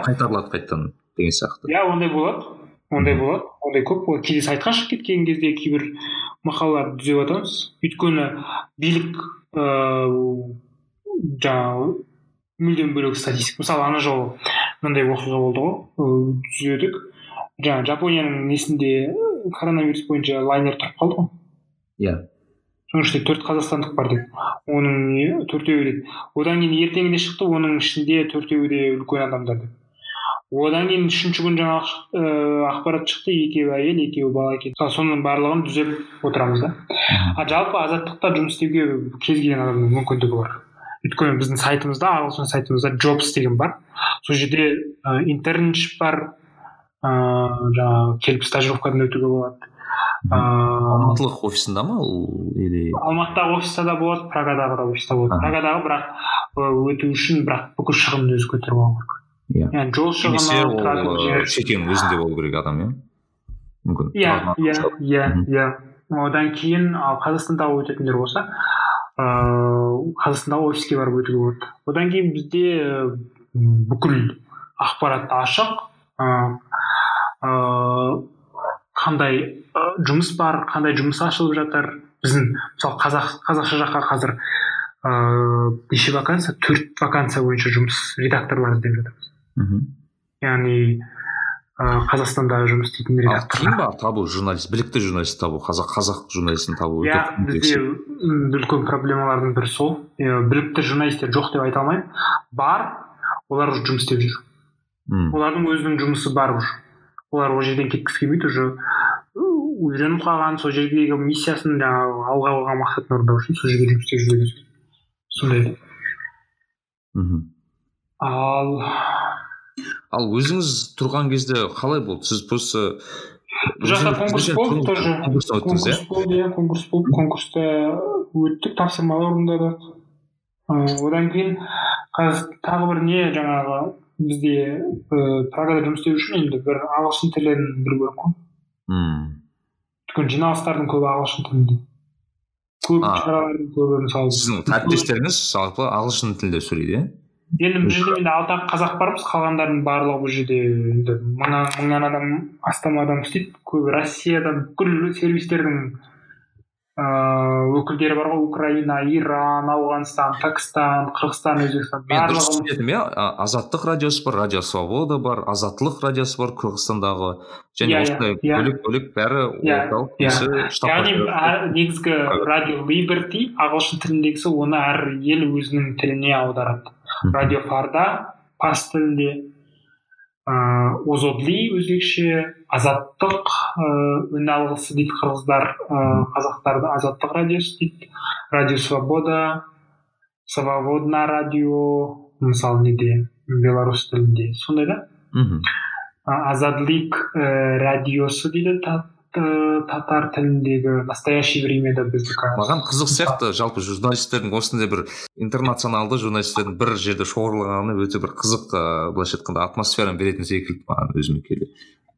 қайтарылады қайтадан деген сияқты. Иә ондай болады ондай болады ондай көп кейде сайтқа шығып кеткен кезде кейбір мақалаларды түзеп жатамыз өйткені билік ыыы жаңағы мүлдем бөлек статистика мысалы ана жолы мынандай оқиға болды ғой түзедік жаңағы жапонияның несінде коронавирус бойынша лайнер тұрып қалды ғой иә соның ішінде төрт қазақстандық бар деді оның төртеуі деді одан кейін ертеңінде шықты оның ішінде төртеуі де үлкен адамдар деп одан кейін үшінші күн жаңағы ақпарат шықты екеуі әйел екеуі бала екен соның барлығын түзеп отырамыз да а жалпы азаттықта жұмыс істеуге кез келген адамның мүмкіндігі бар өйткені біздің сайтымызда ағылшын сайтымызда jobs деген бар. Сол жерде ә, интерншіп бар ыыы жаңағы келіп стажировкадан өтуге болады. Ыыы алматылық офисында ма ол или? Алматыдағы офиста да болады прагадағы да офиста болады. Прагадағы бірақ өту үшін бірақ бүкіл шығынын өзі көтеріп алу керек. Иә. Яғни жол шығыны шекенің өзінде болу керек адам иә? Мүмкін. Иә иә иә иә. Одан кейін ал қазақстандағы өтетіндер болса ыыы қазақстандағы офиске барып өтуге болады. Одан кейін бізде бүкіл ақпарат ашық. Ыыы қандай жұмыс бар қандай жұмыс ашылып жатыр. Біздің мысалы қазақ қазақша жаққа қазір ыыы неше вакансия? Төрт вакансия бойынша жұмыс редакторлар іздеп жатырмыз мхм. Яғни ыыы қазақстандағы жұмыс істейтін редактор қиын ба табу? Журналист білікті журналист табу қазақ қазақ журналистін табу иә бізде үлкен проблемалардың бірі сол. Білікті журналистер жоқ деп айта алмаймын. Бар олар уже жұмыс істеп жүр. Олардың өзінің жұмысы бар уже. Олар ол жерден кеткісі келмейді уже. Үйреніп қалған сол жердегі миссиясын жаңағы алға қойған мақсатын орындау үшін сол жерге жұмыс істеп береді сондай. Мхм. Ал ал өзіңіз тұрған кезде қалай болды? Сіз просто жақта конкурс болды тоже. өттіңіз иә? конкурс болды иә конкурс болды. Конкурста өттік тапсырмалар орындадық. Ы, одан кейін қазір тағы бір не жаңағы бізде ыыы прагада жұмыс істеу үшін енді бір ағылшын тілін білу керек қой. М, өйткені жиналыстардың көбі ағылшын тілінде. Көп шаралардың көбі мысалы сіздің әріптестеріңіз жалпы ағылшын тілінде сөйлейді иә? Енді бұл жерде енді алты ақ қазақ бармыз қалғандарының барлығы бұл жерде енді мыңнан мыңнан адам астам адам істейді көбі россиядан бүкіл сервистердің ыыы өкілдері бар ғой. Украина иран ауғанстан пәкістан қырғызстан өзбекстан дұрыс иә. Азаттық радиосы бар радио свобода бар азаттылық радиосы бар қырғызстандағы. Және Иә, иә, осындай иә. бөлек бөлек бәрі орталық яғни негізгі радио либерти ағылшын тіліндегісі оны әр ел өзінің тіліне аударады. Радио фарда парсы тілінде ыыы озодли өзбекше азаттық ыыы үн алғысы дейді қырғыздар ыыы қазақтарды азаттық радиосы дейді. Радио свобода свободна радио мысалы неде беларусь тілінде. Сондай да? Мхм азадлик ә, радиосы дейді та- татар тіліндегі настоящее времяда біздікі маған қызық сияқты жалпы журналистердің осындай бір интернационалды журналистердің бір жерде шоғырлағаны өте бір қызық ыыы былайша айтқанда атмосфераны беретін секілді маған өзіме келді.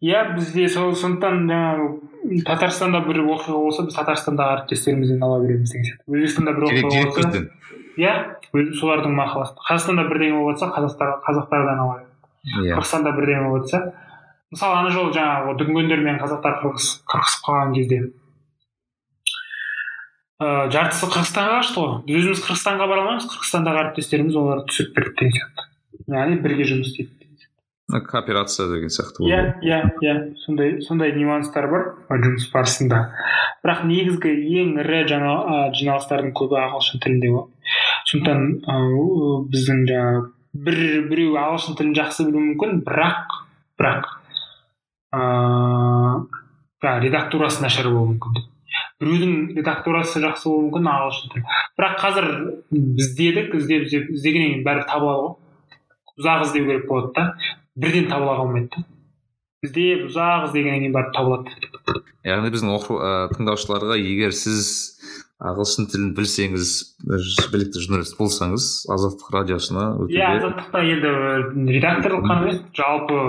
Иә бізде сол сондықтан жаңағы татарстанда бір оқиға болса біз татарстандағы әріптестерімізден ала береміз деген сияқты. Өзбекстанда бір оқиға болса иә солардың мақаласы. Қазақстанда бірдеңе болып жатса қазақтар қазақтардан ала иә. Қырғызстанда бірдеңе болып жатса мысалы ана жолы жаңағы дүнгендермен қазақтар қырғыз қырқысып қалған кезде. Ыыы жартысы қырғызстанға қашты ғой. Біз өзіміз қырғызстанға бара алмаймыз қырғызстандағы әріптестеріміз оларды түсіріп берді деген сияқты. Яғни бірге жұмыс істейді кооперация деген сияқты иә иә иә. Сондай сондай нюанстар бар жұмыс барысында. Бірақ негізгі ең ірі жаңа жиналыстардың көбі ағылшын тілінде болады сондықтан біздің жаңағы бір біреу ағылшын тілін жақсы білуі мүмкін бірақ бірақ ыыы редактурасы нашар болуы мүмкін. Біреудің редактурасы жақсы болуы мүмкін ағылшын тілі бірақ қазір іздедік іздеп іздеп іздегеннен кейін бәрібір табылады ғой. Ұзақ іздеу керек болады да. Бірден табыла қалмайды да. Іздеп ұзақ іздегеннен кейін барып табылады. Яғни біздің оқу ә, тыңдаушыларға егер сіз ағылшын тілін білсеңіз білікті журналист болсаңыз азаттық радиосына иә азаттықта енді редакторлық қана емес жалпы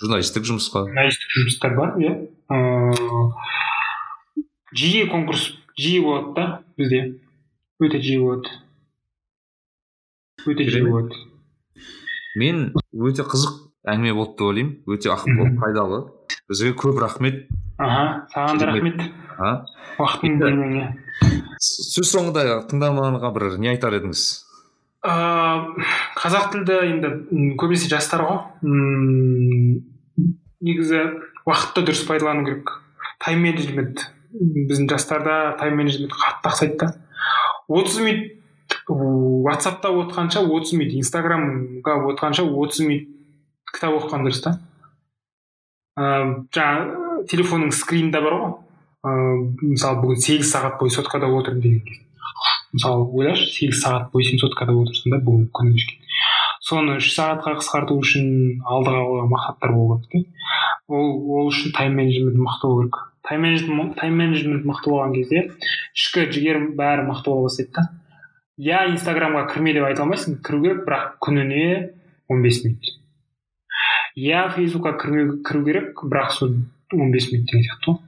журналистік жұмысқа? Журналистік жұмыстар бар иә. Ыыы жиі конкурс жиі болады да бізде. Өте жиі болады. Өте жиі болады. Мен өте қызық әңгіме болды деп ойлаймын. Өте ақ пайдалы. Бізге көп рахмет. Аха саған да рахмет. Уақытыңды бөлгеніңе сөз соңында тыңдарманға бір не айтар едіңіз? Ыыы қазақ тілді енді көбінесе жастар ғой. Мм негізі уақытты дұрыс пайдалану керек. Тайм менеджмент біздің жастарда тайм менеджмент қатты ақсайды да. отыз минут ватсапта отқанша отыз минут инстаграмға отқанша отыз минут кітап оқыған дұрыс та. Ыыы жаңағы телефонның скринінде бар ғой. Ыыы мысалы бүгін сегіз сағат бойы соткада отырдым деген мысалы ойлашы сегіз сағат бойы сен соткада отырсың да бүгін күні кешке соны үш сағатқа қысқарту үшін алдыға қойған мақсаттар болу керек те ол ол үшін тайм менеджмент мықты болу керек. Тайм менеджмент тайм менеджмент мықты болған кезде ішкі жігерім бәрі мықты бола бастайды да. Иә инстаграмға кірме деп айта алмайсың кіру керек бірақ күніне он бес минут. Иә фейсбукқа кіру керек бірақ сол он бес минут деген сияқты ғой.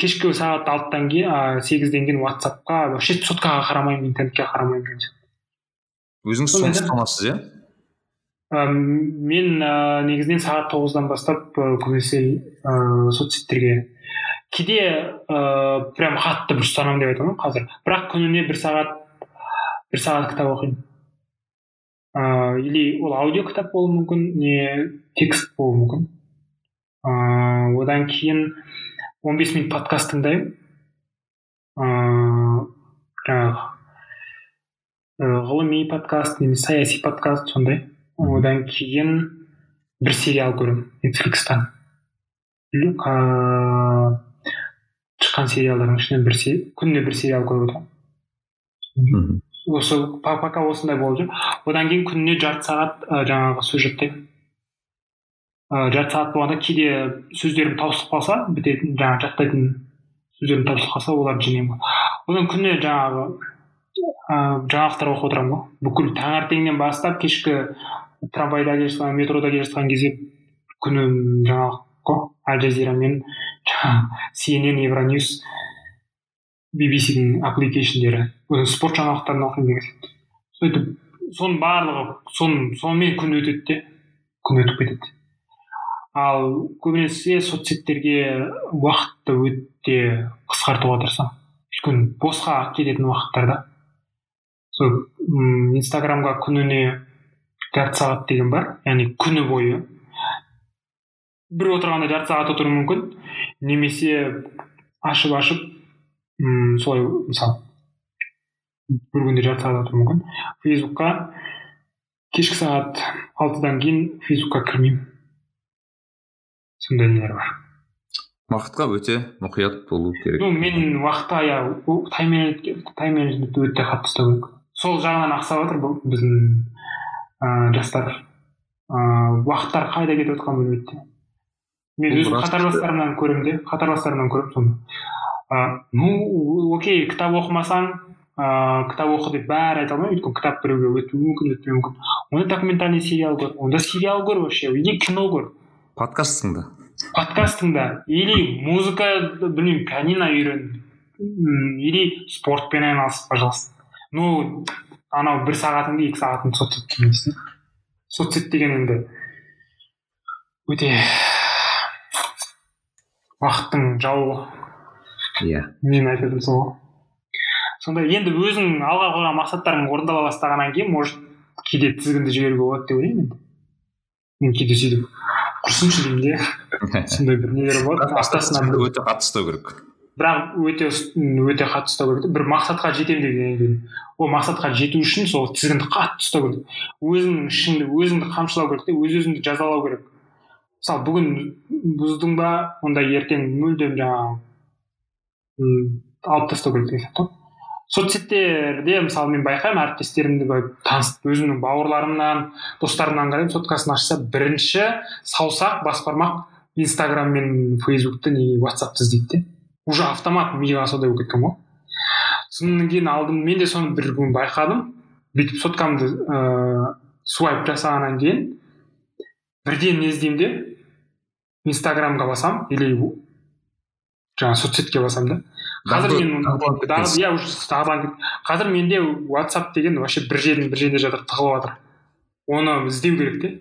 Кешкі сағат алтыдан кейін сегізден кейін ватсапқа вообще соткаға қарамаймын интернетке қарамаймын деген сияқты өзіңіз соны ұстанасыз иә? Мен ә, негізінен сағат тоғыздан бастап ә, көбінесе ә, соцсеттерге. Кейде ә, прям қатты бір ұстанамын деп айта алмаймын қазір. Бірақ күніне бір сағат бір сағат кітап оқимын. Ыыы или ол аудио кітап болуы мүмкін не текст болуы мүмкін. Ыыы одан кейін 15 минут подкаст тыңдаймын. Ыыы жаңағы ғылыми подкаст немесе саяси подкаст сондай. Одан кейін бір сериал көремін нетфликстан шыққан сериалдардың ішінен бір күніне бір сериал көріп отырамын осы пока осындай болып жүр. Одан кейін күніне жарты сағат жаңағы сөз жаттаймын ә, жарты сағат болғанда кейде сөздерім таусылып қалса бітетін жаңағы жаттайтын сөздерім таусылып қалса оларды жинаймын одан күніне жаңағы ыыы жаңалықтар оқып отырамын ғой. Бүкіл таңертеңнен бастап кешкі трамвайда келе жатқан метрода келе жатқан кезде күнім жаңалық қой аль жазира мен cnn евроньюс bbcдің аппликейшндері спорт жаңалықтарын оқимын деген сияқты. Сөйтіп соның барлығы соны сонымен күн өтеді де күн өтіп кетеді. Ал көбінесе соцсеттерге уақытты өте қысқартуға тырысамын. Өйткені босқа кететін уақыттарда. Сол инстаграмға күніне жарты сағат деген бар яғни күні бойы. Бір отырғанда жарты сағат отыру мүмкін. Немесе ашып ашып мм солай мысалы бір күнде жарты сағат отыруы мүмкін. Фейсбукқа кешкі сағат алтыдан кейін фейсбукқа кірмеймін. Сондай нелер бар уақытқа өте мұқият болу керек ну мен уақытқа иә тайм менеджментті өте қатты ұстау керек сол жағынан ақсап жатыр бұл біздің ыыы жастар. Ыыы уақыттар қайда кетіп жатқанын білмейді мен өзім қатарластарымнан көремін де қатарластарымнан көремін соны ы ну окей кітап оқымасаң ыыы кітап оқы деп бәрі айта алмаймын өйткені кітап біреуге өтуі мүмкін өтпеуі мүмкін онда документальный сериал көр онда сериал көр вообще или кино көр. Подкаст тыңда подкаст тыңда или музыка білмеймін пианино үйрен или спортпен айналыс пожалуйста. Ну анау бір сағатыңды екі сағатыңды соцсетке емес соцсет деген енді өте уақыттың жауы. Иә. Мен айтатыным сол. Ғой сондай енді өзің алға қойған мақсаттарың орындала бастағаннан кейін может кейде тізгінді жіберуге болады деп ойлаймын енді. Мен кейде сөйтіп құрсыншы деймін де. Сондай бір нелер болады өте қатты ұстау керек. Бірақ өте өте қатты ұстау керек. Бір мақсатқа жетемін дегеннен кейін ол мақсатқа жету үшін сол тізгінді қатты ұстау керек. Өзіңнің ішіңді өзіңді қамшылау керек те өз өзіңді жазалау керек. Мысалы бүгін бұздың ба онда ертең мүлдем жаңағы алып тастау керек деген сияқты. Ғой соцсеттерде мысалы мен байқаймын әріптестерімді таныс өзімнің бауырларымнан достарымнан қараймын соткасын ашса бірінші саусақ бас бармақ инстаграм мен фейсбукты не ватсапты іздейді де. Уже автомат миға сондай болып кеткен ғой? Содан кейін алдым мен де соны бір күн байқадым. Бүйтіп соткамды ыыы свайп жасағаннан кейін бірден не іздеймін де инстаграмға басамын или жаңағы соцсетке басамын да. Қазір мен иә уже қазір менде whatsapp деген вообще бір жерден бір жерде жатыр тығылып жатыр оны іздеу керек те.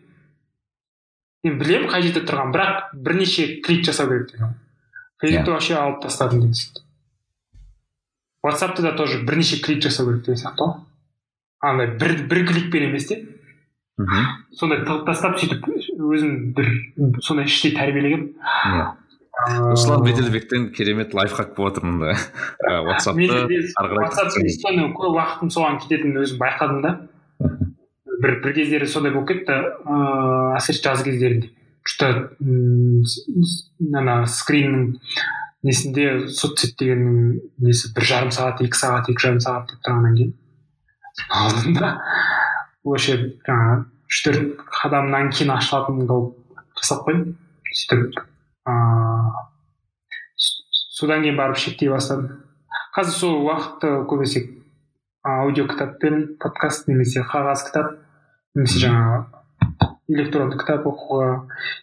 Мен білемін қай жерде тұрғанын бірақ бірнеше клик жасау керек деген. Фейсбукті вообще алып тастадым деген сияқты. Ватсапты да тоже бірнеше клик жасау керек деген сияқты ғой. Андай бір бір кликпен емес те. Мхм. Сондай тығып тастап сөйтіп өзім бір сондай іштей тәрбиелегенмін иә. Руслан беделбектен керемет лайфхак болып отыр мында ватсапты ары қарай көп уақытым соған кететінін өзім байқадым да. Бір бір кездері сондай болып кетті. Ыыы әсіресе жаз кездерінде. Что ана скриннің несінде соцсет дегеннің несі бір жарым сағат екі сағат екі жарым сағат деп тұрғаннан кейін. Алдым да вообще жаңағы үш төрт қадамнан кейін ашылатын қылып жасап қойдым. Сөйтіп ыыы содан кейін барып шектей бастадым. Қазір сол уақытты көбінесе аудио кітаппен подкаст немесе қағаз кітап немесе жаңағы электронды кітап оқуға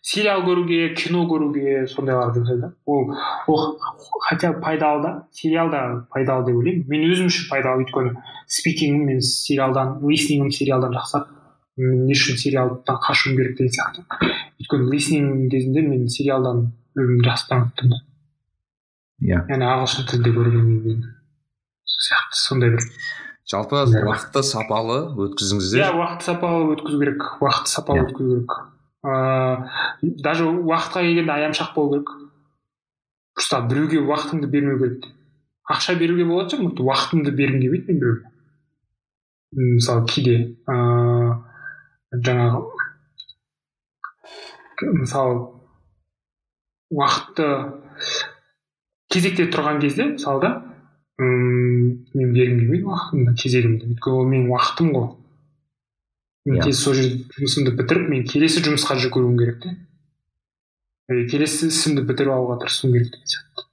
сериал көруге кино көруге сондайларға жұмсаймын ол ол хотя пайдалы да сериал да пайдалы деп ойлаймын мен өзім үшін пайдалы өйткені спикингім мен сериалдан листингім сериалдан жақсарады мен не үшін сериалдан қашуым керек деген сияқты өйткені листинг кезінде мен сериалдан өзімді жақсы дамыттым да иә яғни ағылшын тілінде көргеннен кейін сол сияқты сондай бір жалпы уақытты сапалы өткізіңіздер. Иә уақытты сапалы өткізу керек. Уақытты сапалы өткізу керек. Ыыы даже уақытқа келгенде аяншақ болу керек. Просто біреуге уақытыңды бермеу керек. Ақша беруге болатын шығар уақытымды бергім келмейді мен біреуге. Мысалы кейде ыыы жаңағы мысалы уақытты кезекте тұрған кезде мысалы да мен бергім келмейді уақытымды кезегімді өйткені ол менің уақытым ғой. Мен тез сол жерде жұмысымды бітіріп мен келесі жұмысқа жүгіруім керек те. Келесі ісімді бітіріп алуға тырысуым керек деген сияқты.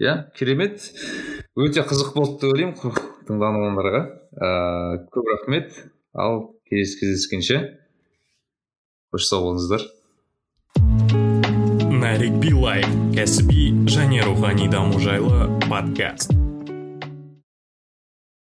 Иә керемет. Өте қызық болды деп ойлаймын тыңдармандарға. Ыыы көп рахмет. Ал келесі кездескенше қош сау болыңыздар. Нарик билай кәсіби және рухани даму жайлы подкаст